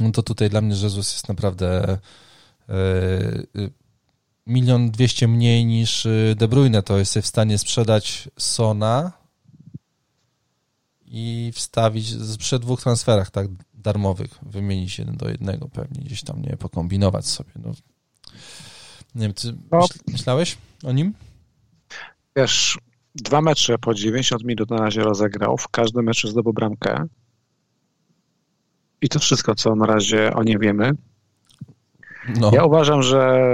no to tutaj dla mnie Jezus jest naprawdę e, e, milion dwieście mniej niż e, De Bruyne, to jest w stanie sprzedać Sona i wstawić przy dwóch transferach tak darmowych, wymienić jeden do jednego pewnie, gdzieś tam, nie pokombinować sobie. No. Nie wiem, ty no. myślałeś o nim? wiesz, dwa mecze po 90 minut na razie rozegrał, w każdym meczu zdobył bramkę. I to wszystko, co na razie o nim wiemy. No. Ja uważam, że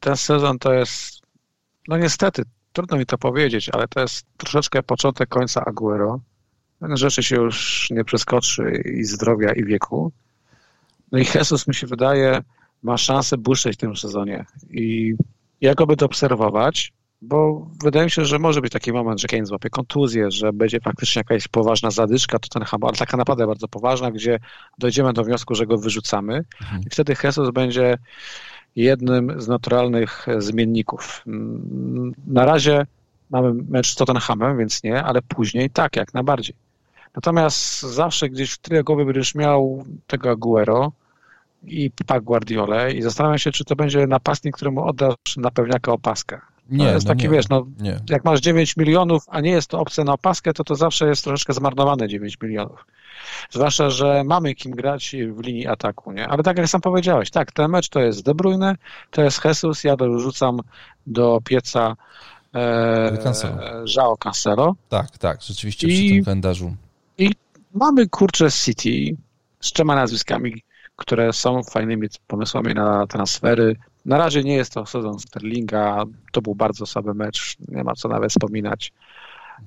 ten sezon to jest, no niestety, trudno mi to powiedzieć, ale to jest troszeczkę początek końca Aguero. Rzeczy się już nie przeskoczy i zdrowia, i wieku. No i Jesus, mi się wydaje, ma szansę błyszczeć w tym sezonie. I jak go by obserwować, bo wydaje mi się, że może być taki moment, że Kane złapie kontuzję, że będzie faktycznie jakaś poważna zadyczka Tottenhamu, ale taka naprawdę bardzo poważna, gdzie dojdziemy do wniosku, że go wyrzucamy mhm. i wtedy Jesus będzie jednym z naturalnych zmienników. Na razie mamy mecz z Tottenhamem, więc nie, ale później tak, jak najbardziej. Natomiast zawsze gdzieś w tyle głowy będziesz miał tego Aguero i Pak Guardiolę i zastanawiam się, czy to będzie napastnik, któremu oddasz na pewniaka opaskę. Nie, to jest no taki, nie, wiesz, no, nie. jak masz 9 milionów, a nie jest to opcja na opaskę, to to zawsze jest troszeczkę zmarnowane 9 milionów. Zwłaszcza, że mamy kim grać w linii ataku, nie? Ale tak jak sam powiedziałeś, tak, ten mecz to jest De Bruyne, to jest Jesus, ja dorzucam do pieca e, Cancelo. Cancelo. Tak, tak, rzeczywiście I, przy tym kalendarzu. I mamy, kurczę, City z trzema nazwiskami, które są fajnymi pomysłami na transfery. Na razie nie jest to sezon Sterlinga, to był bardzo słaby mecz, nie ma co nawet wspominać.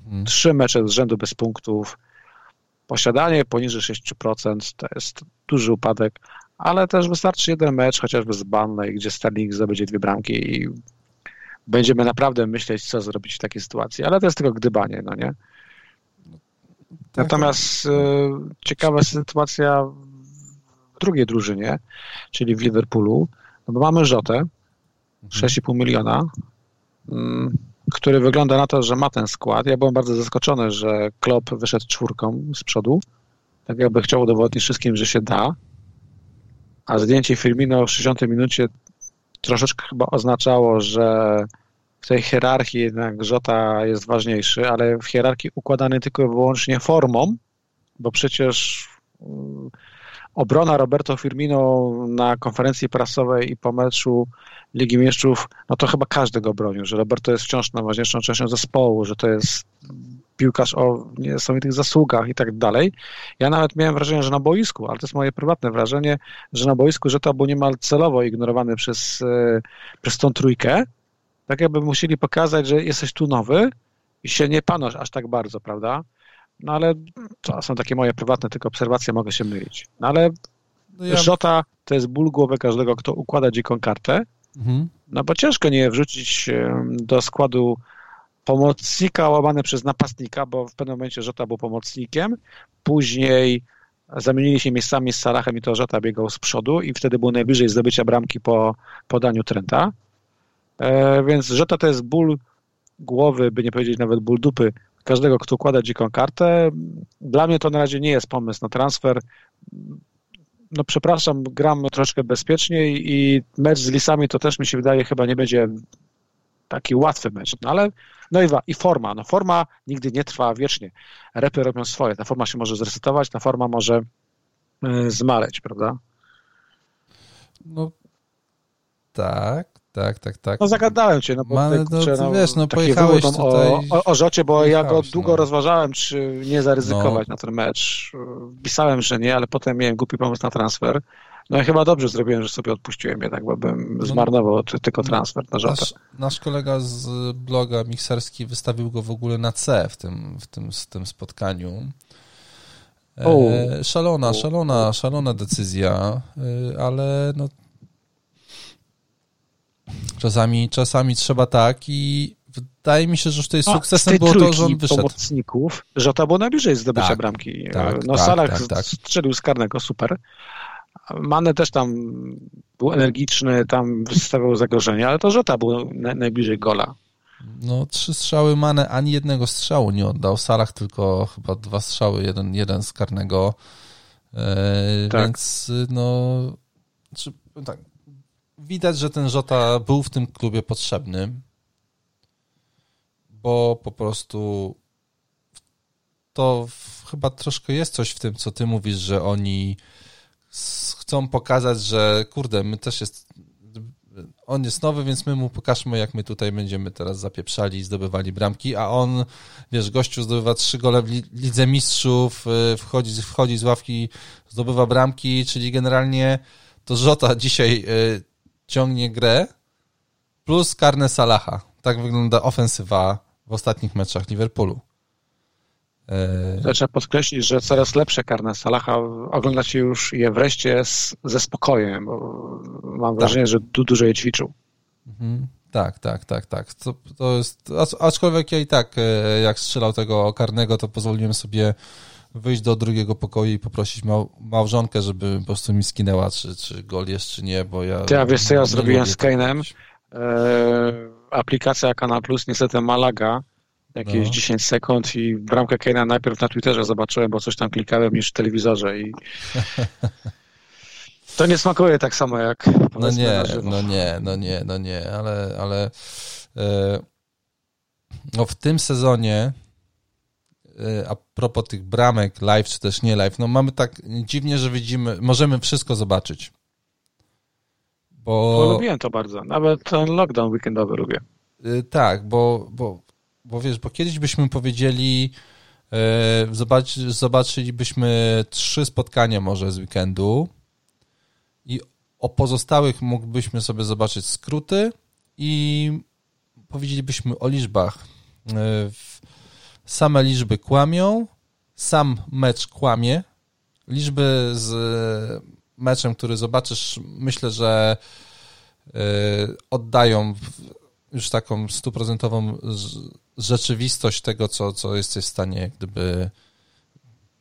Mhm. Trzy mecze z rzędu bez punktów, posiadanie poniżej 6% to jest duży upadek, ale też wystarczy jeden mecz, chociażby z Banley, gdzie Sterling zdobędzie dwie bramki i będziemy naprawdę myśleć, co zrobić w takiej sytuacji, ale to jest tylko gdybanie, no nie? Tak. Natomiast e, ciekawa sytuacja w drugiej drużynie, czyli w Liverpoolu, no bo mamy Rzotę, 6,5 mhm. miliona, mm, który wygląda na to, że ma ten skład. Ja byłem bardzo zaskoczony, że Klopp wyszedł czwórką z przodu. Tak jakby chciał udowodnić wszystkim, że się da. A zdjęcie Firmino w 60 minucie troszeczkę chyba oznaczało, że w tej hierarchii jednak Żota jest ważniejszy, ale w hierarchii układany tylko i wyłącznie formą, bo przecież mm, obrona Roberto Firmino na konferencji prasowej i po meczu Ligi Mistrzów, no to chyba każdy go bronił, że Roberto jest wciąż najważniejszą częścią zespołu, że to jest piłkarz o niesamowitych zasługach i tak dalej. Ja nawet miałem wrażenie, że na boisku, ale to jest moje prywatne wrażenie, że na boisku, że to był niemal celowo ignorowany przez, e, przez tą trójkę, tak jakby musieli pokazać, że jesteś tu nowy i się nie panosz aż tak bardzo, prawda? No ale to są takie moje prywatne tylko obserwacje, mogę się mylić. No ale no ja... Żota to jest ból głowy każdego, kto układa dziką kartę, mhm. no bo ciężko nie wrzucić do składu pomocnika łamane przez napastnika, bo w pewnym momencie Żota był pomocnikiem, później zamienili się miejscami z Salachem i to Żota biegał z przodu i wtedy był najbliżej zdobycia bramki po podaniu Trenta. E, więc Żota to jest ból głowy, by nie powiedzieć nawet ból dupy każdego, kto układa dziką kartę. Dla mnie to na razie nie jest pomysł na transfer. No przepraszam, gram troszkę bezpieczniej i mecz z Lisami to też mi się wydaje chyba nie będzie taki łatwy mecz, no ale no i, i forma, no forma nigdy nie trwa wiecznie. Repy robią swoje, ta forma się może zresetować, ta forma może y, zmaleć, prawda? No tak, tak, tak, tak. No zagadałem cię, no bo Ma, no, kurczę, no, wiesz, no pojechałeś tutaj... O, o, o Rzocie, bo ja go długo no. rozważałem, czy nie zaryzykować no. na ten mecz. Pisałem, że nie, ale potem miałem głupi pomysł na transfer. No i chyba dobrze zrobiłem, że sobie odpuściłem jednak, bo bym no. zmarnował tylko no, transfer na Rzotę. Nasz, nasz, kolega z bloga Mikserski wystawił go w ogóle na C w tym, w tym, w tym spotkaniu. E, szalona, szalona, szalona decyzja, e, ale no Czasami, czasami trzeba tak i wydaje mi się, że już tutaj sukcesem było to, że on wyszedł. pomocników, że to było najbliżej zdobycia tak, bramki. Tak, no tak, Salah tak, tak. strzelił z karnego, super. Mane też tam był energiczny, tam wystawiał zagrożenia, ale to Żota był na, najbliżej gola. No, trzy strzały Mane, ani jednego strzału nie oddał. Salah tylko chyba dwa strzały, jeden, jeden z karnego. E, tak. Więc no, czy, tak, widać, że ten Żota był w tym klubie potrzebny, bo po prostu to chyba troszkę jest coś w tym, co ty mówisz, że oni chcą pokazać, że kurde, my też jest, on jest nowy, więc my mu pokażmy, jak my tutaj będziemy teraz zapieprzali i zdobywali bramki, a on, wiesz, gościu zdobywa trzy gole w Lidze Mistrzów, y, wchodzi, wchodzi z ławki, zdobywa bramki, czyli generalnie to Żota dzisiaj y, ciągnie grę plus karne Salaha. Tak wygląda ofensywa w ostatnich meczach Liverpoolu. E, trzeba podkreślić, że coraz lepsze karne Salaha oglądacie już je wreszcie z, ze spokojem, bo mam tak. wrażenie, że du, dużo je ćwiczył. Mhm. Tak, tak, tak, tak. To, to jest, aczkolwiek ja i tak, e, jak strzelał tego karnego, to pozwoliłem sobie wyjść do drugiego pokoju i poprosić mał, małżonkę, żeby po prostu mi skinęła, czy, czy gol jest, czy nie, bo ja... Ty, a wiesz co ja zrobiłem z Kane'em? E, aplikacja Kanal Plus niestety Malaga jakieś no. 10 sekund i bramkę Kane'a najpierw na Twitterze zobaczyłem, bo coś tam klikałem niż w telewizorze i [LAUGHS] to nie smakuje tak samo jak no nie, no nie, no nie, no nie, ale, ale e, no w tym sezonie a propos tych bramek live czy też nie live, no mamy tak dziwnie, że widzimy, możemy wszystko zobaczyć. Bo... bo lubiłem to bardzo, nawet ten lockdown weekendowy lubię. E, tak, bo, bo bo wiesz, bo kiedyś byśmy powiedzieli, e, zobacz, zobaczylibyśmy trzy spotkania może z weekendu i o pozostałych mógłbyśmy sobie zobaczyć skróty i powiedzielibyśmy o liczbach. E, same liczby kłamią, sam mecz kłamie. Liczby z meczem, który zobaczysz, myślę, że e, oddają już taką stuprocentową rzeczywistość tego, co, co jesteś w stanie gdyby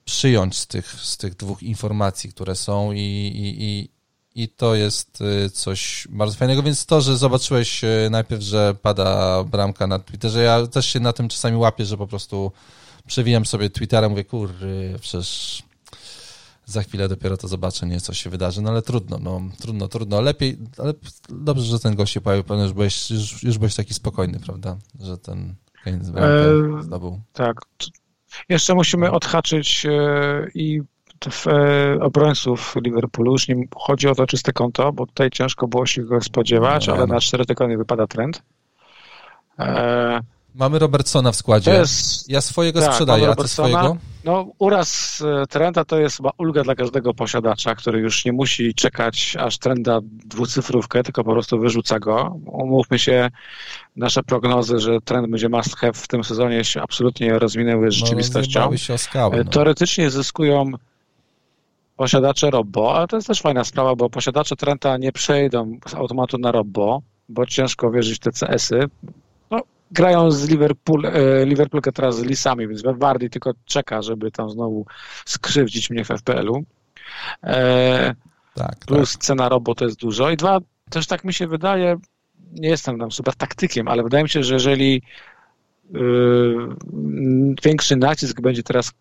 przyjąć z tych, z tych dwóch informacji, które są i, i, i, i to jest y, coś bardzo fajnego, więc to, że zobaczyłeś y, najpierw, że pada bramka na Twitterze, ja też się na tym czasami łapię, że po prostu przewijam sobie Twittera, mówię, kur, przecież za chwilę dopiero to zobaczę, nie, co się wydarzy, no ale trudno, no, trudno, trudno, lepiej, ale dobrze, że ten gość się pojawił, pewnie już byłeś, już, już byłeś taki spokojny, prawda, że ten Kane e, zdobył. Tak. Jeszcze musimy odhaczyć e, i w, e, obrońców Liverpoolu. Już nie chodzi o to czyste konto, bo tutaj ciężko było się go spodziewać, no, ale no. na cztery tygodnie wypada trend. E, Mamy Robertsona w składzie. Jest, ja swojego tak, sprzedaję, a ty swojego? No, uraz e, trenda to jest chyba ulga dla każdego posiadacza, który już nie musi czekać aż trenda dwucyfrówkę, tylko po prostu wyrzuca go. Umówmy się, nasze prognozy, że trend będzie must have w tym sezonie się absolutnie rozwinęły z no, rzeczywistością. No, się o skałę, no. Teoretycznie zyskują posiadacze Robbo, ale to jest też fajna sprawa, bo posiadacze Trenta nie przejdą z automatu na Robbo, bo ciężko wierzyć w te CS-y grają z Liverpool, e, Liverpool teraz z Lisami, więc Wardy tylko czeka, żeby tam znowu skrzywdzić mnie w FPL-u. E, tak, plus tak. cena robot jest dużo. I dwa, też tak mi się wydaje, nie jestem tam super taktykiem, ale wydaje mi się, że jeżeli większy nacisk będzie teraz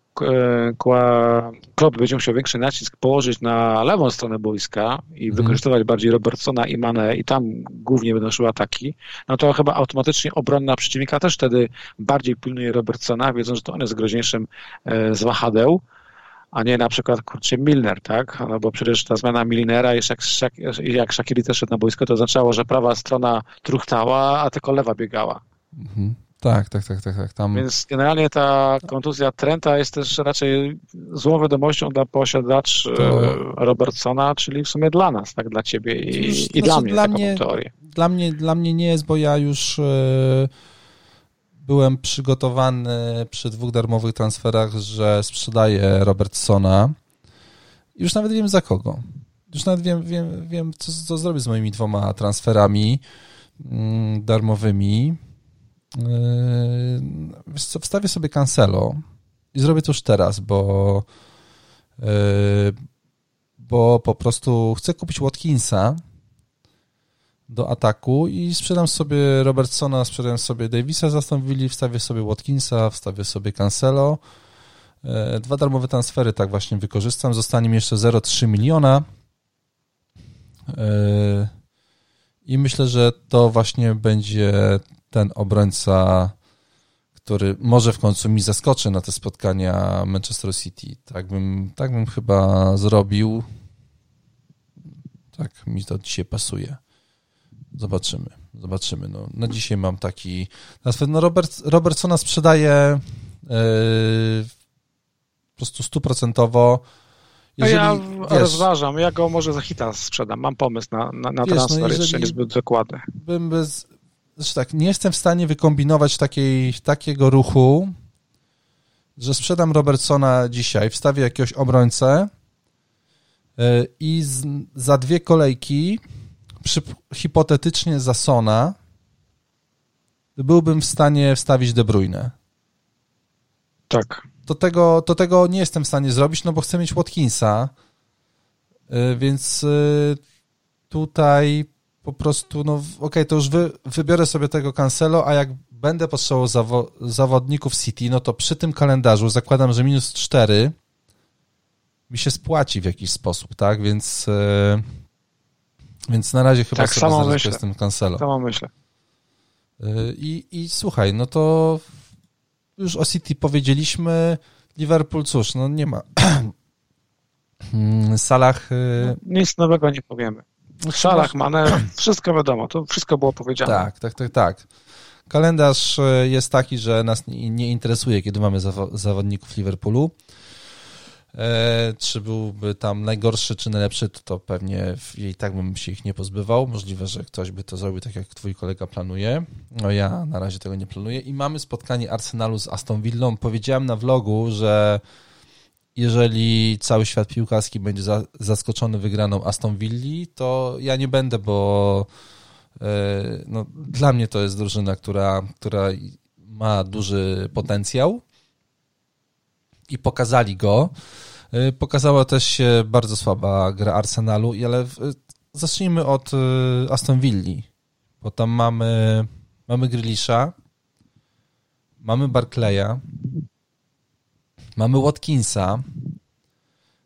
Klopp będzie musiał większy nacisk położyć na lewą stronę boiska i mhm. wykorzystywać bardziej Robertsona i Mane i tam głównie będą szły ataki, no to chyba automatycznie obronna przeciwnika też wtedy bardziej pilnuje Robertsona, wiedząc, że to on jest groźniejszym e, z wahadeł, a nie na przykład, kurczę, Milner, tak? No bo przecież ta zmiana Milnera, jak, jak Shakiri też szedł na boisko, to oznaczało, że prawa strona truchtała, a tylko lewa biegała. Mhm. Tak, tak, tak, tak, tak. Tam... Więc generalnie ta kontuzja Trenta jest też raczej złą wiadomością dla posiadaczy to... E, Robertsona, czyli w sumie dla nas, tak, dla ciebie i, i znaczy, dla mnie, dla mnie, teorię. Dla mnie, dla mnie nie jest, bo ja już e, byłem przygotowany przy dwóch darmowych transferach, że sprzedaję Robertsona. Już nawet wiem za kogo. Już nawet wiem, wiem, wiem co, co zrobię z moimi dwoma transferami mm, darmowymi. Yy, wstawię sobie Cancelo i zrobię to już teraz, bo yy, bo po prostu chcę kupić Watkinsa do ataku i sprzedam sobie Robertsona, sprzedam sobie Davisa z Aston Villa, wstawię sobie Watkinsa, wstawię sobie Cancelo. Yy, dwa darmowe transfery tak właśnie wykorzystam. Zostanie mi jeszcze 0,3 miliona. I myślę, że to właśnie będzie ten obrońca, który może w końcu mi zaskoczy na te spotkania Manchester City. Tak bym, tak bym chyba zrobił. Tak mi to dzisiaj pasuje. Zobaczymy, zobaczymy. No, na dzisiaj mam taki... No Robert, Robertsona sprzedaje yy, po prostu stuprocentowo. Jeżeli, ja wiesz, rozważam, ja go może za hita sprzedam. Mam pomysł na, na, na wiesz, no transfer, no jeszcze niezbyt dokładny. Bym bez, znaczy tak, nie jestem w stanie wykombinować takiej, takiego ruchu, że sprzedam Robertsona dzisiaj, wstawię jakiegoś obrońcę yy, i z, za dwie kolejki przy, hipotetycznie za Sona byłbym w stanie wstawić De Bruyne. Tak. To tego, to tego nie jestem w stanie zrobić, no bo chcę mieć Watkinsa, y, więc y, tutaj po prostu, no okej, okay, to już wy, wybiorę sobie tego Cancelo, a jak będę potrzebował zawo zawodników City, no to przy tym kalendarzu zakładam, że minus 4 mi się spłaci w jakiś sposób, tak? Więc yy, więc na razie chyba tak, sobie samo myślę. z tym Cancelo. Samo myślę. Y, I, I słuchaj, no to już o City powiedzieliśmy. Liverpool, cóż, no nie ma. [CLEARS THROAT] Salah... Y, no, nic nowego nie powiemy. Salah, Mane, [CLEARS THROAT] wszystko wiadomo, to wszystko było powiedziane. Tak, tak, tak, tak. Kalendarz y, jest taki, że nas nie interesuje, kiedy mamy zawodników Liverpoolu. E, czy byłby tam najgorszy, czy najlepszy, to, to pewnie i tak bym się ich nie pozbywał. Możliwe, że ktoś by to zrobił tak, jak twój kolega planuje. No ja na razie tego nie planuję. I mamy spotkanie Arsenalu z Aston Villą. Powiedziałem na vlogu, że jeżeli cały świat piłkarski będzie za, zaskoczony wygraną Aston Villi, to ja nie będę, bo e, no, dla mnie to jest drużyna, która, która ma duży potencjał i pokazali go. Y, pokazała też się bardzo słaba gra Arsenalu, ale zacznijmy od y, Aston Villa, bo tam mamy, mamy Grealisha, mamy Barclaya, mamy Watkinsa,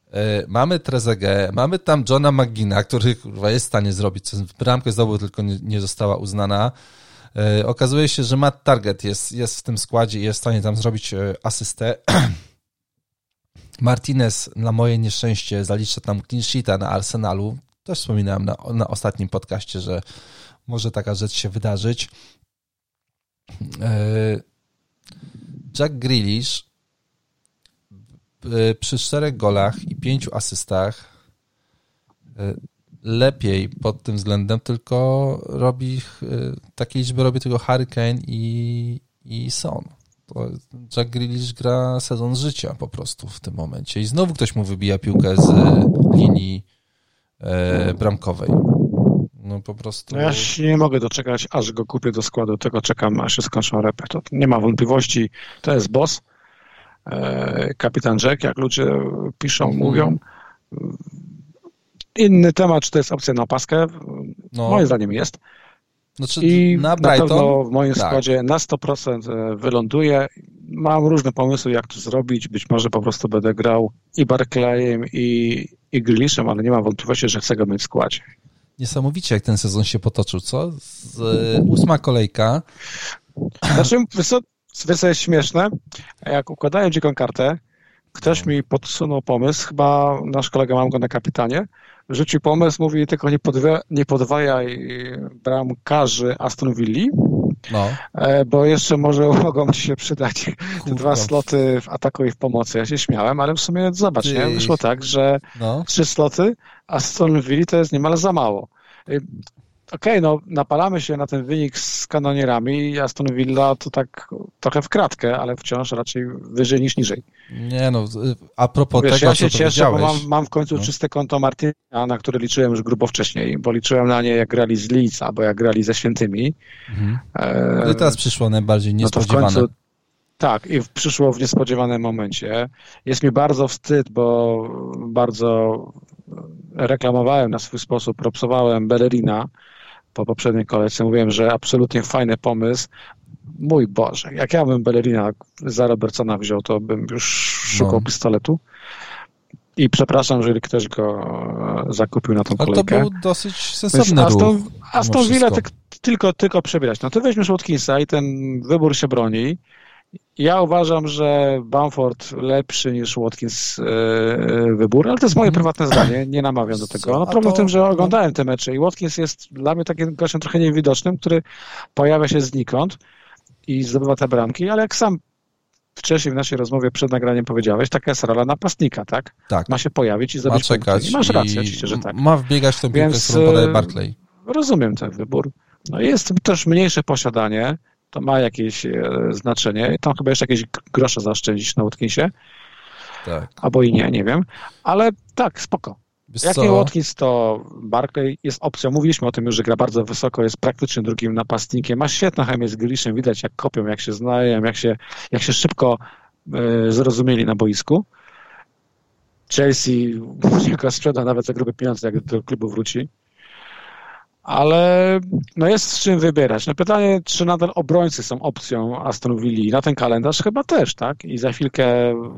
y, mamy Trezegę, mamy tam Johna McGina, który kurwa jest w stanie zrobić, bramkę zdobył, tylko nie, nie została uznana. Okazuje się, że Matt Target jest, jest w tym składzie i jest w stanie tam zrobić asystę. [CLEARS THROAT] Martinez na moje nieszczęście zalicza tam clean sheeta na Arsenalu. Też wspominałem na, na ostatnim podcaście, że może taka rzecz się wydarzyć. E, Jack Grealish e, przy czterech golach i pięciu asystach e, lepiej pod tym względem, tylko robi takie liczby robi tylko Hurricane i, i Son. To Jack Grealish gra sezon życia po prostu w tym momencie. I znowu ktoś mu wybija piłkę z linii e, bramkowej. No po prostu. No ja się nie mogę doczekać, aż go kupię do składu. Tego czekam, aż się skończą repy. To nie ma wątpliwości. To jest boss. E, kapitan Jack, jak ludzie piszą, mówią. Inny temat, czy to jest opcja na paskę. No. Moim zdaniem jest. Znaczy, I na, Brighton, na pewno w moim tak. składzie na 100% e, wyląduje. Mam różne pomysły, jak to zrobić. Być może po prostu będę grał i Barclayem, i, i Grealishem, ale nie mam wątpliwości, że chcę go mieć w składzie. Niesamowicie, jak ten sezon się potoczył, co? Z, e, ósma kolejka. Znaczy, co jest śmieszne? Jak układałem dziką kartę, ktoś mi podsunął pomysł, chyba nasz kolega mam go na kapitanie, rzucił pomysł, mówi tylko nie, podwa nie podwajaj bramkarzy Aston Villa, no. E, bo jeszcze może [LAUGHS] mogą ci się przydać te dwa sloty w ataku i w pomocy. Ja się śmiałem, ale w sumie zobacz, nie? wyszło tak, że no. trzy sloty Aston Villa to jest niemal za mało okej, okay, no napalamy się na ten wynik z kanonierami i Aston Villa to tak trochę w kratkę, ale wciąż raczej wyżej niż niżej. Nie no, a propos Wiesz, tego, ja się cieszę, bo mam, mam w końcu no. czyste konto Martina, na które liczyłem już grubo wcześniej, bo liczyłem na nie jak grali z Leeds albo jak grali ze Świętymi. Mhm. E... No i teraz przyszło najbardziej niespodziewane. No to w końcu, tak, i przyszło w niespodziewanym momencie. Jest mi bardzo wstyd, bo bardzo reklamowałem na swój sposób, propsowałem Bellerina, po poprzedniej kolejce mówiłem, że absolutnie fajny pomysł. Mój Boże, jak ja bym Bellerina za Robertsona wziął, to bym już szukał no. pistoletu. I przepraszam, jeżeli ktoś go e, zakupił na tą kolejkę. Ale to był dosyć sensowny Aston, ruch. Aston Villa tylko, tylko przebierać. No to weźmiesz Watkinsa i ten wybór się broni Ja uważam, że Bamford lepszy niż Watkins yy, wybór, ale to jest moje prywatne zdanie, nie namawiam do tego. No problem w tym, że no- oglądałem te mecze i Watkins jest dla mnie takim gościem trochę niewidocznym, który pojawia się znikąd i zdobywa te bramki, ale jak sam wcześniej w naszej rozmowie przed nagraniem powiedziałeś, taka jest rola napastnika, tak? Tak. Ma się pojawić i zrobić ma czekać. I masz rację, oczywiście, że tak. Ma wbiegać w tę piłkę, Więc, którą podaje Barclay. Rozumiem ten wybór. No jest też mniejsze posiadanie, to ma jakieś e, znaczenie. Tam chyba jeszcze jakieś grosze zaoszczędzić na Watkinsie. Tak. Albo i nie, nie wiem. Ale tak, spoko. Wiesz Jak co? nie Watkins, to Barkley jest opcją. Mówiliśmy o tym już, że gra bardzo wysoko, jest praktycznie drugim napastnikiem. Ma świetną chemię z Grealishem, widać jak kopią, jak się znają, jak się, jak się szybko e, zrozumieli na boisku. Chelsea [LAUGHS] go sprzeda nawet za grube pieniądze, jak do klubu wróci ale no jest z czym wybierać. No pytanie, czy nadal obrońcy są opcją Aston Villa na ten kalendarz? Chyba też, tak? I za chwilkę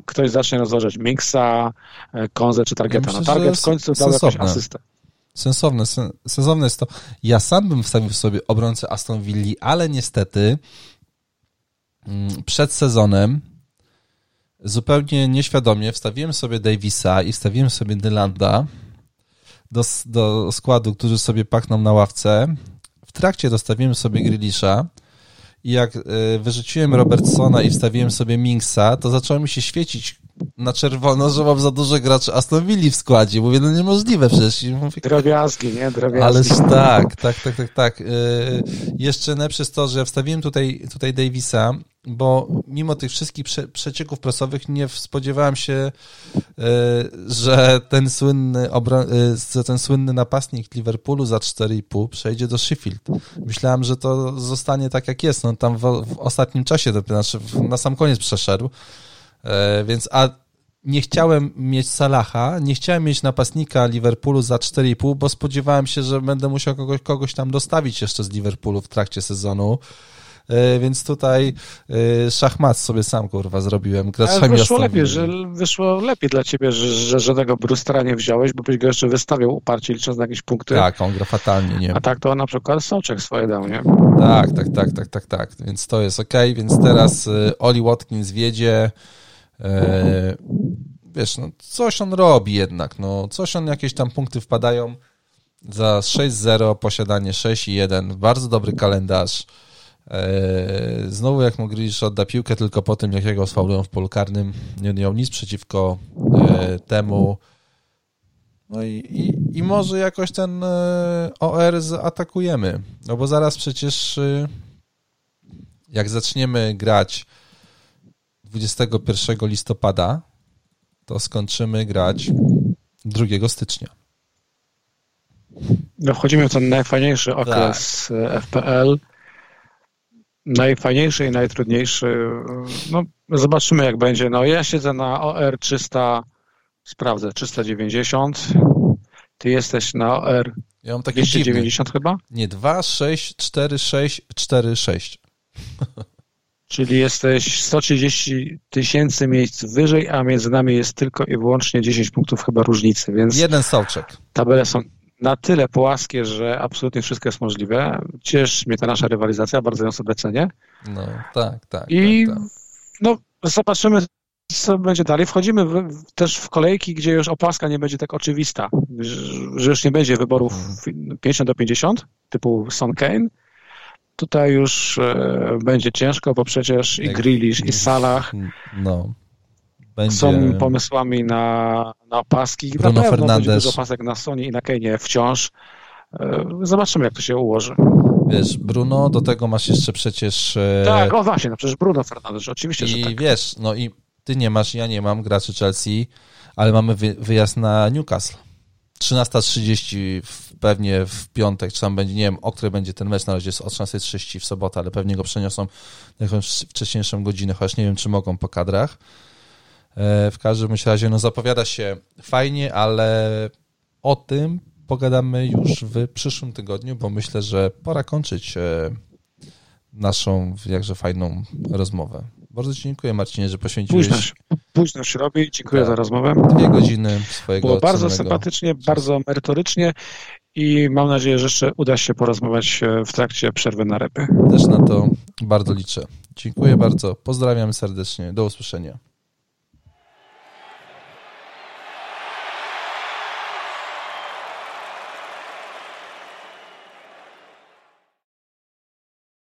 ktoś zacznie rozważać Minksa, e, Konze czy Targeta. Ja myślę, no Target w końcu dał jakąś asystę. Sensowne, sen, sensowne jest to. Ja sam bym wstawił sobie obrońcę Aston Villa, ale niestety mm, przed sezonem zupełnie nieświadomie wstawiłem sobie Davisa i wstawiłem sobie Dylanda, do, do składu, którzy sobie pachną na ławce. W trakcie dostawiłem sobie Grilisza i jak y, wyrzuciłem Robertsona i wstawiłem sobie Minksa, to zaczęło mi się świecić na czerwono, że mam za dużo graczy Aston Villa w składzie. Mówię, no niemożliwe przecież. Mówię, Drobiazgi, nie? Drobiazgi. Ależ tak, tak, tak, tak, tak. Yy, jeszcze lepsze jest to, że wstawiłem tutaj, tutaj Davisa, bo mimo tych wszystkich prze, przecieków prasowych nie spodziewałem się, yy, że ten słynny obron, yy, ten słynny napastnik Liverpoolu za 4,5 przejdzie do Sheffield. Myślałem, że to zostanie tak jak jest. No, tam w, w ostatnim czasie, to znaczy na sam koniec przeszedł. E, więc a nie chciałem mieć Salaha, nie chciałem mieć napastnika Liverpoolu za 4,5, bo spodziewałem się, że będę musiał kogoś, kogoś tam dostawić jeszcze z Liverpoolu w trakcie sezonu. E, więc tutaj e, szachmat sobie sam kurwa zrobiłem. Ale wyszło lepiej, że wyszło lepiej dla ciebie, że, że żadnego Brustera nie wziąłeś, bo byś go jeszcze wystawiał uparcie licząc na jakieś punkty. Tak, on gra fatalnie, nie? A tak to na przykład Soczek swoje dał, nie? Tak, tak, tak, tak, tak, tak. Więc to jest ok, więc teraz Oli Watkins wiedzie E, wiesz, no, coś on robi jednak, no, coś on, jakieś tam punkty wpadają za 6-0, posiadanie 6-1, bardzo dobry kalendarz. E, znowu jak Mogrisz odda piłkę tylko po tym, jak jego sfaulują w polu karnym, nie miał nic przeciwko e, temu. No i, i, i może jakoś ten e, OR zaatakujemy. No bo zaraz przecież jak zaczniemy grać 21 listopada, to skończymy grać 2 stycznia. No wchodzimy w ten najfajniejszy okres tak. FPL. Najfajniejszy i najtrudniejszy. No, zobaczymy, jak będzie. No, ja siedzę na OR 300, sprawdzę, 390. Ty jesteś na OR ja mam taki 290 dziwny. chyba? Nie, 2, 6, 4, 6, 4, 6. Czyli jesteś 130 tysięcy miejsc wyżej, a między nami jest tylko i wyłącznie 10 punktów chyba różnicy, więc... Jeden sołczek. Tabele są na tyle płaskie, że absolutnie wszystko jest możliwe. Cieszy mnie ta nasza rywalizacja, bardzo ją sobie cenię. No, tak, tak. I tak, tak. no, zobaczymy, co będzie dalej. Wchodzimy w, też w kolejki, gdzie już opaska nie będzie tak oczywista, że już nie będzie wyborów 50 hmm. do 50, typu Son Kane, tutaj już e, będzie ciężko, bo przecież i Grealish, i Salah no, będzie... są pomysłami na, na opaski. Bruno na pewno Fernandes. będzie dużo opasek na Sony i na Kane wciąż. E, zobaczymy, jak to się ułoży. Wiesz, Bruno, do tego masz jeszcze przecież... E, tak, o właśnie, no przecież Bruno Fernandes, oczywiście, I że tak. wiesz, no i ty nie masz, ja nie mam graczy Chelsea, ale mamy wyjazd na Newcastle. 13.30 pewnie w piątek, czy tam będzie, nie wiem, o której będzie ten mecz, na razie jest o 13.30 w sobotę, ale pewnie go przeniosą na jakąś wcześniejszą godzinę, chociaż nie wiem, czy mogą po kadrach. E, w każdym razie, no zapowiada się fajnie, ale o tym pogadamy już w przyszłym tygodniu, bo myślę, że pora kończyć e, naszą jakże fajną rozmowę. Bardzo Ci dziękuję, Marcinie, że poświęciłeś... Późno, późno się robi. Dziękuję tak. za rozmowę. Dwie godziny swojego Było bardzo sympatycznie, bardzo merytorycznie i mam nadzieję, że jeszcze uda się porozmawiać w trakcie przerwy na repy. Też na to bardzo liczę. Dziękuję bardzo. Pozdrawiam serdecznie. Do usłyszenia.